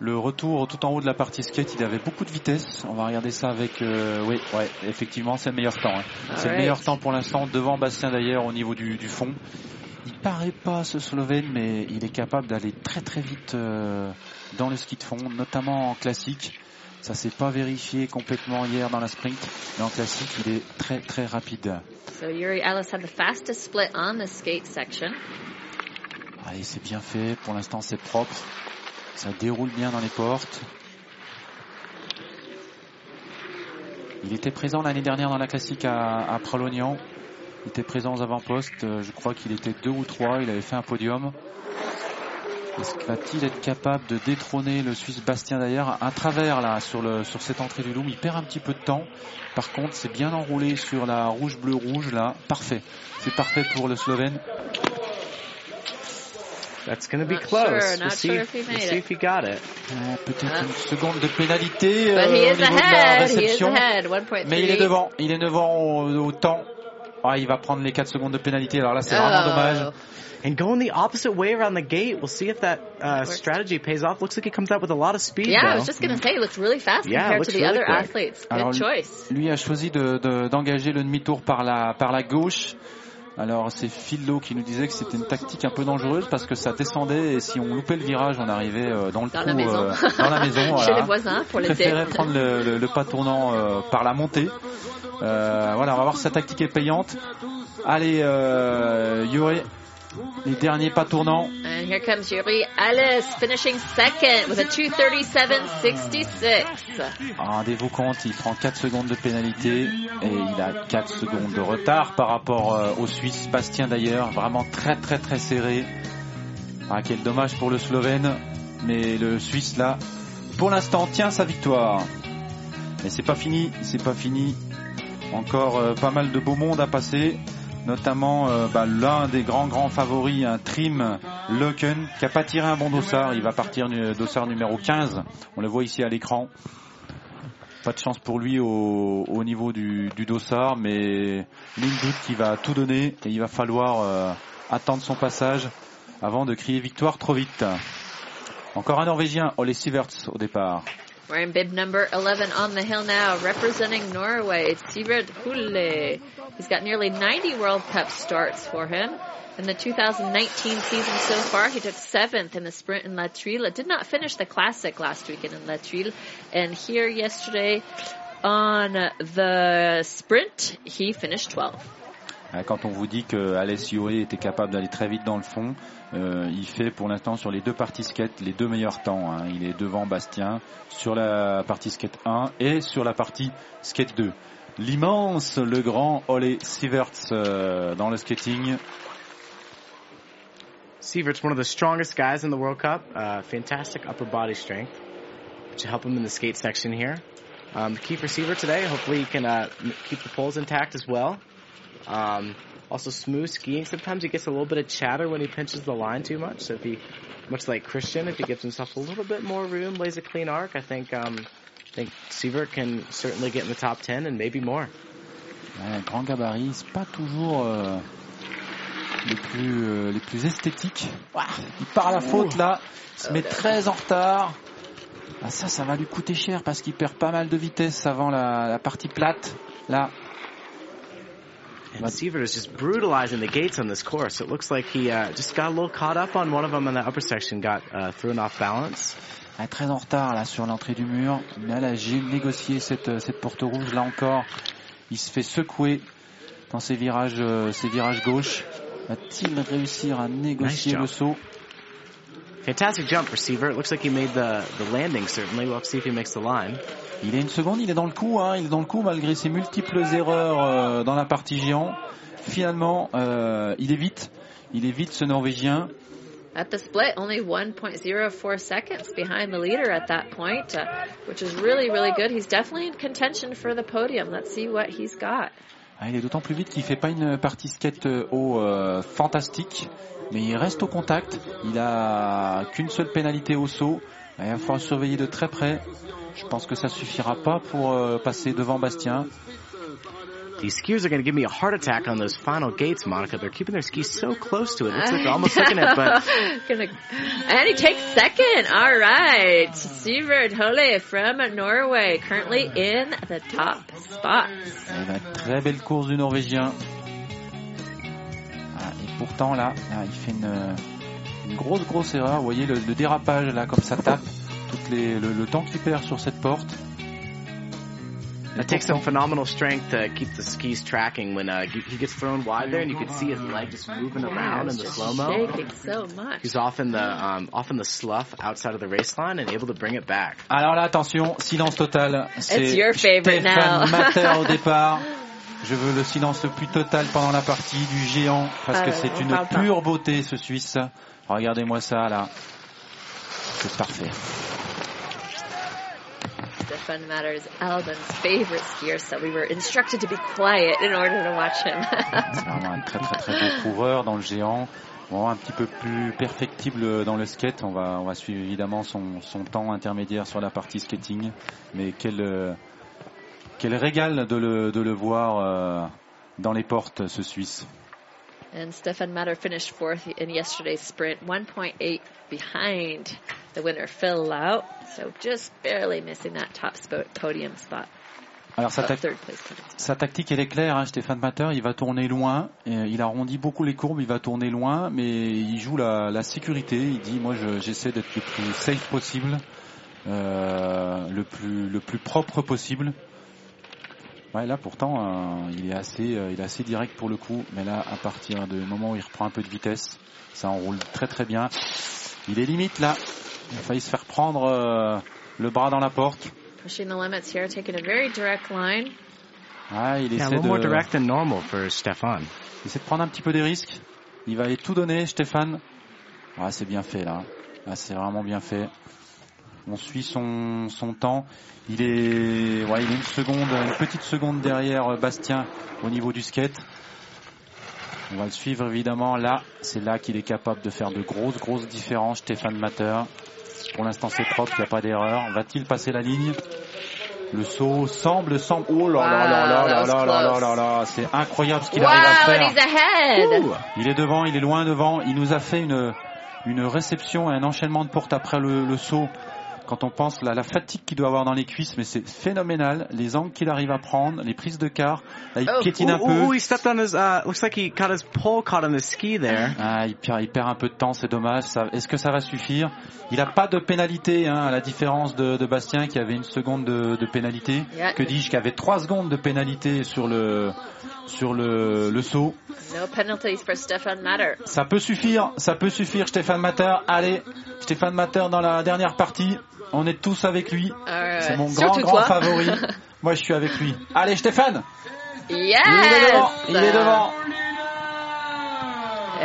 le retour tout en haut de la partie skate, il avait beaucoup de vitesse. On va regarder ça avec... euh, oui, ouais, effectivement, c'est le meilleur temps. hein. C'est le Alright. meilleur temps pour l'instant devant Bastien d'ailleurs au niveau du, du fond. Il paraît pas ce Slovène, mais il est capable d'aller très très vite euh, dans le ski de fond, notamment en classique. Ça s'est pas vérifié complètement hier dans la sprint, mais en classique, il est très très rapide. So Yuri Alice had the fastest split on the skate section. Allez, c'est bien fait. Pour l'instant, c'est propre. Ça déroule bien dans les portes. Il était présent l'année dernière dans la classique à, à Pralognan. Il était présent aux avant-postes. Euh, Je crois qu'il était deux ou trois. Il avait fait un podium. Est-ce qu'il va-t-il être capable de détrôner le Suisse Bastien d'ailleurs à travers là sur le sur cette entrée du Loom? Il perd un petit peu de temps. Par contre, c'est bien enroulé sur la rouge bleu rouge là. Parfait. C'est parfait pour le Slovène. That's going to be Not close. sure, we'll not see, sure if, he we'll made see it. if he got it. Oh, Peut-être Ah. une seconde de pénalité euh, au niveau de la réception. ahead. 1.38. Mais il est devant. Il est devant au, au temps. Ah, il va prendre les 4 secondes de pénalité. Alors là, c'est vraiment Oh. dommage. And going the opposite way around the gate, we'll see if that uh, strategy pays off. Looks like he comes out with a lot of speed. Yeah, I though. was just going to say, he looks really fast Yeah, compared to the really other quick. athletes. Good Alors, lui- choice. Lui a choisi de- de- d'engager le demi-tour par la, par la gauche. Alors c'est Philo qui nous disait que c'était une tactique un peu dangereuse parce que ça descendait et si on loupait le virage, on arrivait euh, dans le Dans trou la maison. euh, dans la maison. Chez voilà. les voisins pour le préférait prendre le, le- le pas tournant euh, par la montée. Euh, voilà, on va voir si sa tactique est payante. Allez, euh, Yuri, les derniers pas tournants. And here comes Yuri Alice finishing second with a 237.66. Ah, Rendez-vous compte, il prend 4 secondes de pénalité et il a 4 secondes de retard par rapport euh, au Suisse, Bastien d'ailleurs, vraiment très très très serré. Ah, quel dommage pour le Slovène, mais le Suisse là, pour l'instant, tient sa victoire. Mais c'est pas fini, c'est pas fini. Encore euh, pas mal de beau monde à passer, notamment euh, bah, l'un des grands grands favoris, un Trim Loken, qui a pas tiré un bon dossard. Il va partir nu- dossard numéro 15. On le voit ici à l'écran. Pas de chance pour lui au, au niveau du, du dossard, mais ligne doute qui va tout donner et il va falloir euh, attendre son passage avant de crier victoire trop vite. Encore un Norvégien, Ole Siverts au départ. Wearing bib number 11 on the hill now, representing Norway, Sivert Hulle. He's got nearly 90 World Cup starts for him. In the 2019 season so far, he took seventh in the sprint in La Trille. Did not finish the classic last weekend in La Trille. And here yesterday on the sprint, he finished 12th. Quand on vous dit que Alessio était capable d'aller très vite dans le fond, euh, il fait pour l'instant sur les deux parties skate les deux meilleurs temps. Hein. Il est devant Bastien sur la partie skate 1 et sur la partie skate 2. L'immense, le grand Ole Sieverts euh, dans le skating. Sieverts, one of the strongest guys in the World Cup. Uh, fantastic upper body strength, which help him in the skate section here. Um, the key for Sievert today, hopefully he can uh, keep the poles intact as well. Um, also smooth skiing. Sometimes he gets a little bit of chatter when he pinches the line too much. So if he, much like Christian, if he gives himself a little bit more room, lays a clean arc, I think, um, I think Sievert can certainly get in the top 10 and maybe more. Ouais, grand gabarit, c'est pas toujours euh, les plus euh, les plus esthétiques. Ouah, il part à la faute là, il se met très en retard. Ah, ça, ça va lui coûter cher parce qu'il perd pas mal de vitesse avant la, la partie plate. Là, Sievert is just brutalizing the gates on this course. It looks like he uh, just got a little caught up on one of them in the upper section, got uh, thrown off balance. Ah, très en retard là sur l'entrée du mur. Là, j'ai négocié cette, cette porte rouge là encore. Il se fait secouer dans ses virages, euh, ses virages gauche. Va-t-il réussir à négocier Nice le saut? Fantastic jump for Sievert. Looks like he made the, the landing certainly. We'll have to see if he makes the line. Il est une seconde, il est dans le coup, hein, il est dans le coup malgré ses multiples erreurs euh, dans la partie géant. Finalement, euh, il est vite, il est vite ce Norvégien. At the split, only 1.04 seconds behind the leader at that point, uh, which is really, really good. He's definitely in contention for the podium. Let's see what he's got. Ah, il est d'autant plus vite qu'il fait pas une partie skate euh, haut euh, fantastique, mais il reste au contact. Il a qu'une seule pénalité au saut. Il va falloir surveiller de très près. Je pense que ça suffira pas pour euh, passer devant Bastien. These skiers are going to give me a heart attack on those final gates, Monica. They're keeping their skis so close to it. Looks like they're almost looking at, but and he takes second. All right. Sivert Hole from Norway, currently in the top spots. Et la très belle course du Norvégien. Pourtant là, là, il fait une, une grosse grosse erreur. Vous voyez le, le dérapage là, comme ça tape, toutes les, le, le temps qu'il perd sur cette porte. it takes some phenomenal strength to keep the skis tracking when uh, he gets thrown wide there, and you can see his leg just moving around in the slow mo. shaking so much. He's off in the um, off in the slough outside of the race line and able to bring it back. Alors là, attention, silence total. C'est your favorite Stéphane. Matter au départ. Je veux le silence le plus total pendant la partie du géant parce Ah que ouais, c'est une pas. pure beauté ce Suisse. Regardez-moi ça là. C'est parfait. Stefan Matter's Albin's favorite skier, so we were instructed to be quiet in order to watch him. C'est vraiment un très très très beau coureur dans le géant. Bon, un petit peu plus perfectible dans le skate. On va, on va suivre évidemment son, son temps intermédiaire sur la partie skating. Mais quel, euh, quel régal de le, de le voir euh, dans les portes, ce Suisse. and Stefan Matter finished fourth in yesterday's sprint, 1.8 behind the winner, Phil Lau. So just barely missing that top spot, podium spot. Alors sa, podium spot. sa tactique elle est claire, hein, Stéphane Matter, il va tourner loin, et, euh, il arrondit beaucoup les courbes, il va tourner loin, mais il joue la, la sécurité, il dit moi je- j'essaie d'être le plus safe possible, euh, le, plus, le plus propre possible. Ouais, là pourtant euh, il est assez euh, il est assez direct pour le coup, mais là à partir du moment où il reprend un peu de vitesse, ça enroule très très bien. Il est limite là, il a failli se faire prendre euh, le bras dans la porte. Pushing the limits here, taking a very direct line. Ah, il Yeah, a essaie more de direct than normal for Stefan. Il essaie de prendre un petit peu des risques. Il va aller tout donner, Stéphane. Ah, c'est bien fait là. Ah, c'est vraiment bien fait. On suit son, son temps. Il est, ouais, il est une seconde, une petite seconde derrière euh, Bastien au niveau du skate. On va le suivre évidemment. Là, c'est là qu'il est capable de faire de grosses, grosses différences. Stéphane Matter. Pour l'instant, c'est propre, il n'y a pas d'erreur. Va-t-il passer la ligne? Le saut semble, semble. Oh là là là là là là là là là là. C'est incroyable ce qu'il arrive à faire. Il est devant, il est loin devant. Il nous a fait une, une réception et un enchaînement de portes après le, le saut quand on pense à la fatigue qu'il doit avoir dans les cuisses, mais c'est phénoménal. Les angles qu'il arrive à prendre, les prises de quart. Là, il Oh, piétine un ooh, peu. he stepped on his, uh, looks like he got his pole caught on his ski there. Ah, il, perd, il perd un peu de temps, c'est dommage. Est-ce que ça va suffire? Il n'a pas de pénalité, hein, à la différence de, de Bastien qui avait une seconde de, de pénalité. Yeah. Que dis-je Qui avait trois secondes de pénalité sur le sur le, le saut. No penalties for Stefan Matter. Ça peut suffire, ça peut suffire, Stéphane Matter. Allez, Stéphane Matter dans la dernière partie. On est tous avec lui. Euh, C'est mon grand grand toi. favori. Moi, je suis avec lui. Allez, Stéphane Yes! Il est devant, il est devant.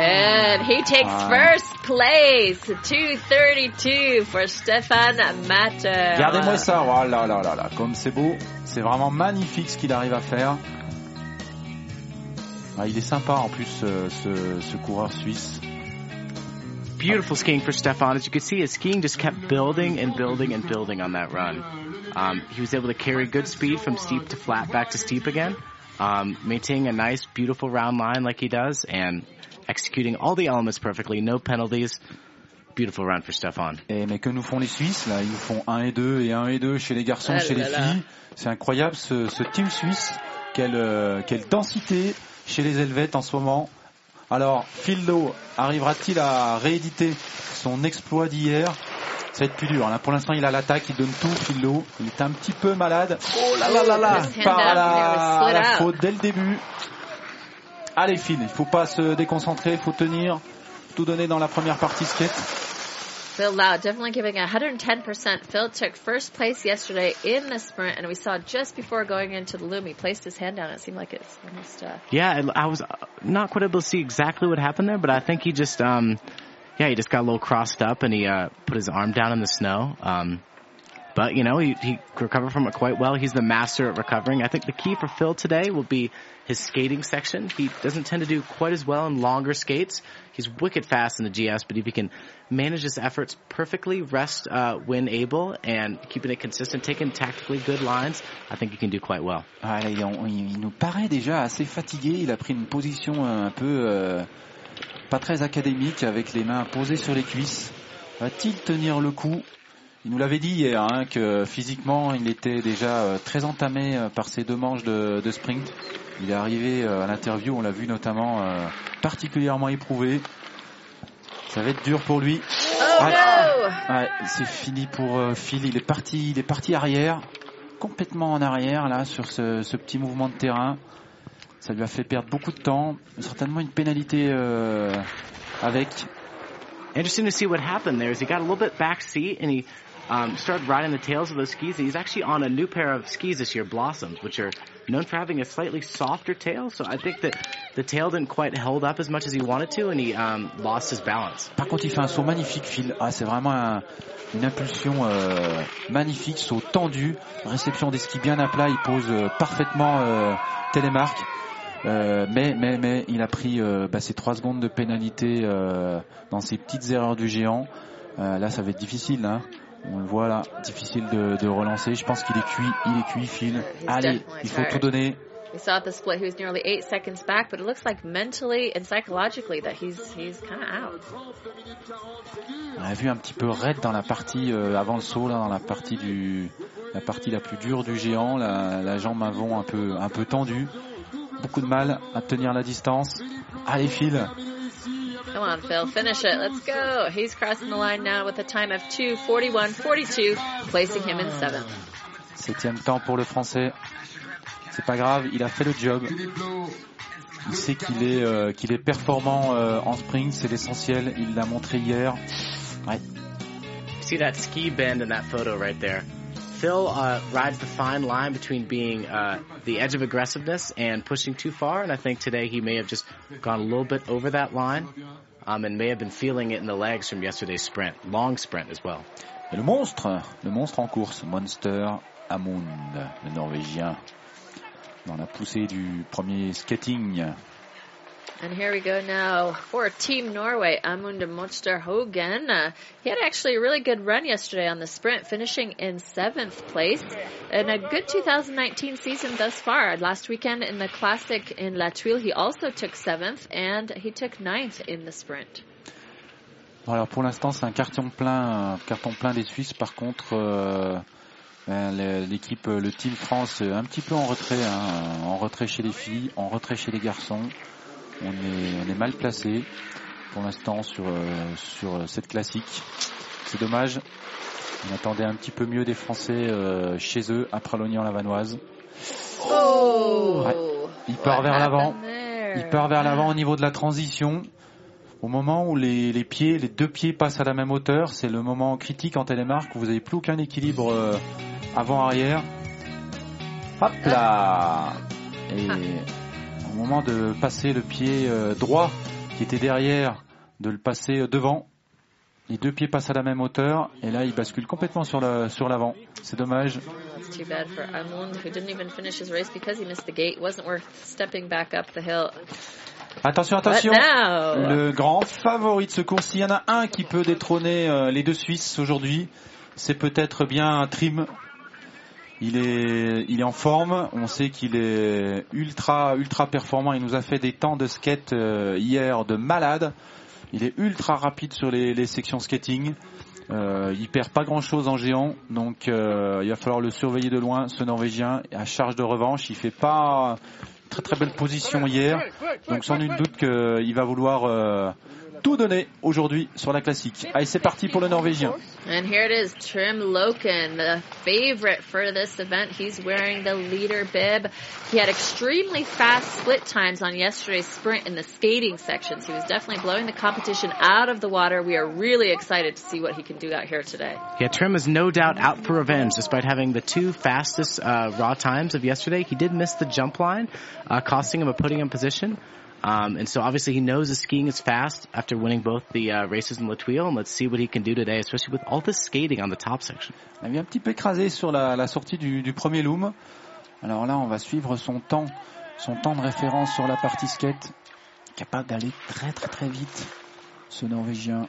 And he takes Ah. first place, 232 for Stefan Matter. Regardez-moi ça, oh là là là là, comme c'est beau, c'est vraiment magnifique ce qu'il arrive à faire. Ah, il est sympa en plus ce, ce coureur suisse. Beautiful skiing for Stefan. As you can see, his skiing just kept building and building and building on that run. Um, he was able to carry good speed from steep to flat back to steep again, um, maintaining a nice, beautiful round line like he does, and executing all the elements perfectly, no penalties. Beautiful run for Stefan. Et, mais que nous font les Suisses là Ils nous font 1 et 2 et 1 et 2 chez les garçons, Ah chez là les là. filles. C'est incroyable ce, ce team suisse. Quelle, euh, quelle densité chez les Helvètes en ce moment. Alors, Phil Lowe arrivera-t-il à rééditer son exploit d'hier? Ça va être plus dur. Là, pour l'instant, il a l'attaque, il donne tout, Phil Lowe. Il est un petit peu malade. Oh là là là Par la, la faute dès le début. Allez, Phil, il faut pas se déconcentrer, il faut tenir, tout donner dans la première partie skate. Phil Lau definitely giving 110%. Phil took first place yesterday in the sprint, and we saw just before going into the loom, he placed his hand down. It seemed like it's almost, uh, Yeah, I was uh, not quite able to see exactly what happened there, but I think he just, um, yeah, he just got a little crossed up and he uh, put his arm down in the snow. Um, but you know, he, he recovered from it quite well. He's the master at recovering. I think the key for Phil today will be his skating section. He doesn't tend to do quite as well in longer skates. He's wicked fast in the GS, but if he can manage his efforts perfectly, rest uh, when able, and keeping it consistent, taking tactically good lines, I think he can do quite well. Il, nous paraît déjà assez fatigué. Il a pris une position un peu euh, pas très académique avec les mains posées sur les cuisses. Va-t-il tenir le coup? Il nous l'avait dit hier hein, que physiquement il était déjà euh, très entamé euh, par ses deux manches de, de sprint. Il est arrivé euh, à l'interview, on l'a vu notamment euh, particulièrement éprouvé. Ça va être dur pour lui. oh no! Ouais, c'est fini pour euh, Phil. Il est parti, il est parti arrière, complètement en arrière là sur ce, ce petit mouvement de terrain. Ça lui a fait perdre beaucoup de temps, certainement une pénalité euh, avec. Interesting to see what happened there is he got a little bit back seat and he um, started riding the tails of those skis. And he's actually on a new pair of skis this year, Blossoms, which are known for having a slightly softer tail. So I think that the tail didn't quite hold up as much as he wanted to, and he um, lost his balance. Par contre, il fait un saut magnifique, Phil. Ah, c'est vraiment un- une impulsion euh, magnifique, saut tendu, réception des skis bien à plat. Il pose euh, parfaitement euh, télémarque. Mais, mais, mais il a pris bah, ses trois secondes de pénalité dans ces petites erreurs du géant. Là, ça va être difficile. Hein. On le voit là, difficile de, de relancer. Je pense qu'il est cuit, il est cuit, Phil. Allez, il faut tout donner. We saw at the split he was nearly eight seconds back, but it looks like mentally and psychologically that he's he's kind of out. On a vu un petit peu raide dans la partie euh, avant le saut, là, dans la partie du, la partie la plus dure du géant, la, la jambe avant un peu, un peu tendue. Beaucoup de mal à tenir la distance. Allez, Phil. Come on, Phil, finish it. Let's go. He's crossing the line now with a time of 2:41.42, placing him in seventh. Septième temps pour le français. C'est pas grave, il a fait le job. Il sait qu'il est, euh, qu'il est performant euh, en sprint, c'est l'essentiel. Il l'a montré hier. Ouais. See that ski bend in that photo right there? Phil uh, rides the fine line between being uh, the edge of aggressiveness and pushing too far, and I think today he may have just gone a little bit over that line, um, and may have been feeling it in the legs from yesterday's sprint, long sprint as well. Et le monstre, le monstre en course, Monster Amund, le Norvégien, dans la poussée du premier skating. And here we go now for Team Norway, Amund Monster Hogan. Uh, he had actually a really good run yesterday on the sprint, finishing in seventh place. And a good 2019 season thus far. Last weekend in the Classic in La Tuile, he also took seventh, and he took ninth in the sprint. Bon, pour l'instant, c'est un carton plein, un carton plein des Suisses. Par contre, euh, ben, l'équipe, le Team France, un petit peu en retrait, hein, en retrait chez les filles, en retrait chez les garçons. On est, on est mal placé pour l'instant sur euh, sur cette classique. C'est dommage. On attendait un petit peu mieux des Français euh, chez eux à Pralognan-la-Vanoise. Oh Il part vers l'avant. Il part vers l'avant au niveau de la transition. Au moment où les, les, pieds, les deux pieds passent à la même hauteur, c'est le moment critique en télémarque où vous n'avez plus aucun équilibre euh, avant-arrière. Hop là Et au moment de passer le pied euh, droit qui était derrière, de le passer devant, les deux pieds passent à la même hauteur et là il bascule complètement sur la sur l'avant. C'est dommage. Too bad for Amund who didn't even finish his race because he missed the gate. Wasn't worth stepping back up the hill. Attention, attention. Le grand favori de ce course, s'il y en a un qui peut détrôner euh, les deux Suisses aujourd'hui, c'est peut-être bien Trim. Il est, il est en forme. On sait qu'il est ultra, ultra performant. Il nous a fait des temps de skate euh, hier de malade. Il est ultra rapide sur les, sections skating. Euh, il perd pas grand chose en géant, donc euh, il va falloir le surveiller de loin. Ce Norvégien à charge de revanche, il fait pas très très belle position hier, donc sans nul doute qu'il va vouloir tout donner aujourd'hui sur la classique. Allez, c'est parti pour le Norvégien. And here it is, Trim Loken, the favorite for this event. He's wearing the leader bib. He had extremely fast split times on yesterday's sprint in the skating sections. He was definitely blowing the competition out of the water. We are really excited to see what he can do out here today. Yeah, Trim is no doubt out for revenge. Despite having the two fastest uh, raw times of yesterday, he did miss the jump line, uh, costing him a putting in position. Um, and so obviously he knows the skiing is fast after winning both the uh, races in La Tuile, and let's see what he can do today, especially with all the skating on the top section. Il a un petit peu écrasé sur la, la sortie du, du, premier loom. Alors là, on va suivre son temps, son temps de référence sur la partie skate. Capable d'aller très très très vite, ce Norvégien.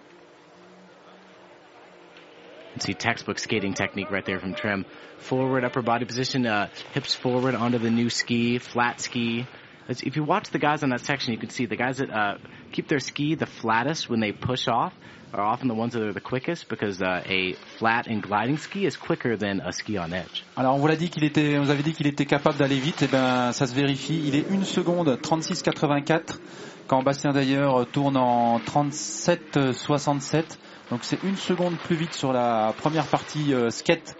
See textbook skating technique right there from Trim. Forward upper body position, uh, hips forward onto the new ski, flat ski. If you watch the guys on that section, you can see the guys that uh, keep their ski the flattest when they push off are often the ones that are the quickest because uh, a flat and gliding ski is quicker than a ski on edge. Alors on vous l'a dit qu'il était, on vous avait dit qu'il était capable d'aller vite, et eh ben ça se vérifie. Il est 1 seconde 36,84 quand Bastien d'ailleurs tourne en 37,67. Donc c'est une seconde plus vite sur la première partie euh, skate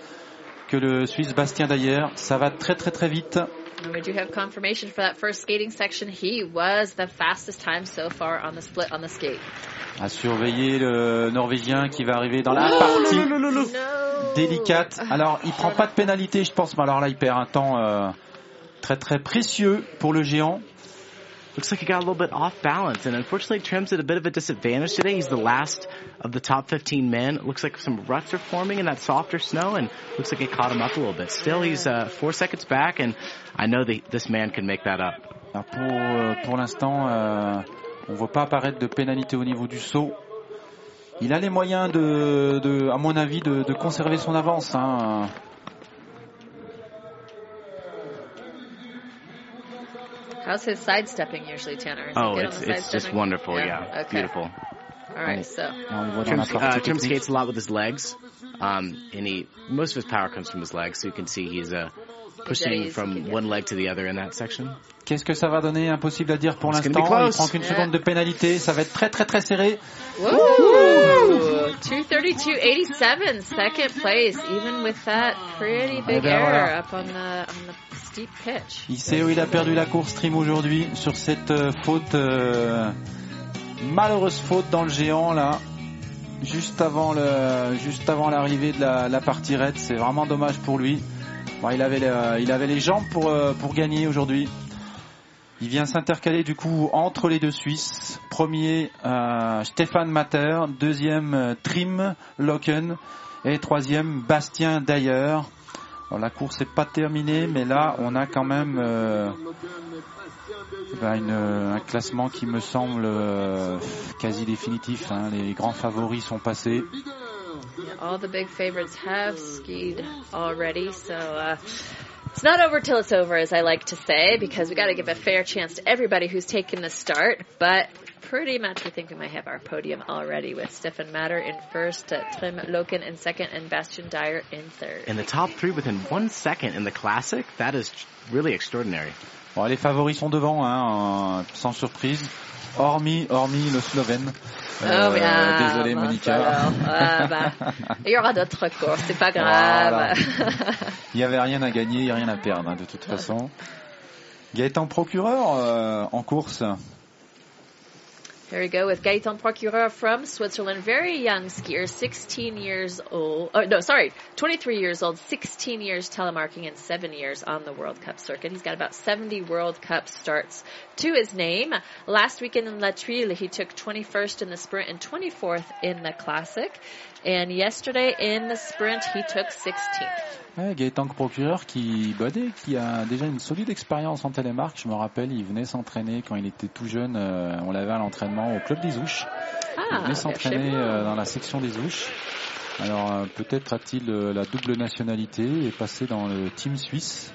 que le Suisse Bastien d'ailleurs. Ça va très très très vite. And we do have confirmation for that first skating section? He was the fastest time so far on the split on the skate. À surveiller le Norvégien qui va arriver dans la partie délicate. Alors, il prend pas de pénalité, je pense, mais alors là, il perd un temps euh, très très précieux pour le géant. Looks like he got a little bit off balance. And unfortunately, Trim's at a bit of a disadvantage today. He's the last of the top 15 men. Looks like some ruts are forming in that softer snow, and looks like it caught him up a little bit. Still, he's uh, four seconds back, and I know that this man can make that up. Alors pour, euh, pour l'instant, euh, on ne voit pas apparaître de pénalité au niveau du saut. Il a les moyens, de, de à mon avis, de, de conserver son avance. Hein. How's his sidestepping usually, Tanner? Is oh, it's, it's just wonderful. Yeah, yeah. Okay. beautiful. All right, so Trim, uh, Trim skates a lot with his legs, um, and he most of his power comes from his legs. So you can see he's uh, pushing from one leg to the other in that section. Qu'est-ce que ça va donner? Impossible à dire pour l'instant. Il prend qu'une seconde de pénalité. Ça va être très très très serré. Woo! 232.87, second place, even with that pretty big ben error voilà. up on the, on the Il sait où il a perdu la course trim aujourd'hui sur cette euh, faute, euh, malheureuse faute dans le géant là, juste avant le, juste avant l'arrivée de la, la partie raide. C'est vraiment dommage pour lui. Bon, il avait, il avait les jambes pour euh, pour gagner aujourd'hui. Il vient s'intercaler du coup entre les deux Suisses. Premier euh, Stéphane Mater, deuxième euh, Trim Locken et troisième Bastien Dayer la course n'est pas terminée, mais là, on a quand même euh, une, un classement qui me semble euh, quasi définitif. Hein. Les grands favoris sont passés. All the big favorites have skied already, so uh, it's not over till it's over, as I like to say, because we got to give a fair chance to everybody who's taken the start. But pretty much, we think we might have our podium already with Stefan Matter in first, uh, Trim Loken in second, and Bastian Dyer in third. In the top three within one second in the classic, that is really extraordinary. Bon, les favoris sont devant, hein, sans surprise, hormis, hormis le Slovène. Euh, oh, bien, désolé, Monica. Ah, bah, il y aura d'autres courses, c'est pas grave. il n'y avait rien à gagner, il n'y a rien à perdre, hein, de toute façon. Gaëtan Procureur euh, en course. Here we go with Gaëtan Procureur from Switzerland. Very young skier, 16 years old. Oh, no, sorry, 23 years old, 16 years telemarking, and 7 years on the World Cup circuit. He's got about 70 World Cup starts to his name. Last weekend in La Trille, he took 21st in the sprint and 24th in the classic. And yesterday in the sprint, he took 16th. Ouais, Gaëtan Procureur qui, bah, qui a déjà une solide expérience en télémarque. Je me rappelle, il venait s'entraîner quand il était tout jeune. Euh, on l'avait à l'entraînement au club des Ouches. Ah, il venait s'entraîner euh, dans la section des Ouches. Alors euh, peut-être a-t-il euh, la double nationalité et passé dans le team suisse.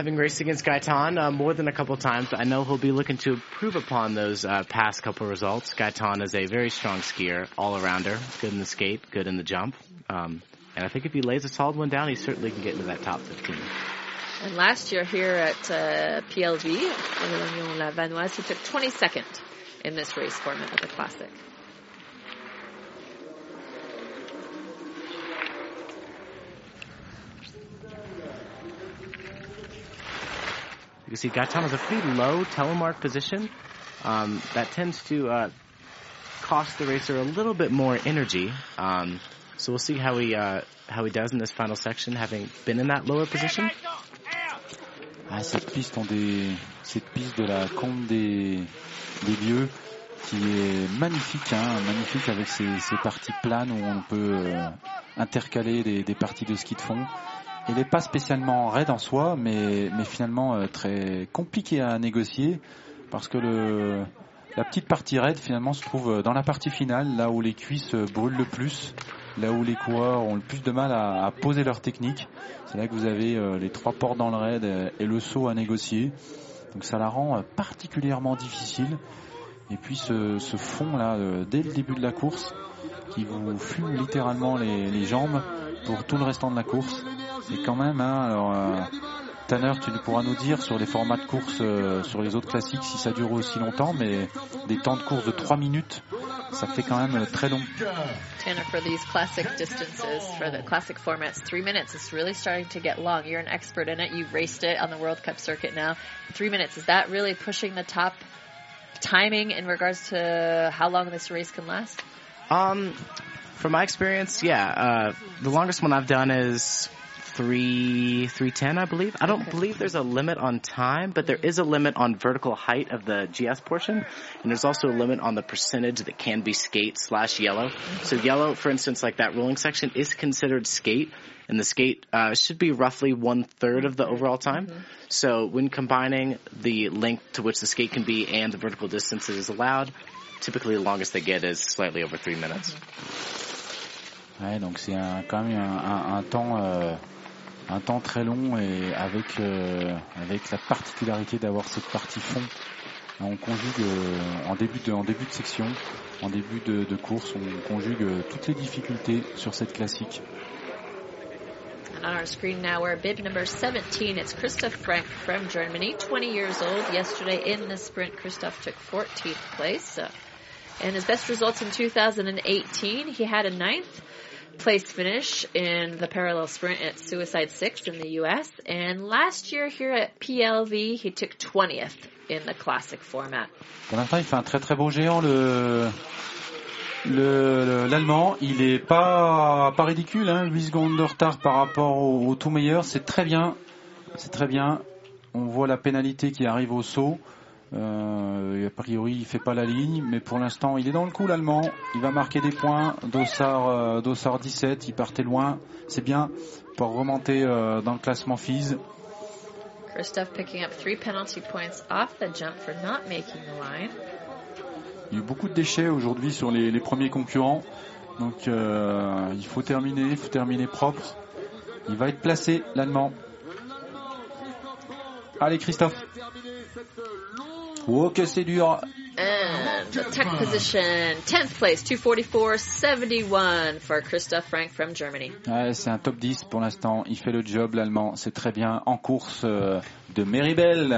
Having raced against Gaetan uh, more than a couple times, I know he'll be looking to improve upon those uh, past couple results. Gaetan is a very strong skier, all-arounder, good in the skate, good in the jump. Um, and I think if he lays a solid one down, he certainly can get into that top 15. And last year here at uh, PLV, La Vanoise, he took 22nd in this race format of the Classic. You can see Gaetan has a pretty low telemark position. Um, that tends to uh, cost the racer a little bit more energy. Um, so we'll see how he uh, how he does in this final section, having been in that lower position. Ah, cette piste, ont des, cette piste de la combe des, des lieux qui est magnifique, hein, magnifique avec ses, ses parties planes où on peut euh, intercaler des, des parties de ski de fond. Il n'est pas spécialement raide en soi, mais, finalement euh, très compliqué à négocier parce que la petite partie raide finalement se trouve dans la partie finale, là où les cuisses brûlent le plus, là où les coureurs ont le plus de mal à, poser leur technique. C'est là que vous avez euh, les trois portes dans le raid et le saut à négocier. Donc ça la rend euh, particulièrement difficile. Et puis ce, fond là, euh, dès le début de la course, qui vous fume littéralement les jambes pour tout le restant de la course. Et quand même, hein, alors, euh, Tanner, tu pourras nous dire sur les formats de course, euh, sur les autres classiques, si ça dure aussi longtemps, mais des temps de course de 3 minutes, ça fait quand même très long. Tanner, for these classic distances, for the classic formats, three minutes is really starting to get long. You're an expert in it. You've raced it on the World Cup circuit now. Three minutes, is that really pushing the top timing in regards to how long this race can last? Um, from my experience, yeah, uh, the longest one I've done is three three ten, I believe. I don't Okay. believe there's a limit on time, but there is a limit on vertical height of the GS portion, and there's also a limit on the percentage that can be skate slash yellow. So yellow, for instance, like that rolling section, is considered skate, and the skate uh, should be roughly one third of the mm-hmm. overall time. Mm-hmm. So when combining the length to which the skate can be and the vertical distance that is allowed, typically the longest they get is slightly over three minutes. Mm-hmm. Ouais, donc c'est un, quand même un, un- un temps, euh, un temps très long et avec euh, avec la particularité d'avoir cette partie fond. On conjugue euh, en début de en début de section, en début de, de course, on conjugue euh, toutes les difficultés sur cette classique. On our screen now, we're bib number 17. It's Christoph Frank from Germany, 20 years old. Yesterday in the sprint, Christoph took 14th place. And his best results in 2018, he had a ninth place finish in the parallel sprint at Suicide Six in the U.S. And last year here at PLV, he took 20th in the classic format. Pour l'instant, il fait un très très beau géant le- l'allemand. Il est pas pas ridicule, hein, 8 secondes de retard par rapport au, au tout meilleur. C'est très bien, c'est très bien. On voit la pénalité qui arrive au saut. Euh, a priori, il fait pas la ligne, mais pour l'instant, il est dans le coup l'allemand. Il va marquer des points. Dossard, euh, Dossard 17, il partait loin. C'est bien pour remonter euh, dans le classement FIS. Christoph picking up three penalty points off the jump for not making the line. Il y a eu beaucoup de déchets aujourd'hui sur les, les premiers concurrents. Donc euh, il faut terminer, il faut terminer propre. Il va être placé, l'Allemand. Allez Christophe. Oh, que c'est dur. And the tech position, 10th place, 244.71 for Christoph Frank from Germany. Ouais, c'est un top 10 pour l'instant. Il fait le job, l'allemand. C'est très bien. En course euh, de Meribel.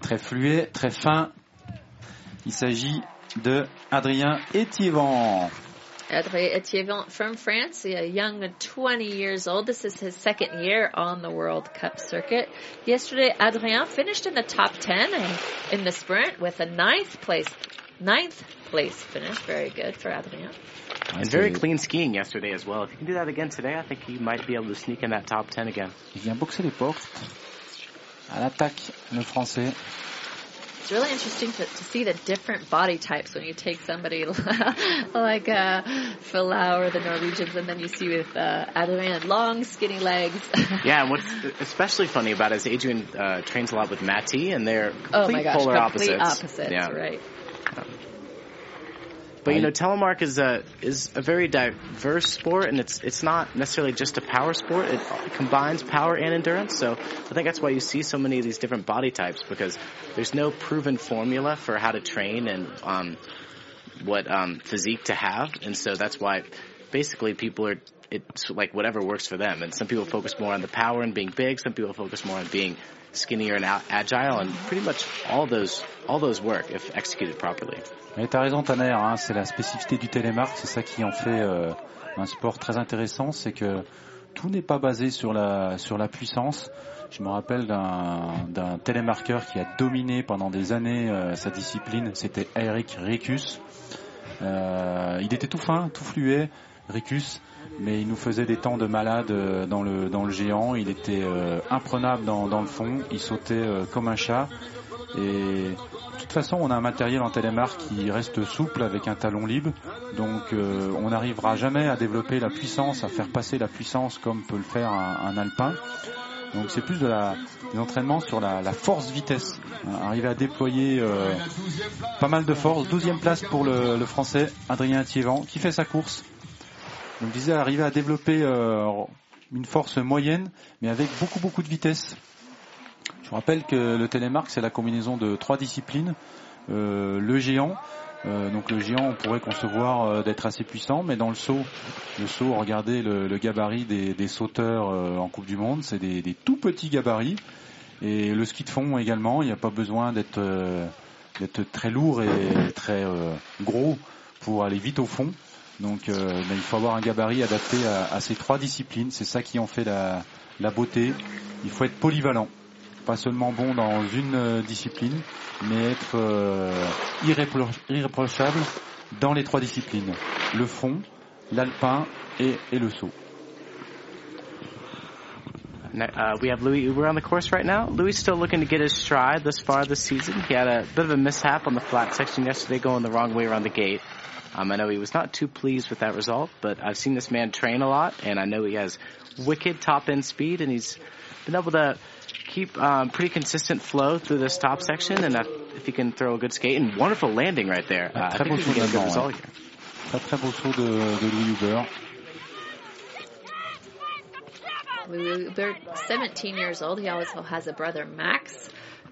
Très fluet, très fin. Il s'agit de Adrien Etiévan. Adrien Etiévan from France, a young 20 years old. This is his second year on the World Cup circuit. Yesterday, Adrien finished in the top 10 in the sprint with a ninth place, ninth place finish. Very good for Adrien. And very clean skiing yesterday as well. If you can do that again today, I think he might be able to sneak in that top 10 again. Il vient boxer les portes. À l'attaque, le français. It's really interesting to, to see the different body types when you take somebody like uh, or the Norwegians, and then you see with uh, Adrian long, skinny legs. yeah, and what's especially funny about it is Adrian uh, trains a lot with Matti, and they're complete oh gosh, polar complete opposites. opposites, yeah. right. But you know, telemark is a is a very diverse sport, and it's it's not necessarily just a power sport. It combines power and endurance. So I think that's why you see so many of these different body types because there's no proven formula for how to train and um, what um, physique to have, and so that's why basically people are it's like whatever works for them. And some people focus more on the power and being big. Some people focus more on being skinnier and agile, and pretty much all those all those work if executed properly. Mais t'as raison Tanner, hein, c'est la spécificité du télémark, c'est ça qui en fait euh, un sport très intéressant, c'est que tout n'est pas basé sur la sur la puissance. Je me rappelle d'un d'un télémarqueur qui a dominé pendant des années euh, sa discipline, c'était Eric Ricus. Euh, il était tout fin, tout fluet, Ricus, mais il nous faisait des temps de malade euh, dans le géant. Il était euh, imprenable dans, le fond, il sautait euh, comme un chat. Et de toute façon, on a un matériel en télémark qui reste souple avec un talon libre, donc on n'arrivera jamais à développer la puissance, à faire passer la puissance comme peut le faire un, alpin. Donc c'est plus de entraînements sur la, la force-vitesse, hein, arriver à déployer pas mal de force. 12e place pour le, le français Adrien Thievan qui fait sa course. Donc je disais arriver à développer euh, une force moyenne, mais avec beaucoup beaucoup de vitesse. Je vous rappelle que le télémark, c'est la combinaison de trois disciplines. Euh, le géant, euh, donc le géant, on pourrait concevoir d'être assez puissant, mais dans le saut, le saut, regardez le, gabarit des, sauteurs en Coupe du Monde, c'est des, tout petits gabarits. Et le ski de fond également, il n'y a pas besoin d'être très lourd et très gros pour aller vite au fond. Donc euh, il faut avoir un gabarit adapté à, à ces trois disciplines. C'est ça qui en fait la, la beauté. Il faut être polyvalent pas seulement bon dans une euh, discipline, mais être euh, irrépro- irréprochable dans les trois disciplines. Le fond, l'alpin et, et le saut. Uh, we have Louis Uber on the course right now. Louis still looking to get his stride thus far this season. He had a bit of a mishap on the flat section yesterday, going the wrong way around the gate. Um, I know he was not too pleased with that result, but I've seen this man train a lot, and I know he has wicked top end speed, and he's been able to keep um, pretty consistent flow through this top section. And uh, if he can throw a good skate and wonderful landing right there, uh, I Très beau think we saut can get a good d'avant, result here. Très très beau saut de, de Louis Huber. Louis Uber, 17 years old. He also has a brother, Max,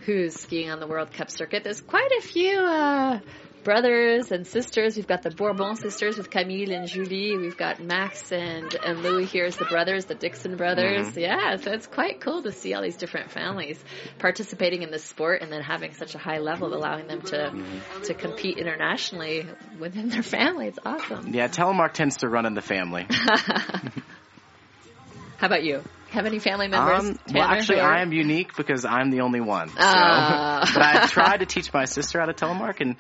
who's skiing on the World Cup circuit. There's quite a few uh, brothers and sisters. We've got the Bourbon sisters with Camille and Julie. We've got Max and, and Louis here as the brothers, the Dixon brothers. Mhm. Yeah, so it's quite cool to see all these different families participating in the sport and then having such a high level, of allowing them to to compete internationally within their family. It's awesome. Yeah, telemark tends to run in the family. How about you? Have any family members? Um, well, actually, who are- I am unique because I'm the only one. So. Ah. but I tried to teach my sister how to telemark, and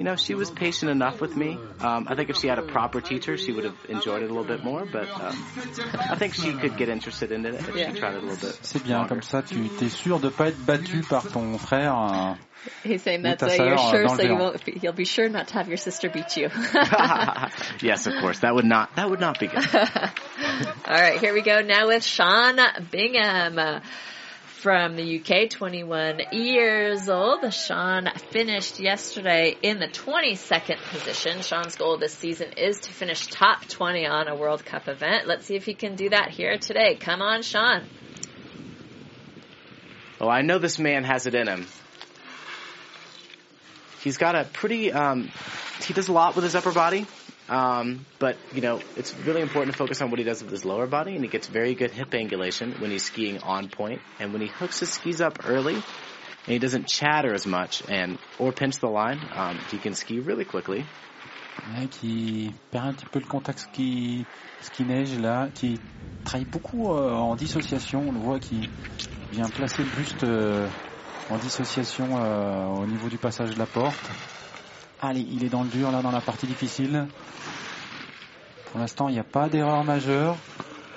you know, she was patient enough with me. Um, I think if she had a proper teacher, she would have enjoyed it a little bit more. But um, I think she could get interested in it if Yeah. she tried it a little bit. C'est bien, longer. comme ça tu es sûr de pas être battu par ton frère. hein. He's saying that ta uh, you're sure, so you won't. Be, you'll be sure not to have your sister beat you. yes, of course. That would not. That would not be good. All right, here we go now with Sean Bingham. From the UK, 21 years old. Sean finished yesterday in the 22nd position. Sean's goal this season is to finish top 20 on a World Cup event. Let's see if he can do that here today. Come on, Sean. Well, I know this man has it in him. he's got a pretty, um, he does a lot with his upper body. Um, but you know, it's really important to focus on what he does with his lower body, and he gets very good hip angulation when he's skiing on point, and when he hooks his skis up early, and he doesn't chatter as much and or pinch the line, um, he can ski really quickly. Ouais, qui perd un petit peu le contact ski, ski neige là, qui travaille beaucoup euh, en dissociation. On le voit qui vient placer le buste euh, en dissociation euh, au niveau du passage de la porte. Allez, il est dans le dur là dans la partie difficile. Pour l'instant, il n'y a pas d'erreur majeure.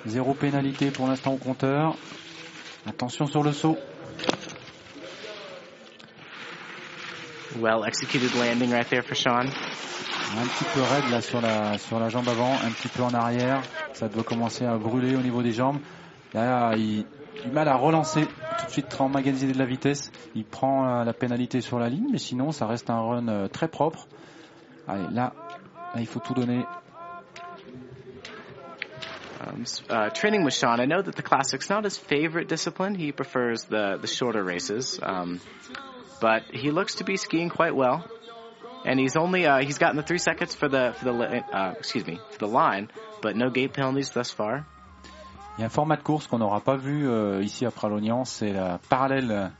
Zéro pénalité pour l'instant au compteur. Attention sur le saut. Well executed landing right there for Sean. Un petit peu raide là sur la, sur la jambe avant, un petit peu en arrière. Ça doit commencer à brûler au niveau des jambes. Là, il du mal à relancer, tout de suite de la vitesse. Il prend euh, la pénalité sur la ligne, mais sinon ça reste un run euh, très propre. Allez, là, là il faut tout donner. Um, uh, training with Sean, I know that the classic's not his favorite discipline. He prefers the the shorter races, um, but he looks to be skiing quite well. And he's only uh, he's gotten the three seconds for the for the uh, excuse me for the line, but no gate penalties thus far. Il y a un format de course qu'on n'aura pas vu euh, ici à Pralognan, c'est la parallèle,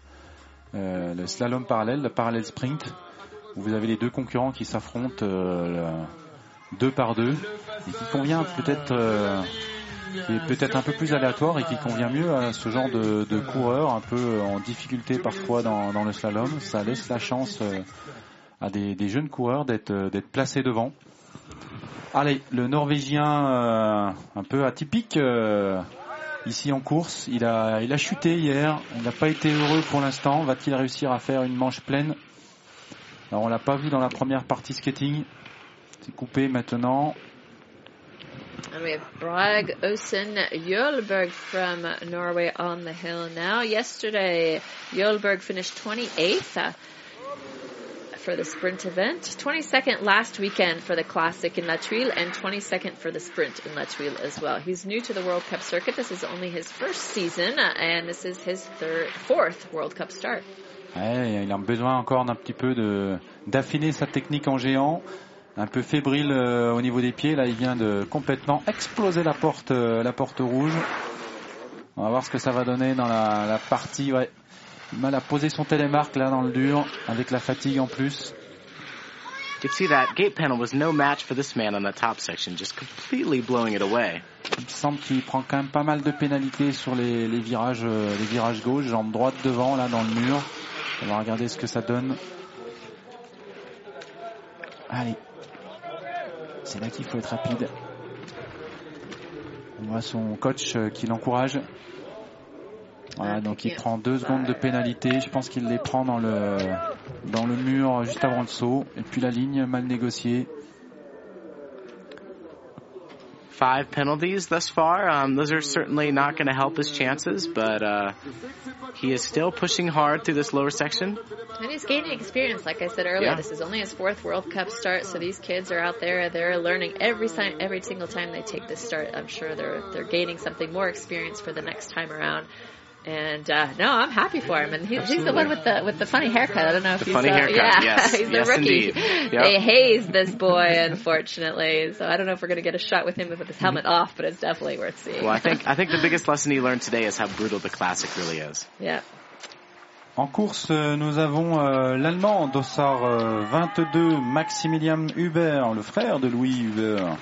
euh, le slalom parallèle, le parallèle sprint, où vous avez les deux concurrents qui s'affrontent euh, deux par deux, et qui convient peut-être, qui est peut-être un peu plus aléatoire et qui convient mieux à ce genre de, de coureur, un peu en difficulté parfois dans, le slalom. Ça laisse la chance à des, jeunes coureurs d'être placés devant. Allez, le Norvégien euh, un peu atypique euh, ici en course. Il a, il a chuté hier. Il n'a pas été heureux pour l'instant. Va-t-il réussir à faire une manche pleine? Alors on l'a pas vu dans la première partie skating. C'est coupé maintenant. And we have Brag Osen Jølberg from Norway on the hill now. Yesterday, Jølberg finished 28th uh, for the sprint event, 22nd last weekend for the classic in La Tuile, and 22nd for the sprint in La Tuile as well. He's new to the World Cup circuit. This is only his first season, uh, and this is his third, fourth World Cup start. Ouais, il a besoin encore d'un petit peu de d'affiner sa technique en géant. Un peu fébrile euh, au niveau des pieds. Là, il vient de complètement exploser la porte, euh, la porte rouge. On va voir ce que ça va donner dans la, la partie. Ouais, mal à poser son télémarque là dans le dur, avec la fatigue en plus. You can see that gate panel was no match for this man on the top section, just completely blowing it away. Il semble qu'il prend quand même pas mal de pénalités sur les, les virages, euh, les virages gauche, jambe droite devant là dans le mur. On va regarder ce que ça donne. Allez, c'est là qu'il faut être rapide. On voit son coach euh, qui l'encourage. Voilà, donc il prend deux secondes de pénalité. Je pense qu'il les prend dans le dans le mur juste avant le saut. Et puis la ligne mal négociée. Five penalties thus far. Um, those are certainly not going to help his chances, but uh, he is still pushing hard through this lower section. And he's gaining experience, like I said earlier. Yeah. This is only his fourth World Cup start, so these kids are out there. They're learning every time, every single time they take this start. I'm sure they're they're gaining something more experience for the next time around. And uh, no, I'm happy for him. And he, he's the one with the with the funny haircut. I don't know if The you funny saw. haircut, yeah, yes. he's Yes, rookie. indeed. Yep. They hazed this boy, unfortunately. So I don't know if we're going to get a shot with him with his helmet off, but it's definitely worth seeing. Well, I think I think the biggest lesson he learned today is how brutal the classic really is. yeah. En course, euh, nous avons euh, l'Allemand, dossard euh, 22, Maximilian Huber, le frère de Louis Huber.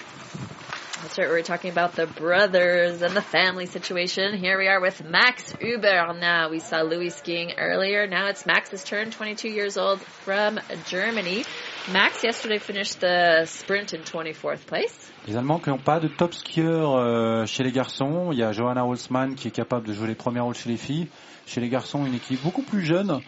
That's right. We were talking about the brothers and the family situation. Here we are with Max Uber now. We saw Louis skiing earlier. Now it's Max's turn, 22 years old from Germany. Max yesterday finished the sprint in 24th place. Les Allemands qui n'ont pas de top skieur euh, chez les garçons. Il y a Johanna Holzmann qui est capable de jouer les premiers rôles chez les filles. Chez les garçons, une équipe beaucoup plus jeune.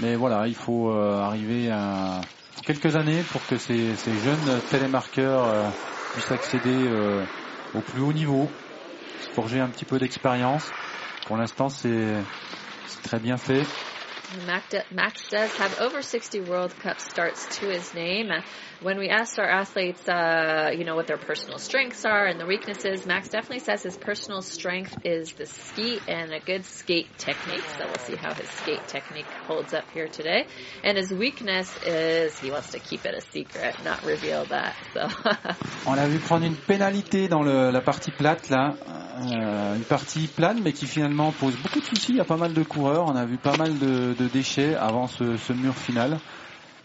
Mais voilà, il faut euh, arriver à quelques années pour que ces, ces jeunes télémarqueurs euh, puissent accéder euh, au plus haut niveau, se forger un petit peu d'expérience. Pour l'instant, c'est très bien fait. Max does have over 60 World Cup starts to his name. When we asked our athletes, uh, you know, what their personal strengths are and the weaknesses, Max definitely says his personal strength is the ski and a good skate technique. So we'll see how his skate technique holds up here today. And his weakness is he wants to keep it a secret, not reveal that. So. On l'a vu prendre une pénalité dans le, la partie plate là, euh, une partie plane, mais qui finalement pose beaucoup de soucis. A pas mal de coureurs. On a vu pas mal de, de déchets avant ce, mur final.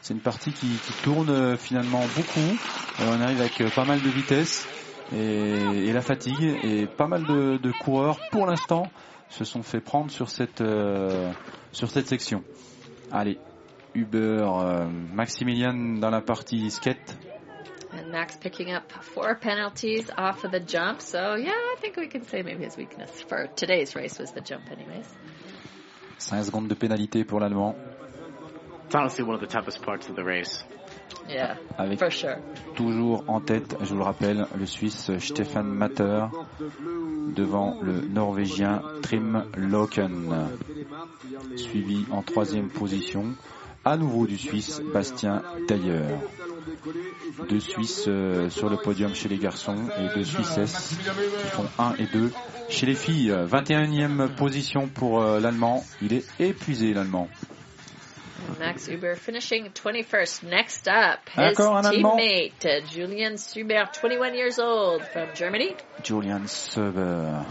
C'est une partie qui, tourne euh, finalement beaucoup. Euh, on arrive avec euh, pas mal de vitesse et, la fatigue et pas mal de, de coureurs pour l'instant se sont fait prendre sur cette sur cette section. Allez, Uber, Maximilian dans la partie skate. And Max picking up four penalties off of the jump. So yeah, I think we can say maybe his weakness for today's race was the jump anyways. 5 secondes de pénalité pour l'Allemand. Yeah, Avec for sure. toujours en tête, je vous le rappelle, le Suisse Stefan Matter devant le Norvégien Trim Loken, suivi en troisième position, à nouveau du Suisse Bastien Tailleur. Deux Suisses euh, sur le podium chez les garçons et deux Suissesses qui font 1 et 2 chez les filles. 21e position pour euh, l'Allemand. Il est épuisé l'Allemand. And Max Uber finishing 21st. Next up, his Encore un Allemand. teammate, uh, Julian Suber, 21 years old from Germany. Julian Söber.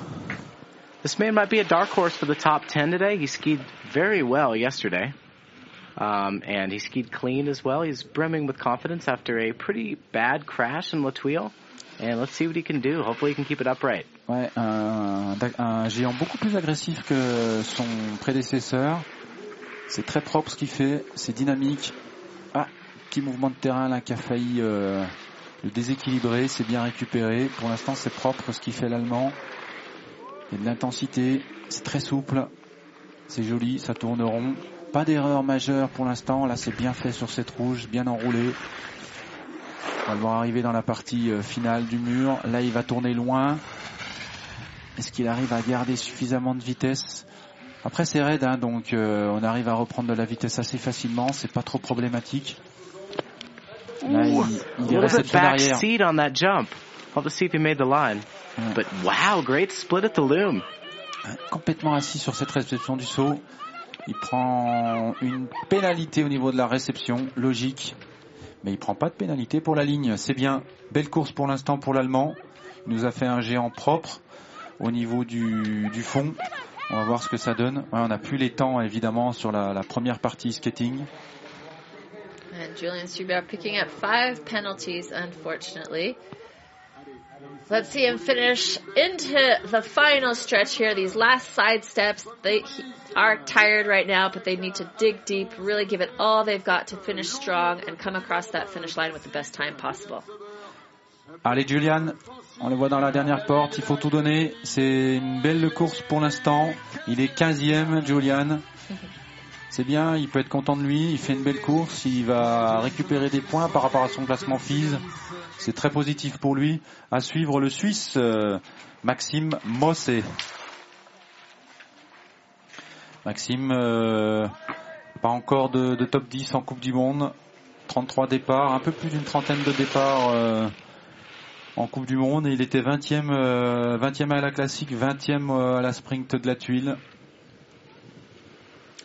This man might be a dark horse for the top 10 today. He skied very well yesterday. Um, and he skied clean as well. He's brimming with confidence after a pretty bad crash in La Tuile. And let's see what he can do. Hopefully he can keep it upright. Ouais, un, un géant beaucoup plus agressif que son prédécesseur. C'est très propre ce qu'il fait, c'est dynamique. Ah, petit mouvement de terrain là qui a failli euh, le déséquilibrer, c'est bien récupéré. Pour l'instant, c'est propre ce qu'il fait l'allemand. Il y a de l'intensité, c'est très souple, c'est joli, ça tourne rond. Pas d'erreur majeure pour l'instant, là c'est bien fait sur cette rouge, bien enroulé. On va le voir arriver dans la partie euh, finale du mur. Là, il va tourner loin. Est-ce qu'il arrive à garder suffisamment de vitesse? Après, c'est raide, hein, donc euh, on arrive à reprendre de la vitesse assez facilement. C'est pas trop problématique. Là, il, il a est derrière. seat on that jump. We'll have to see if he made the line. But wow, great split at the loom. Complètement assis sur cette réception du saut. Il prend une pénalité au niveau de la réception, logique. Mais il prend pas de pénalité pour la ligne. C'est bien. Belle course pour l'instant pour l'Allemand. Il nous a fait un géant propre au niveau du, fond. On va voir ce que ça donne. On n'a plus les temps évidemment sur la, première partie skating. Julian picking up five penalties, unfortunately. Let's see him finish into the final stretch here. These last side steps, they he- are tired right now, but they need to dig deep, really give it all they've got to finish strong and come across that finish line with the best time possible. Allez Julian, on le voit dans la dernière porte, il faut tout donner. C'est une belle course pour l'instant. Il est 15e Julian. C'est bien, il peut être content de lui, il fait une belle course, il va récupérer des points par rapport à son classement FIS. C'est très positif pour lui. À suivre le Suisse euh, Maxime Mossé. Maxime, euh, pas encore de, top 10 en Coupe du Monde. 33 départs, un peu plus d'une trentaine de départs euh, en Coupe du Monde. Il était 20e, euh, 20e à la classique, 20e euh, à la sprint de la tuile.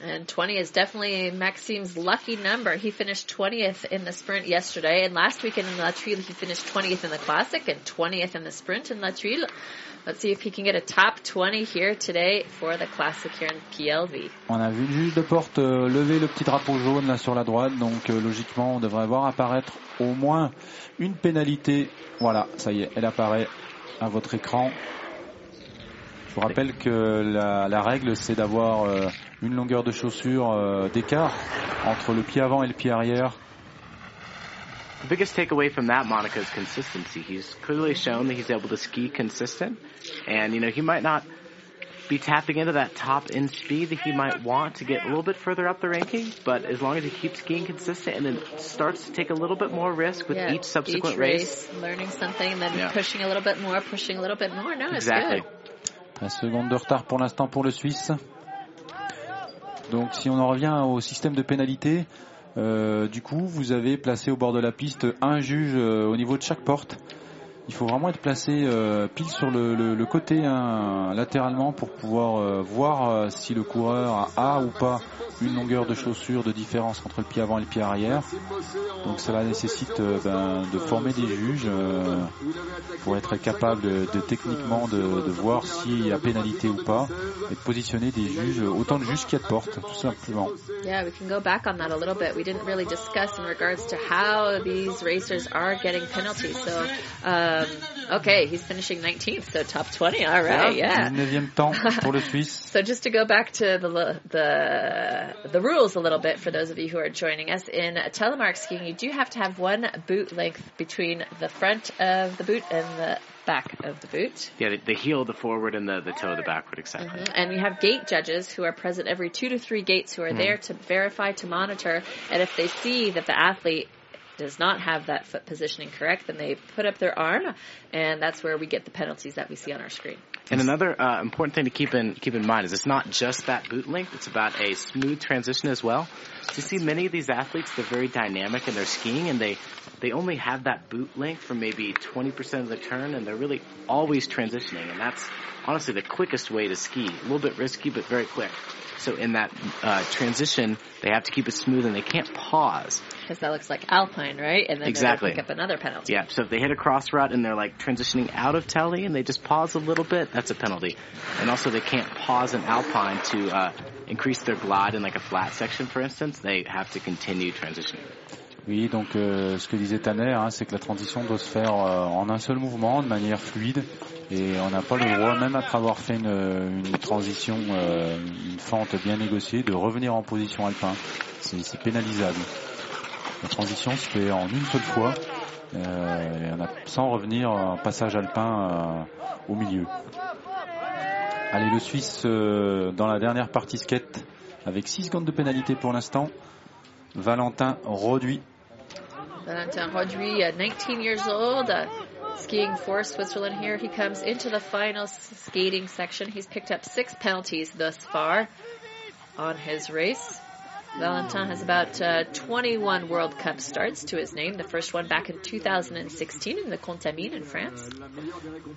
And 20 is definitely Maxime's lucky number. He finished 20th in the sprint yesterday, and last weekend in La Tuile he finished 20th in the classic and 20th in the sprint in La Tuile. Let's see if he can get a top 20 here today for the classic here in PLV. On a vu le juge de porte euh, lever le petit drapeau jaune là sur la droite, donc euh, logiquement on devrait voir apparaître au moins une pénalité. Voilà, ça y est, elle apparaît à votre écran. Je vous rappelle que la, la règle c'est d'avoir euh, une longueur de chaussure euh, d'écart entre le pied avant et le pied arrière. The biggest takeaway from that, Monica, is consistency. He's clearly shown that he's able to ski consistent. And, you know, he might not be tapping into that top end speed that he might want to get a little bit further up the rankings, but as long as he keeps skiing consistent and then starts to take a little bit more risk with Yeah, each subsequent each race. learning something, and then Yeah. pushing a little bit more, pushing a little bit more. No, it's Exactly. good. 13 secondes de retard pour l'instant pour le Suisse. Donc si on en revient au système de pénalité, euh, du coup vous avez placé au bord de la piste un juge euh, au niveau de chaque porte. Il faut vraiment être placé euh, pile sur le, le- le côté hein, latéralement pour pouvoir euh, voir euh, si le coureur a ou pas une longueur de chaussure de différence entre le pied avant et le pied arrière. Donc cela nécessite euh, ben, de former des juges euh, pour être capable de, de techniquement de, de voir s'il y a pénalité ou pas et de positionner des juges, autant de juges qu'il y a de portes, tout simplement. Yeah, we can go back on that a little bit. We didn't really discuss in regards to how these racers are getting penalties. So, um, okay, he's finishing 19th, so top 20. All right, yeah. 19e temps pour le Suisse. So just to go back to the the the rules a little bit for those of you who are joining us in telemark skiing, you do have to have one boot length between the front of the boot and the back of the boot. Yeah, the, the heel, the forward, and the, the toe, the backward, exactly. And we have gate judges who are present every two to three gates who are there to verify, to monitor, and if they see that the athlete does not have that foot positioning correct, then they put up their arm, and that's where we get the penalties that we see on our screen. And another uh, important thing to keep in keep in mind is it's not just that boot length; it's about a smooth transition as well. So you see, many of these athletes they're very dynamic in their skiing, and they they only have that boot length for maybe 20% of the turn, and they're really always transitioning, and that's honestly the quickest way to ski. A little bit risky, but very quick. So in that uh, transition, they have to keep it smooth, and they can't pause. Because that looks like Alpine, right? And then Exactly. they pick up another penalty. Yeah, so if they hit a cross route and they're like transitioning out of telly and they just pause a little bit, that's a penalty. And also they can't pause an alpine to uh, increase their glide in like a flat section, for instance. They have to continue transitioning. Oui, donc euh, ce que disait Tanner, hein, c'est que la transition doit se faire euh, en un seul mouvement, de manière fluide, et on n'a pas le droit, même après avoir fait une, une transition, euh, une fente bien négociée, de revenir en position alpin. C'est pénalisable. La transition se fait en une seule fois, euh, sans revenir en passage alpin euh, au milieu. Allez, le Suisse euh, dans la dernière partie skate, avec 6 secondes de pénalité pour l'instant. Valentin Roduit Valentin Rodri, uh, 19 years old, uh, skiing for Switzerland here. He comes into the final skating section. He's picked up six penalties thus far on his race. Valentin has about uh, 21 World Cup starts to his name. The first one back in 2016 in the Contamine in France.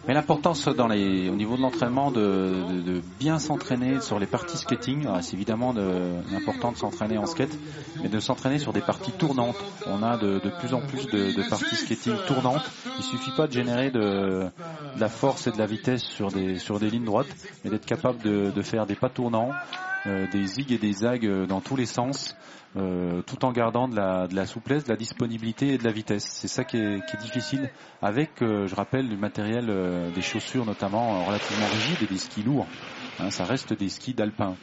Mais l'importance dans les, au niveau de l'entraînement de, bien s'entraîner sur les parties skating, alors, c'est évidemment de- important de s'entraîner en skate, mais de s'entraîner sur des parties tournantes. On a de, plus en plus de, parties skating tournantes. Il suffit pas de générer de, la force et de la vitesse sur des, lignes droites, mais d'être capable de, faire des pas tournants, euh, des zigs et des zags euh, dans tous les sens. euh, tout en gardant de la, souplesse, de la disponibilité et de la vitesse. C'est ça qui est, difficile avec, euh, je rappelle, du matériel, euh, des chaussures notamment euh, relativement rigides et des skis lourds. Hein, ça reste des skis d'alpin.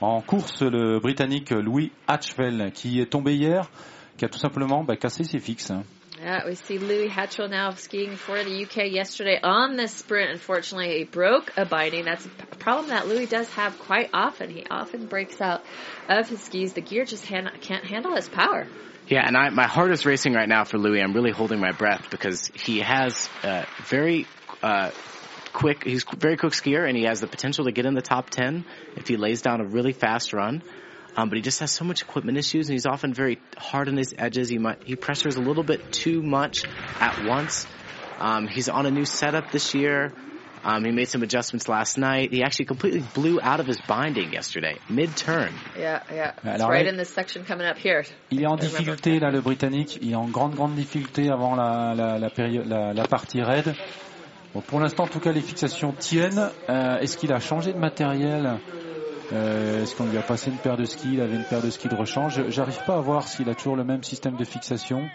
En course, le Britannique Louis Hatchfell qui est tombé hier, qui a tout simplement bah, cassé ses fixes. hein. Yeah, we see Louis Hatchell now skiing for the UK yesterday on the sprint. Unfortunately, he broke a binding. That's a problem that Louis does have quite often. He often breaks out of his skis. The gear just han- can't handle his power. Yeah, and I, my heart is racing right now for Louis. I'm really holding my breath because he has uh, very uh, quick. He's a very quick skier, and he has the potential to get in the top ten if he lays down a really fast run. Um, but he just has so much equipment issues, and he's often very hard on his edges. He might he pressures a little bit too much at once. Um, he's on a new setup this year. Um, he made some adjustments last night. He actually completely blew out of his binding yesterday, mid-turn. Yeah, yeah. It's right là- in this section coming up here. Il est en difficulté là, le Britannique. Il est en grande grande difficulté avant la, la, la, période, la, la partie raid. Bon, pour l'instant, en tout cas, les fixations tiennent. Euh, Est-ce qu'il a changé de matériel? Euh, Est-ce qu'on lui a passé une paire de skis Il avait une paire de skis de rechange. J'arrive pas à voir s'il a toujours le même système de fixation.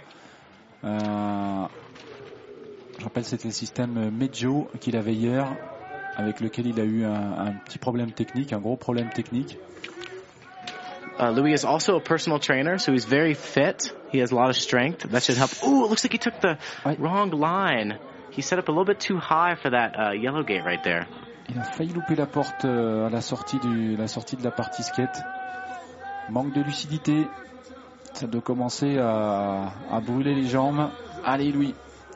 Euh, je rappelle, c'était le système Mejo qu'il avait hier, avec lequel il a eu un, un petit problème technique, un gros problème technique. Uh, Louis is also a personal trainer, so he's very fit. He has a lot of strength. That should help. Ooh, it looks like he took the wrong line. He set up a little bit too high for that uh, yellow gate right there. Il a failli louper la porte euh, à la sortie, du, la sortie de la partie skate. Manque de lucidité. Ça doit commencer à, à brûler les jambes. Allez, Louis.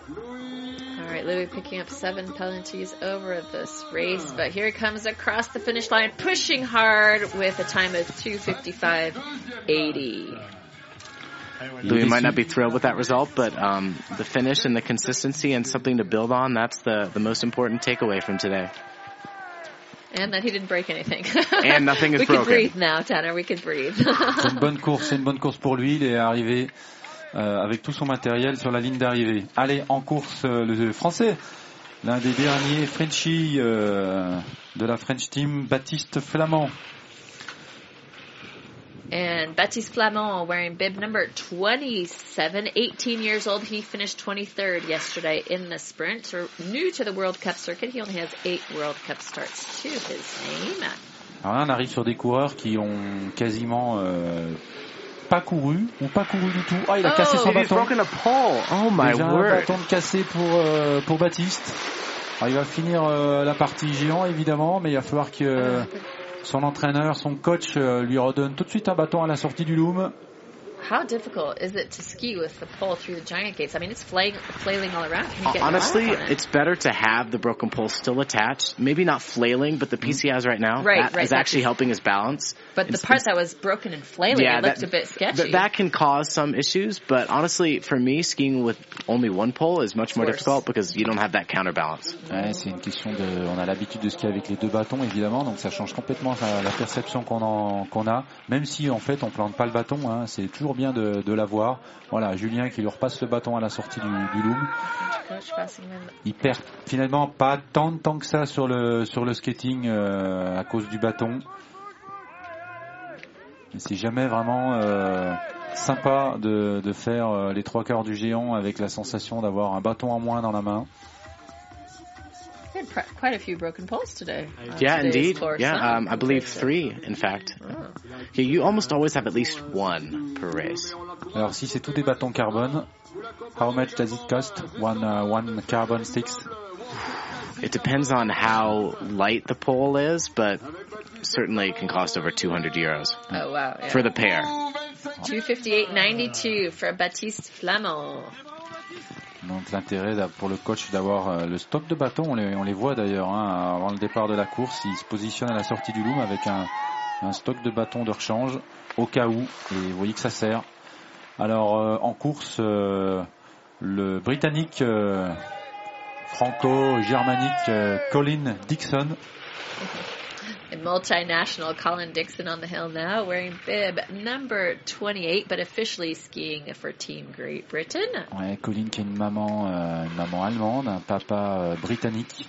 All right, Louis picking up seven penalties over this race, but here he comes across the finish line, pushing hard with a time of 255.80. Louis might not be thrilled with that result, but um, the finish and the consistency and something to build on, that's the, the most important takeaway from today. And that he didn't break anything. And nothing is we broken. can breathe now, Tanner. We can breathe. C'est une bonne course, c'est une bonne course pour lui. Il est arrivé euh, avec tout son matériel sur la ligne d'arrivée. Allez, en course, euh, le français, l'un des derniers Frenchies euh, de la French Team, Baptiste Flamand. And Baptiste Flamand wearing bib number 27, 18 years old. He finished 23rd yesterday in the sprint. So new to the World Cup circuit. He only has eight World Cup starts to his name. Alors là, on arrive sur des coureurs qui ont quasiment euh, pas couru ou pas couru du tout. Ah, il a cassé Oh, son He's bâton. Oh my Déjà un word. bâton de cassé pour, euh, pour Baptiste. Alors, il va finir euh, la partie géant évidemment, mais il va falloir que son entraîneur, son coach euh, lui redonne tout de suite un bâton à la sortie du loom. How difficult is it to ski with the pole through the giant gates? I mean, it's flail, flailing all around. Can you get Honestly, it? it's better to have the broken pole still attached. Maybe not flailing, but the piece he has right now Right, that right, is that actually piece. helping his balance. But the part that was broken and flailing, it looked a bit sketchy. That, that can cause some issues, but honestly, for me, skiing with only one pole is much more course. difficult because you don't have that counterbalance. Ouais, c'est une question de. On a l'habitude de skier avec les deux bâtons évidemment, donc ça change complètement la, la perception qu'on en- qu'on a. Même si en fait on plante pas le bâton, hein, c'est toujours bien de, de l'avoir. Voilà, Julien qui lui repasse le bâton à la sortie du, du loom. Il perd finalement pas tant de temps que ça sur le sur le skating euh, à cause du bâton. C'est jamais vraiment euh, sympa de, de faire euh, les trois quarts du géant avec la sensation d'avoir un bâton en moins dans la main. He had pr- quite a few broken poles today. on Yeah, indeed. Yeah, um, I believe three, in fact. Yeah, you almost always have at least one per race. Alors si c'est tous des bâtons carbone, how much does it cost one uh, one carbon sticks? It depends on how light the pole is, but certainly it can cost over 200 euros Oh wow! Yeah. for the pair. 258.92 for Baptiste Flamand. Donc l'intérêt pour le coach d'avoir euh, le stock de bâtons, on les, on les voit d'ailleurs hein, avant le départ de la course, il se positionne à la sortie du loom avec un, stock de bâtons de rechange au cas où, et vous voyez que ça sert. Alors euh, en course, euh, le Britannique franco-germanique Colin Dixon A multinational Colin Dixon on the hill now, wearing bib number 28, but officially skiing for Team Great Britain. Ouais, Colin qui est une maman, euh, une maman allemande, un papa euh, britannique,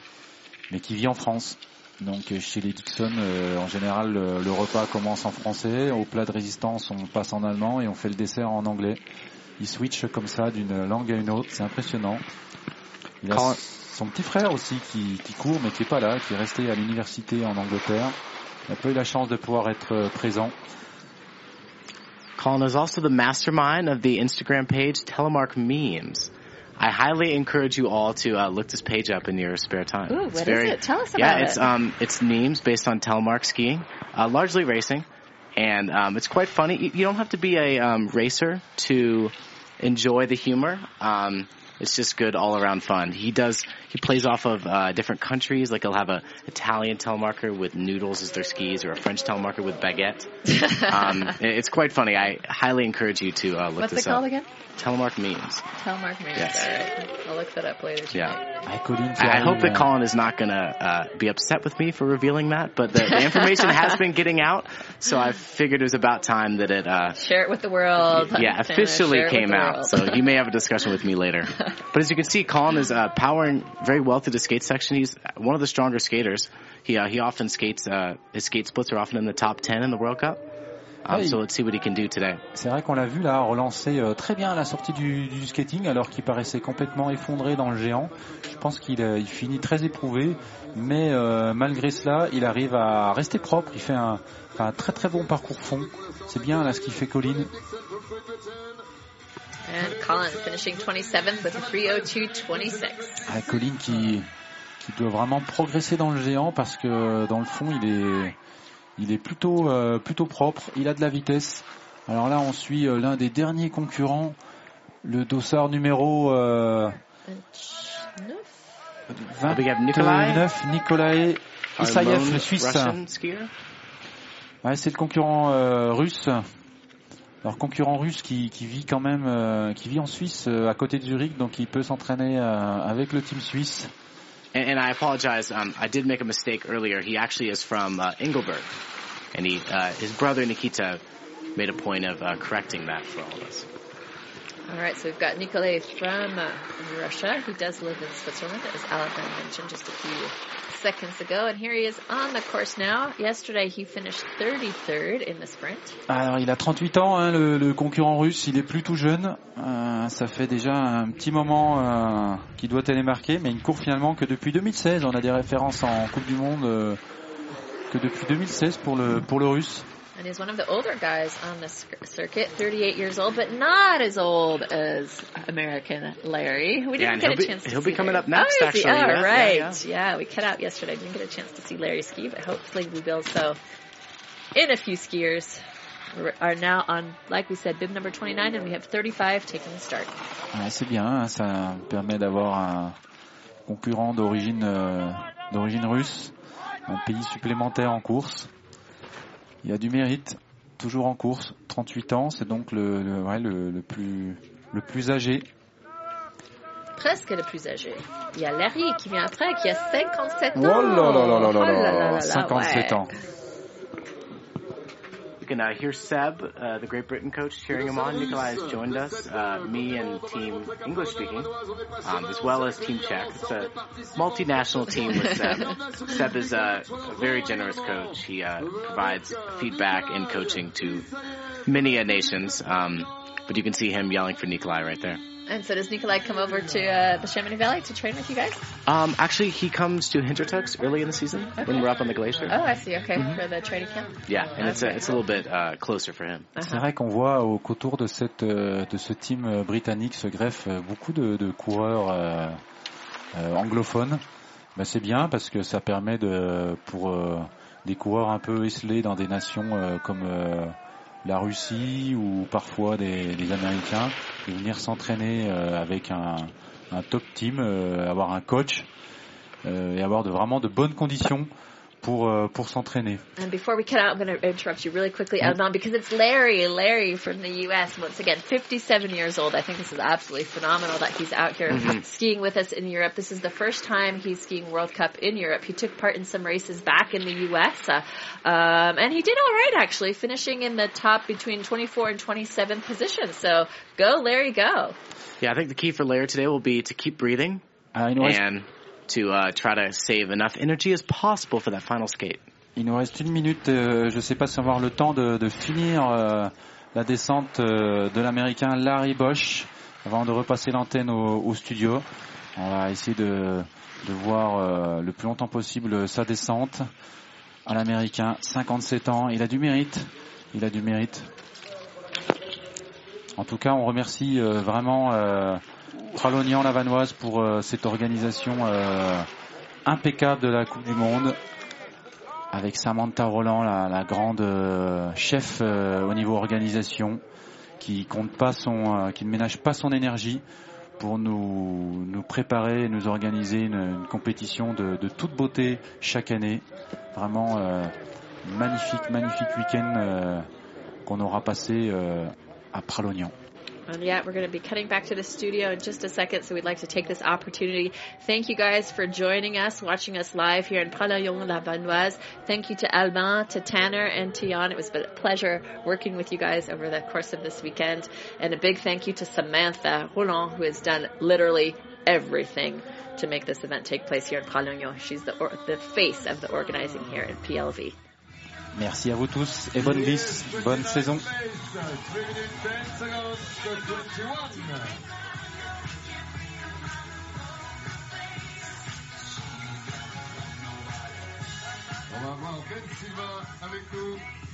mais qui vit en France. Donc euh, chez les Dixon, euh, en général, le, le repas commence en français. Au plat de résistance, on passe en allemand et on fait le dessert en anglais. Il switch comme ça d'une langue à une autre, c'est impressionnant. Il a son petit frère aussi qui, qui court, mais qui est pas là, qui est resté à l'université en Angleterre. Il n'a pas eu la chance de pouvoir être euh, présent. Colin is also the mastermind of the Instagram page Telemark Memes. I highly encourage you all to uh, look this page up in your spare time. Ooh, it's what is very, it? Tell us yeah, about it's it. um, it's memes based on telemark skiing, uh, largely racing, and um, it's quite funny. You, you don't have to be a um, racer to enjoy the humor. Um, it's just good all around fun. He does he plays off of uh, different countries. Like he'll have a Italian telemarker with noodles as their skis, or a French telemarker with baguette. um, it's quite funny. I highly encourage you to uh, look What's this it called up. again? Telemark memes. Telemark Memes. Yes. All right. I'll look that up later. Yeah. tonight. Ah, Colin I, I hope that Colin is not going to uh, be upset with me for revealing that, but the, the information has been getting out, so I figured it was about time that it, uh, Share it with the world. yeah, officially share it with came out. So you may have a discussion with me later. But as you can see, Colin is uh, powering very well through the skate section. He's one of the stronger skaters. He uh, he often skates. Uh, his skate splits are often in the top ten in the World Cup. Um, Hey. so let's see what he can do today. C'est vrai qu'on l'a vu là relancer euh, très bien à la sortie du, du skating alors qu'il paraissait complètement effondré dans le géant. Je pense qu'il euh, il finit très éprouvé, mais euh, malgré cela, il arrive à rester propre. Il fait un, très très bon parcours fond. C'est bien là ce qu'il fait Colin. And Colin finishing 27th with a 302.26. Ah, Colin qui, qui doit vraiment progresser dans le géant parce que dans le fond il est, il est plutôt, euh, plutôt propre. Il a de la vitesse. Alors là on suit euh, l'un des derniers concurrents, le dossard numéro euh, 29 We have Nikolai, 29, Nikolai our Isayev, le Suisse. Ouais, c'est le concurrent euh, russe. Alors concurrent russe qui, qui vit quand même, euh, qui vit en Suisse euh, à côté de Zurich, donc il peut s'entraîner euh, avec le team suisse. And, and I apologize. Um, I did make a mistake earlier. He actually is from uh, Engelberg, and he uh, his brother Nikita made a point of uh, correcting that for all of us. All right, so we've got Nikolay from uh, Russia. He does live in Switzerland, as Alain mentioned just a few seconds ago. And here he is on the course now. Yesterday, he finished 33rd in the sprint. Alors il a 38 ans, hein, le, concurrent russe, il est plus tout jeune. Euh, ça fait déjà un petit moment euh, qu'il doit télémarquer, mais il ne court finalement que depuis 2016. On a des références en Coupe du Monde euh, que depuis 2016 pour le pour le russe. And he's one of the older guys on the circuit, 38 years old, but not as old as American Larry. We didn't and get a be- chance to see him. he'll be coming Larry. up next, oh, actually. Oh, Yeah, yeah, right. yeah. Yeah, we cut out yesterday. Didn't get a chance to see Larry ski, but hopefully we will. So, in a few skiers we are now on, like we said, bib number 29, and we have 35 taking the start. Ouais, c'est bien, hein, ça permet d'avoir un concurrent d'origine euh, d'origine russe, un pays supplémentaire en course. Il a du mérite, toujours en course, 38 ans, c'est donc le, le, ouais, le, le plus le plus âgé. Presque le plus âgé. Il y a Larry qui vient après, qui a 57 ans. Oh là là là là là Oh là, là là, 57 ouais. ans. You can uh, hear Seb, uh, the Great Britain coach, cheering him on. Nikolai has joined us, uh, me and team English speaking, um, as well as team Czech. It's a multinational team with Seb. Seb is uh, a very generous coach. He uh, provides feedback and coaching to many nations. Um, but you can see him yelling for Nikolai right there. And so does Nikolai come over to uh, the Chamonix Valley to train with you guys? Um, actually, he comes to Hintertux early in the season when we're up on the glacier. Oh, I see. Okay, Mhm. for the training camp? Yeah, and it's a, it's a little bit uh, closer for him. C'est vrai qu'on voit au- qu'autour de cette euh, de ce team euh, britannique se greffent euh, beaucoup de, de coureurs euh, euh, anglophones. Ben, c'est bien parce que ça permet de pour euh, des coureurs un peu esselés dans des nations euh, comme euh, la Russie ou parfois des, Américains de venir s'entraîner euh, avec un, top team, euh, avoir un coach euh, et avoir vraiment de bonnes conditions pour euh, pour s'entraîner. And before we cut out, I'm going to interrupt you really quickly, Mm. Because it's Larry, Larry from the U.S. Once again, 57 years old. I think this is absolutely phenomenal that he's out here Mhm. skiing with us in Europe. This is the first time he's skiing World Cup in Europe. He took part in some races back in the U.S. Uh, um, and he did all right actually, finishing in the top between 24 and 27 positions. So go, Larry, go. Yeah, I think the key for Larry today will be to keep breathing il nous reste- and to try to save enough energy as possible for that final skate. Il nous reste une minute. euh, je ne sais pas si on va avoir le temps de, finir euh, la descente euh, de l'américain Larry Bosch avant de repasser l'antenne au, studio. On va essayer de, de voir le plus longtemps possible sa descente à l'américain. 57 ans. Il a du mérite. Il a du mérite. En tout cas, on remercie vraiment Pralognan Lavanoise pour euh, cette organisation euh, impeccable de la Coupe du Monde avec Samantha Roland, la, grande euh, chef au niveau organisation, qui ne ménage pas son énergie pour nous préparer, et nous organiser une, compétition de, de toute beauté chaque année. Vraiment magnifique, magnifique week-end qu'on aura passé à Pralognan. And yeah, we're going to be cutting back to the studio in just a second, so we'd like to take this opportunity. Thank you guys for joining us, watching us live here in Pralayon-la-Vanoise. Thank you to Alban, to Tanner, and to Jan. It was a pleasure working with you guys over the course of this weekend. And a big thank you to Samantha Roland, who has done literally everything to make this event take place here in Pralognon. She's the, or, the face of the organizing here in PLV. Merci à vous tous et bonne glisse, bonne saison. 3 minutes 10 seconds to 21. On va voir Silva avec nous.